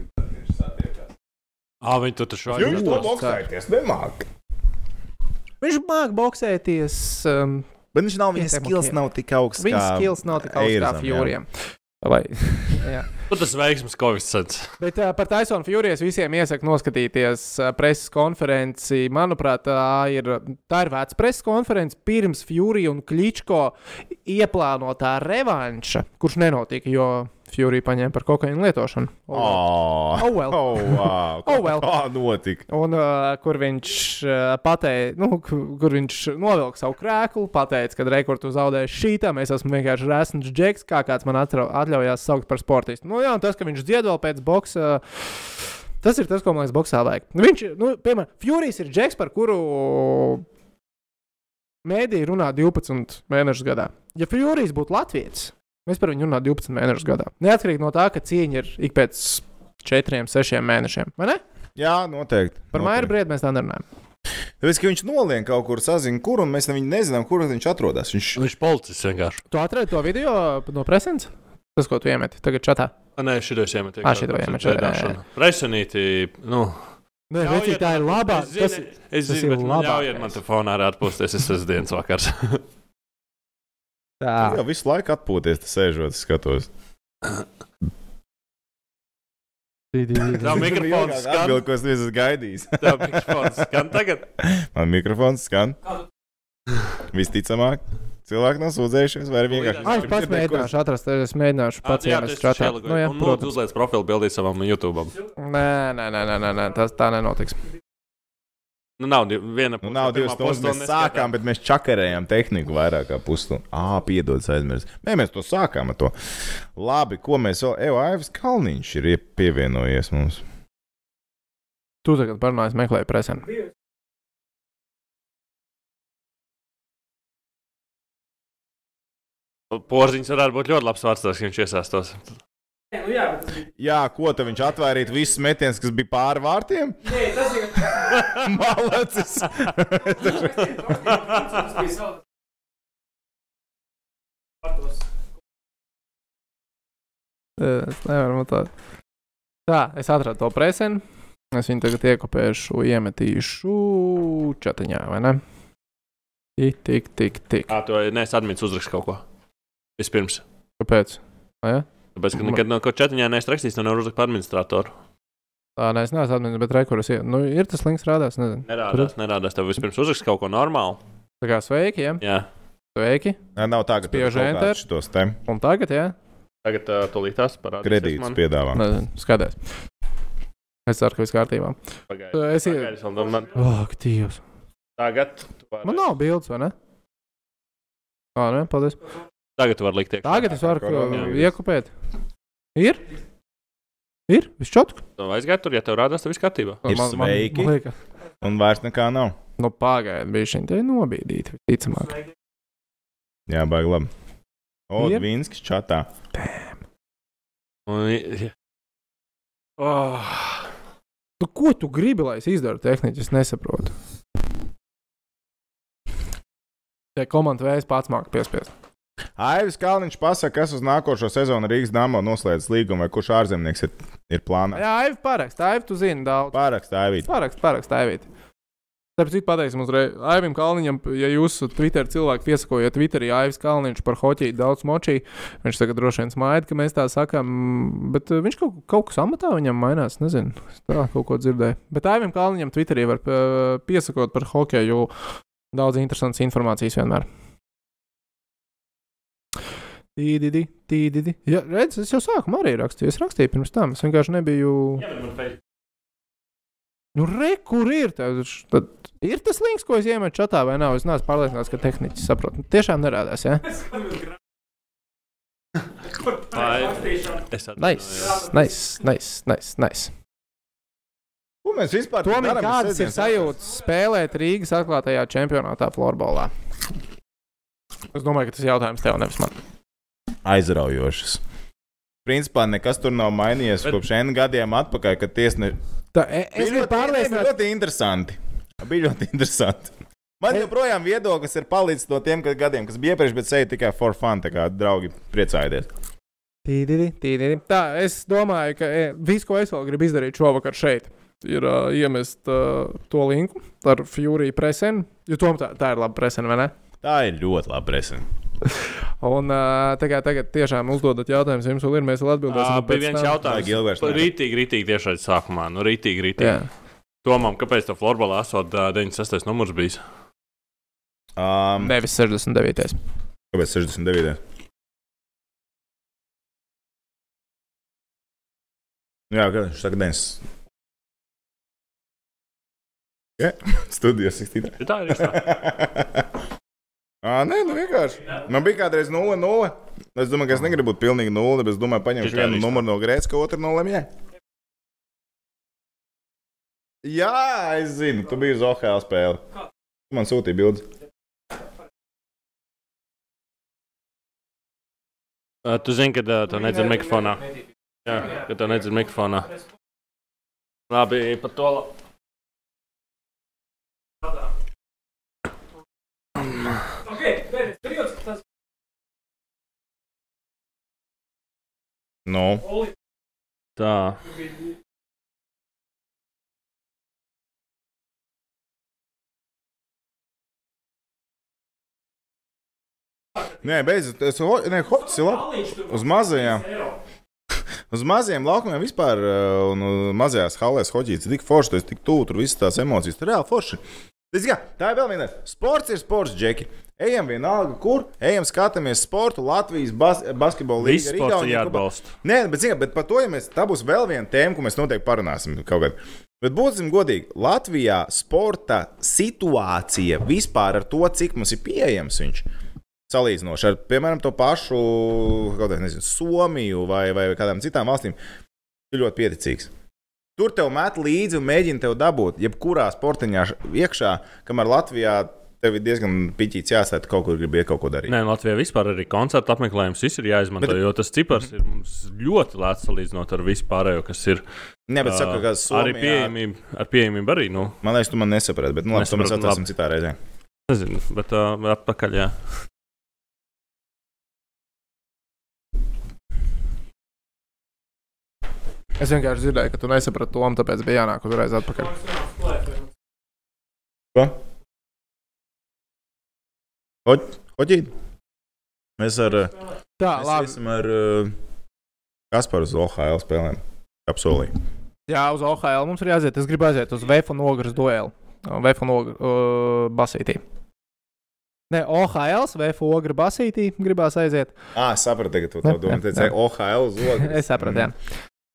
Ah, viņi tur taču
Jūs to
Ļoti
boxēties nemāk.
Viņš māca boxēties. Um,
Bet viņš nav, viņa skills nav tik augsts.
Viņa skills nav tik augsts kā. Furijam. Vai.
Tur tas veiksmes koeficients.
Bet uh, par Taisonu Furijas visiem iesaku noskatīties uh, preses konferenci. Manuprāt, tā ir, tā ir veca preses konference pirms Furija un Kličko ieplānotā revanša, kurš nenotika, jo Furija paņēma par kokaīnu lietošanu.
Oh,
Oh, well.
oh, wow.
Oh, well.
Kā notika?
Un uh, kur viņš uh, pateica, nu, kur, viņš novilka savu krēslu, pateica, ka rekords tu zaudēji šītam, es esmu vienkārši resns džeks, kā kāds man atļaujās saukt par sportistu. Nu, jā, un tas, ka viņš dzied vēl pēc boxa. Tas ir tas, ko man liekas, boxā vajag. Viņš, nu, piemēram, Furijs ir džeks, par kuru mēdīja runā 12 mēnešus gadā. Ja Furijs būtu Latvijas, mēs par viņu runātu 12 mēnešus gadā. Neatkarīgi no tā, ka cīņa ir ik pēc 4, 6 mēnešiem. Vai ne?
Jā, noteikti.
Par Maiju brīdi mēs tā nerunājam.
Tāpēc, ka viņš nolien kaut kur, sazina, kur, un mēs viņu nezinām, kur viņš atrodas. Viņš
Viņš policists vienkārši.
Tu atradi to video no preses? Tas, ko tu iemeti tagad čatā.
Ah, Nē, šī ir iemet.
Ā, šito iemet, jā, jā, jā.
Presunīti, nu.
Nē, vecīt, tā ir labā.
Es
Tas,
zinu, es
tas
zinu
ir
bet
labākais.
ļaujiet man te fonā arī atpūsties. Es esmu dienas vakars.
tā.
jau visu laiku atpūties, tas sēžot, skatos.
Tā mikrofons skan.
Atbild, ko es esmu gaidījis.
Tā mikrofons skan tagad.
Man mikrofons skan. Visticamāk, cilvēki nav sūdzējušies, vai arī vienkārši.
Ah, es pats mēģināšu atrast, es mēģināšu pats iemest čatā. Nu, jā, protams.
uzliec profilu bildī savam YouTube.
Nē, nē, nē, nē, nē, tas tā nenotiks.
Nu, nav viena
Nu, nav divas stundas, mēs sākām, bet mēs čakarējām tehniku vairāk kā pusstundu. Ah, piedod, aizmirst. Nē, mēs to sākām ar to. Labi, ko mēs vēl. Evo, Aivs Kalniņš ir ie- pievienojies mums.
Tu tagad parunājies, meklēji presen.
Porziņš varētu būt ļoti labs vārds, ka viņš iesaistos.
Jā, ko te viņš atvairīt visus metienus, kas bija pāri vārtiem? Nē, tas ir. Malacis.
Es nevaru matāt. Tā, es atradu to presenu. Es viņu tagad iekopēšu, iemetīšu čatiņā, vai ne? Tik, tik, tik, tik.
Jā, tu neesi admins uzrakst kaut ko. Vispirms.
Kāpēc? A, ja?
Tāpēc, ka nekad no kaut četiņā neesi rakstījis, no nevar uzlikt par administratoru.
Tā nē, es neesmu atmiņā, bet rekurors ir. Nu, ir tas links rādās, nezinu.
Nerādās, nerādās. Tev vispirms uzrakst kaut ko normālu.
Tā kā sveiki, ja?
Jā.
Sveiki.
Nē, nav tā, ka kaut
enter.
šitos te
Un tagad, jā?
Tagad uh, tu līdz tās parādīsies.
kredītus
man.
piedāvā.
Nezinu, skaties. Es ceru, ka viss kārtībā.
Pagaidi, es domāju, man-
Ak, Dievs.
Tagad.
Man nav bildes, vai ne? Ā, nē, paldies.
Tagad tu vari likt iekšā.
Tagad es varu
Koronavīrus.
uh, iekopēt. Ir? Ir? Viss čotku?
Tu aizgāji tur, ja tev rādās, tad viss kārtībā.
Ir sveiki.
Man, man
Un vairs nekā nav.
nu, pagaidi, bija šī te nobīdīta, ticamāk.
Jā, baigi labi. O,
Ir?
Vinskis čatā.
Un, ja. oh.
Nu, ko tu gribi, lai es izdaru tehniski? Es nesaprotu. Tie komandas veids pats māca piespiest.
Aivis Kalniņš pasaka, kas uz nākošo sezonu Rīgas dāmā noslēdz līgumu, vai kurš ārzemnieks ir, ir plānā.
Jā, Aivi parakst, Aivi, tu zini daudz.
Pārakstā Aivīt.
Parakst, parakst, Aivīt. Tāpēc pateiksim uzreiz. Aivim Kalniņam, ja jūs Twitter cilvēki piesakojat Twitterī Aivis Kalniņš par hoķiju daudz močī, viņš tagad droši vien smaida, ka mēs tā sakām, bet uh, viņš kaut, kaut kas amatā viņam mainās, nezinu, tā kaut ko dzirdēju. Bet Aivim Kalniņam Twitterī var uh, piesakot par hokeju, jo daudz interesantas informācijas vienmēr. Tīdidi, tīdidi. Jā, redz, es jau sākumā arī rakstīju. Es rakstīju pirms tam. Es vienkārši nebiju. Nu, re, kur ir? Tad, tad ir tas links, ko es iemetu čatā, vai nav? Es neesmu pārliecināts, ka tehniski saprotu. Nu, tiešām nerādās, jā. Ja? Nice, nice, nice, nice. nice.
Ko mēs vispār
Tomēr
darām?
kādas ir sajūtas spēlēt Rīgas atklātajā čempionātā florbolā? Es domāju, ka tas jautājums tev nevis man.
Aizraujošas. Principā nekas tur nav mainījies
Bet-
kopš N gadiem atpakaļ, kad tiesne...
Tā, e, es biju pārliecināts,
ļoti interesanti. Bija ļoti interesanti. Man
Es-
joprojām viedoklis ir palicis no tiem kad- gadiem, kas bija iepriekš, bet seju tikai for fun, tā kā draugi priecājieties.
Tīdidi, tīdidi. Tā, es domāju, ka e, viss, ko es vēl gribu izdarīt šovakar šeit, ir uh, iemest uh, to linku ar Fury presenu. Jo tom tā, tā ir laba presena, vai ne?
Tā ir ļoti labi presena.
Un kā tagad tiešām uzdodat jautājumus, jums vēl ir, mēs vēl atbildēsim. Pēc
bija viens
tam.
jautājums. Rītīgi, rītīgi tieši aiz sākumā. Nu, rītīgi, rītīgi.
Jā,
Tomam, kāpēc tā florbolā esot uh, 96. numurs bijis?
Um,
nevis 69.
kāpēc 69? Jā, kad viņš saka, Dens. Ja? Studijas 63.
Tā ir.
Ā, nē, nu vienkārši. Man bija kādreiz 0-0. Es domāju, ka es negribu būt pilnīgi 0, bet es domāju, paņemšu vienu numuru no Grēcka, otru no Lemjē. Jā, es zinu, tu biji uz OHL spēli. Tu man sūtīja bildes.
Uh, tu zini, ka uh, tu nedzirdi mikrofonā. Jā, ka tu nedzirdi mikrofonā. Labi, par to. la-
Nu,
Tā.
nē, beidzot, es ho, nē, hocis ir labi. Uz mazajām. Uz mazajiem laukumiem vispār, uh, un mazajās halēs hoģīts ir tik forši, tas tik tuvu, tur visas tās emocijas, tur reāli forši. Tā ir vēl viena. Sports ir sports, Džeki. Ejam vienalga, kur. Ejam, skatāmies sportu, Latvijas bas basketbola
Viss
līniju.
sports ir jāatbalsta.
Nē, bet, ziniet, bet par to, ja mēs, tā būs vēl viena tēma, ko mēs noteikti parunāsim kaut kad. Bet būsim godīgi, Latvijā sporta situācija vispār ar to, cik mums ir pieejams viņš. Salīdzinoši ar, piemēram, to pašu kaut kādu, nezinu, Somiju vai, vai kādām citām valstīm, ir ļoti pieticīgs. Tur tev met līdzi un mēģina tev dabūt, jebkurā sportiņā iekšā, kamēr Latvijā tev ir diezgan piķīts jāstāv, kaut kur gribi iet kaut ko darīt.
Nē, Latvijā vispār arī koncertu apmeklējums viss ir jāizmanto,
Bet-
jo tas cipars ir ļoti lēts salīdzinot ar visu pārējo, kas ir.
Nē, bet saka,
ā,
ka Somijā,
arī pieejamība, ar pieejamību arī, nu,
Man liekas, tu man nesaprati, bet nu, labi, to mēs atrasim citā reizē.
nezinu, bet uh, atpakaļ, jā.
Es vienkārši dzirdēju, ka tu nesaprati to, tāpēc bija jānāk uzreiz atpakaļ.
Ko? Hoģīt? Mēs ar, uh,
Tā,
mēs
labi.
esam ar uh, Kasparu uz OHL spēlēm. Apsolīju.
Jā, uz OHL mums ir jāiziet. Es gribu aiziet uz Vēfa un Ogres dueli. Vēfa un Ogres uh, basītī. Nē, OHL, Vēfa Ogres basītī gribās aiziet.
Ah, es sapratu, tagad tu to domā. Teici. OHL zog.
es sapratu, jā.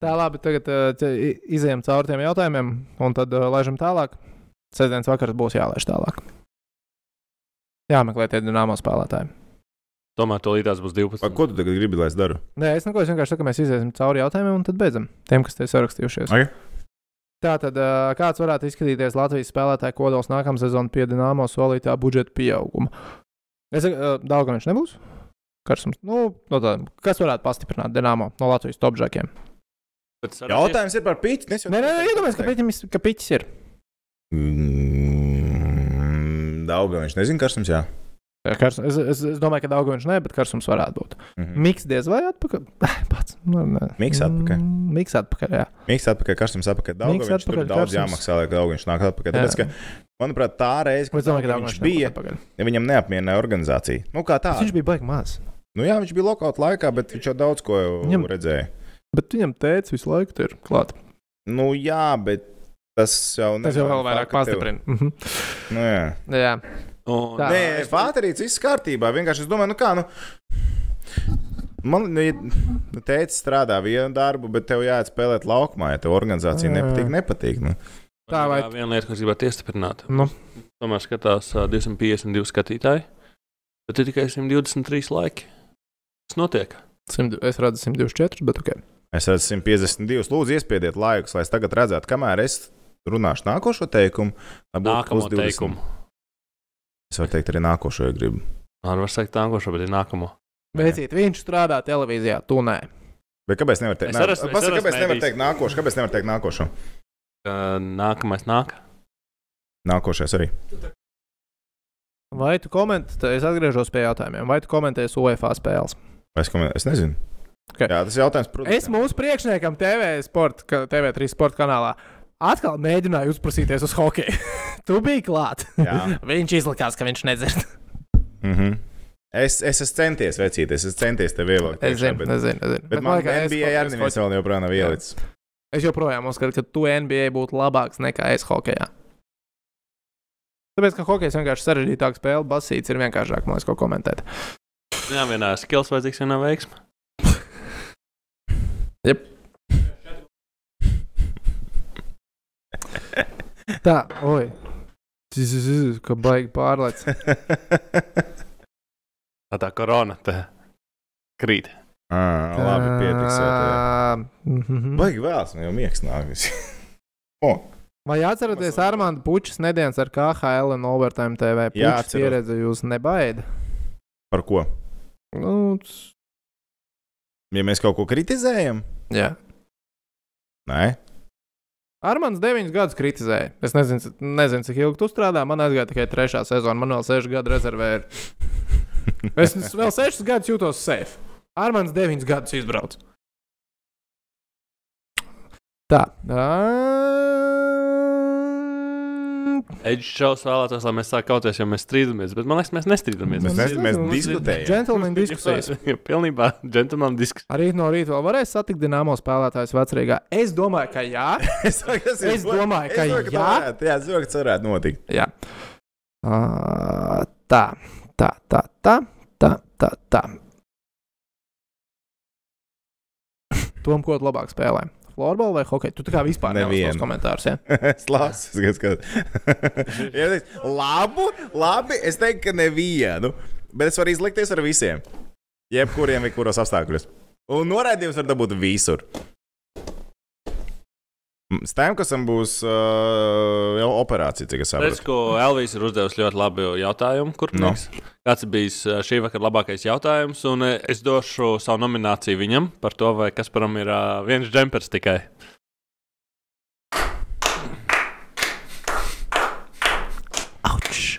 Tā labi, tagad uh, te- i- izejam cauri tiem jautājumiem, un tad uh, laižam tālāk. Sestdienas vakars būs jālaiž tālāk. Jāmeklē tie dināmo spēlētāji.
Tomēr to līdās būs 12.
A, Ko tu tagad gribi, lai es daru?
Nē, es neko, es vienkārši saku, ka mēs iziesim cauri jautājumiem, un tad beidzam. Tiem, kas te ir sarakstījušies.
Okay.
Tā tad, uh, kāds varētu izskatīties Latvijas spēlētāja kodols nākamā sezona pie Dienāmo solītā budžeta pieauguma? Es uh, daudz viņš nebūs. Karsums, nu, no tā, kas varētu pastiprināt Dienāmo no Latvijas topžakiem?
Jautājums ir par pīķi.
Nē, nē, nē iedomājieties, ka piķis, ka piķis ir.
Mm, Daudz, viņš nezina, kas mums jā.
Karsums, es, es, es domāju, ka daudz viņš ne, bet Karsums varētu būt.
Mhm.
Miks diez vai atpakaļ? Pats. Nu, nē.
Miks atpakaļ.
Mm, Miks atpakaļ, jā.
Mīks atpakaļ, kas mums atpakaļ. Daudz,
Miks
viņš tur
atpakaļ,
daudz
Karstums.
jāmaksā, lai daudz viņš nāk atpakaļ. Tāpēc, ka, manuprāt, tā reize,
Es domāju, ka
kad viņš bija,
atpakaļ.
ja viņam neapmierināja organizācija. Nu, kā tā?
Viņš bija baigi maz.
Nu, jā, viņš bija lokāta laikā, bet viņš jau daudz ko
Viņam-
redzēja.
Bet viņam teica, visu laiku tur ir klāt.
Nu, jā, bet tas jau
Tas jau vēl vairāk pastiprina. Mhm.
Nu, jā.
Jā.
Un,
Tā.
Nē, Fāterīts viss kārtībā. Vienkārši es domāju, nu kā. Nu, Man nu, ja teica, strādā vienu darbu, bet tev jāiet spēlēt laukumā. Ja tev organizācija
Jā.
nepatīk, nepatīk. Nu.
Tā vai-
Tā ir viena lieta, ko es gribētu iestiprināt.
Nu.
Tomēr skatās ā, 252 skatītāji, bet ir tikai 123 laiki. Tas notiek.
Simt- Es redzu 124, bet ok.
Es esmu 152. Lūdzu, iespiediet laikus, lai es tagad redzētu, kamēr es runāšu nākošo teikumu.
Nākamo
plus 20.
teikumu.
Es varu teikt, arī nākošo, ja gribu.
Ar var teikt nākošo, bet ir nākamo.
Veicīt, viņš strādā televīzijā, tu nē.
Bet kāpēc nevar teikt?
Es arī esmu- es
Pasaka,
arī
kāpēc nevar teikt nākošo? Kāpēc nevar teikt nākošo?
Ā, Nākamais nāk.
Nākošais arī.
Vai tu komentē, es atgriežos pie jautājumiem, vai tu komentēsi UEFA spēles?
Es, komen- es nezinu.
Ok.
Jā, tas ir jautājums. Protams,
Es mūsu priekšniekam TV, sport, ka- TV3 sporta kanālā atkal mēģināju uzprasīties uz hokeju. tu biji klāt.
Jā.
viņš izlikās, ka viņš nedzird.
Mm -hmm. Es, es esmu centies vecīties, es centies tev ievilkt.
Es zinu,
bet,
es zinu. Es, zinu.
bet man
liekas,
NBA arī
es
neviens vēl joprojām nav
Jā.
ielicis.
Es joprojām uzskatu, ka tu NBA būtu labāks nekā es hokeja. Tāpēc, ka hokejs vienkārši sarežģītāk spēle, basīts ir vienkāršāk, man liekas, ko komentēt.
Jā, vienā skills vajadzīgs, vienā veiksmē.
Jep. Tā, oi. Tis, tis, Ka baigi pārlaic.
Tā tā korona te krīt.
ah, labi, pietiks.
Mhm.
Baigi vēlas, man jau miegs nāk. o,
Vai atceraties Armānu Puķis nedēļas ar KHL un Overtime TV?
Jā,
Puķis
atceros.
pieredze jūs nebaida.
par ko?
Nu,
Ja mēs kaut ko kritizējam?
jā.
Nē,
Armāns deviņus gadus kritizēja. Es nezinu, nezinu, cik ilgi tu strādā. Man aizgāja tikai trešā sezona. Man vēl seši gadi rezervē. ir. Es vēl sešus gadus jūtos safe. Armāns deviņus gadus izbrauc. Tā.
Edžers šaus vēlētos, lai mēs sāktu kauties, jo mēs strīdamies. Bet man liekas, mēs nestrīdamies.
Mēs nes- mēs diskutējam.
Džentlmeņa diskusijas.
Jā, pilnībā džentlmeņa diskusijas.
Arī no rīta vēl varēs satikt dināmo spēlētājus vecrīgā. Es domāju, ka jā.
es, domāju,
ka jā.
jā, domāju, ka tas varētu notikt.
jā. Uh, tā, tā, tā, tā, tā, tā. tā. Tom, ko tu labāk spēlē? Floorbola vai hokeja? Tu tā kā vispār
Nevienu.
komentārus. Ja?
es lasu, es skatos. Ja labu, labi, es teiktu, ka nevienu. Bet es varu izlikties ar visiem. Jebkuriem, kuros apstākļos. Un noraidījums var dabūt visur. Stēmkasam būs uh, operācija, cik es saprotu.
ko Elvijas ir uzdevusi ļoti labu jautājumu. Kur
No.
no. Kāds ā, šī vakara labākais jautājums? Un es došu savu nomināciju viņam par to, vai Kasparam ir uh, viens džempers tikai.
Auč!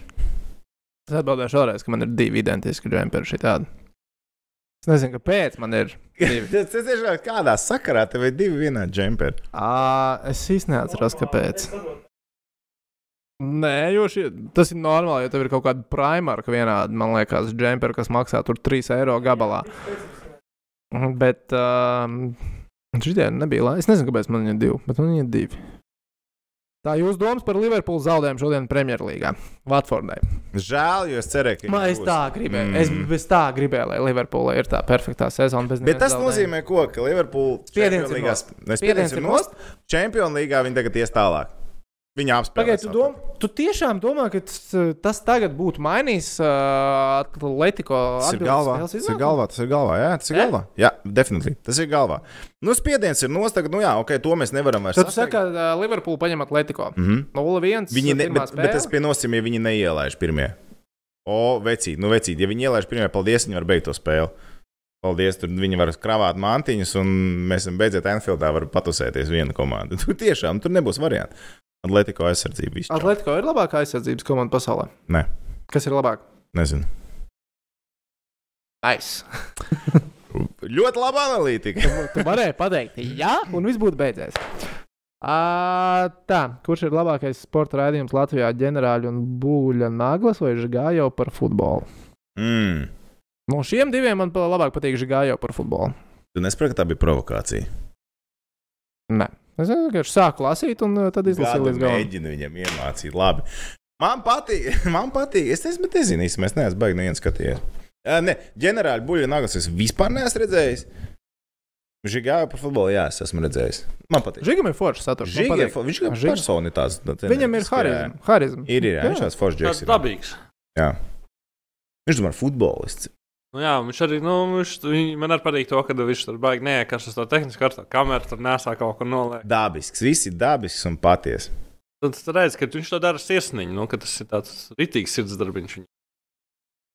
Es atbildēšu vēlreiz, ka man ir divi identiski džemperi šitādi. Es nezinu, kāpēc man ir.
Tas ir kādā sakarā, tev ir divi vienādi džemperi.
À, es īsti neatceros, kāpēc. Nē, jo šie, tas ir normāli, ja tev ir kaut kāda primārka vienāda, man liekas, džemperi, kas maksā tur 3 eiro gabalā. Bet, um, Šitie nebija labi. Es nezinu, kāpēc man ir divi, bet man ir divi. Tā jūs domas par Liverpools zaudējumu šodien Premjerlīgā, Vatvordai.
Žēl, jo es cerēju, ka
es
būs.
tā gribēju.
Mm.
Es, es tā gribēju, lai Liverpoolai ir tā perfektā sezona. bez
Bet tas
zaudējuma.
nozīmē, ko, ka. Ne,
Spiediens ir nost.
Čempionu līgā viņi tagad ies tālāk. Viņa apspēlē.
Pagaidiet, tu, dom, tu tiešām domā, ka tas, tas tagad būtu mainījis uh, Atletico
Tas ir galvā. Tas ir galvā. Tas ir galvā. Jā, tas ir
Ne?
galvā. Jā, definitīvi. Tas ir galvā. Nu, spiediens ir nost, tagad, nu jā, ok, to mēs nevaram vairs
Tad tu saki, ka uh, Liverpool paņem Atletico.
Mm -hmm.
0-1.
Viņi ne, bet, bet tas
spēle.
pie nosacījuma, ja viņi neielaiž pirmie. O, vecīt, nu vecīt, ja viņi ielaiž pirmie, paldies, viņi var beigt to spēli. Paldies, tur viņi var kravāt mantiņus, un mēs beidzot Anfieldā var patusēties viena komanda. Tur tiešām tur nebūs variantu. Atletico aizsardzība vispār.
Atletico ir labākā aizsardzības komanda pasaulē.
Nē,
Kas ir labāk?
nezinu.
Nice.
Ļoti laba analītika.
Tu varēji pateikt, jā, un viss būtu beidzies. À, tā, kurš ir labākais sporta raidījums Latvijā? ģenerāļi un būļa naglas vai žgājo par futbolu?
Mm.
No šiem diviem man labāk patīk žgājo par futbolu.
Tu nesaproti, ka tā bija provokācija.
Nē, es vienkārši sāku lasīt, un uh, tad izlasīju līdz galam.
mēģinu viņam iemācīt. Labi. Man patīk, man patīk. Es nezinu, bet nezinu, īsti mēs neesam baigi neviens skatījies. Jā, ne, ģenerāli buļļu nagas es vispār neesmu redzējis. Žigāju par futbolu, jā, es esmu redzējis. Man patīk.
Žigam ir foršs saturs. patīk.
ir- viņš ir
Žiga.
personitāts. nu,
Viņam ir harizma. harizma.
Ir, ir, jā, viņš tāds foršs džeks.
ir
ir.
dabīgs.
Jā. Viņš tomēr futbolists.
Nu, jā, viņš arī, nu, viņš, viņ- man arī patīk to, ka viņš tur baigi neiekāršas to tehnisko kartu, kameru tur nesā kaut ko noliekt.
Dabisks, viss ir dabisks un patiesa.
Tad tu redz, ka viņš to dara sirsniņi, nu, ka tas ir tāds ritīgs sirdsdarbiņš. viņam.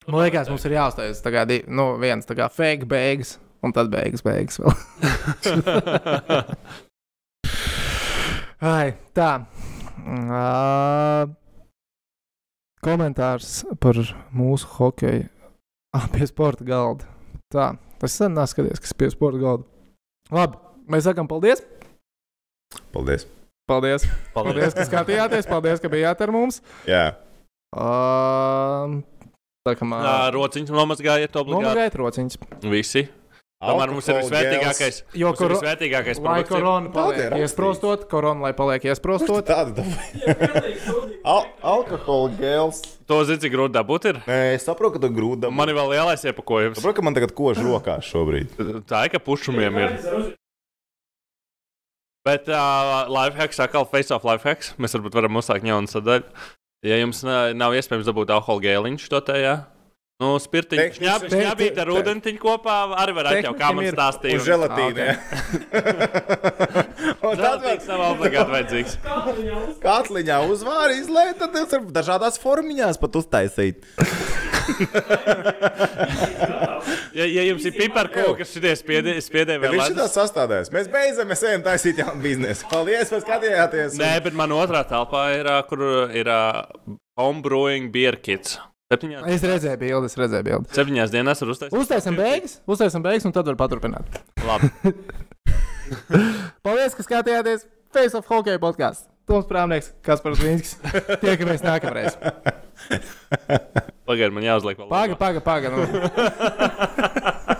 Man liekas, mums ir jāuztais tā kā di- nu, viens tā kā fake beigas, un tad beigas, beigas vēl. Ai, tā. Uh, komentārs par mūsu hokeju. Ah, pie sporta galda. Tā, tas sen neskaties, kas pie sporta galda. Labi, mēs sakām paldies.
Paldies.
Paldies, paldies ka skatījāties, paldies, ka bijāt ar mums.
Jā.
Uh, tā kā man
Jā, rociņš nomazgājiet obligāti.
nomagājat rociņas.
Visi. Tomēr mums ir visvērtīgākais.
Jo
Mums ir visvērtīgākais
Lai korona paliek iesprostot, korona lai paliek iesprostot.
Tāda dabūja. Al alkohola gēls.
To zini, cik grūti dabūt ir.
Nē, es saprotu, ka tu grūti dabūji.
Man ir vēl lielais iepakojums.
Saprotu, ka man tagad kož rokās šobrīd.
Tā ir, ka pušumiem ir. Bet uh, lifehacks, atkal face of lifehacks. Mēs varbūt varam uzsākt jaunu sadaļu. Ja jums nav, iespējams dabūt alkohola gēliņš to tajā, nu, spirtiņš,
Tehniski-
šņāb, šņābīt ar ūdentiņu kopā, arī var atļaut, kā man stāstīja.
Un želatīna. Un tad
Tas nav obligāti vajadzīgs.
Katliņā uzvāri izlēt, tad jūs varat dažādās formiņās pat uztaisīt.
Ja, ja jums ir piparkūka, kas šitie spiedē, spiedē
Ja
vēl
viņš ir
ledus.
sastādājis. Mēs beidzam, mēs ejam taisīt jaunu biznesu. Paldies, ka skatījāties.
Nē, bet man otrā telpā ir, kur ir homebrewing beer kits. Septiņās,
Es redzēju bildi, es redzēju bildi.
septiņās dienās var uztaisīt.
Uztaisim beigas, uztaisim beigas, un tad var paturpināt.
Labi.
Paldies, ka skatījāties Face of Hockey podkāstu. Toms Prāmnieks, Kaspars Vīnskis. Tiekamies nākamreiz.
Pagaidiet, man jāuzliek vēl.
Paga, paga, paga. Nu.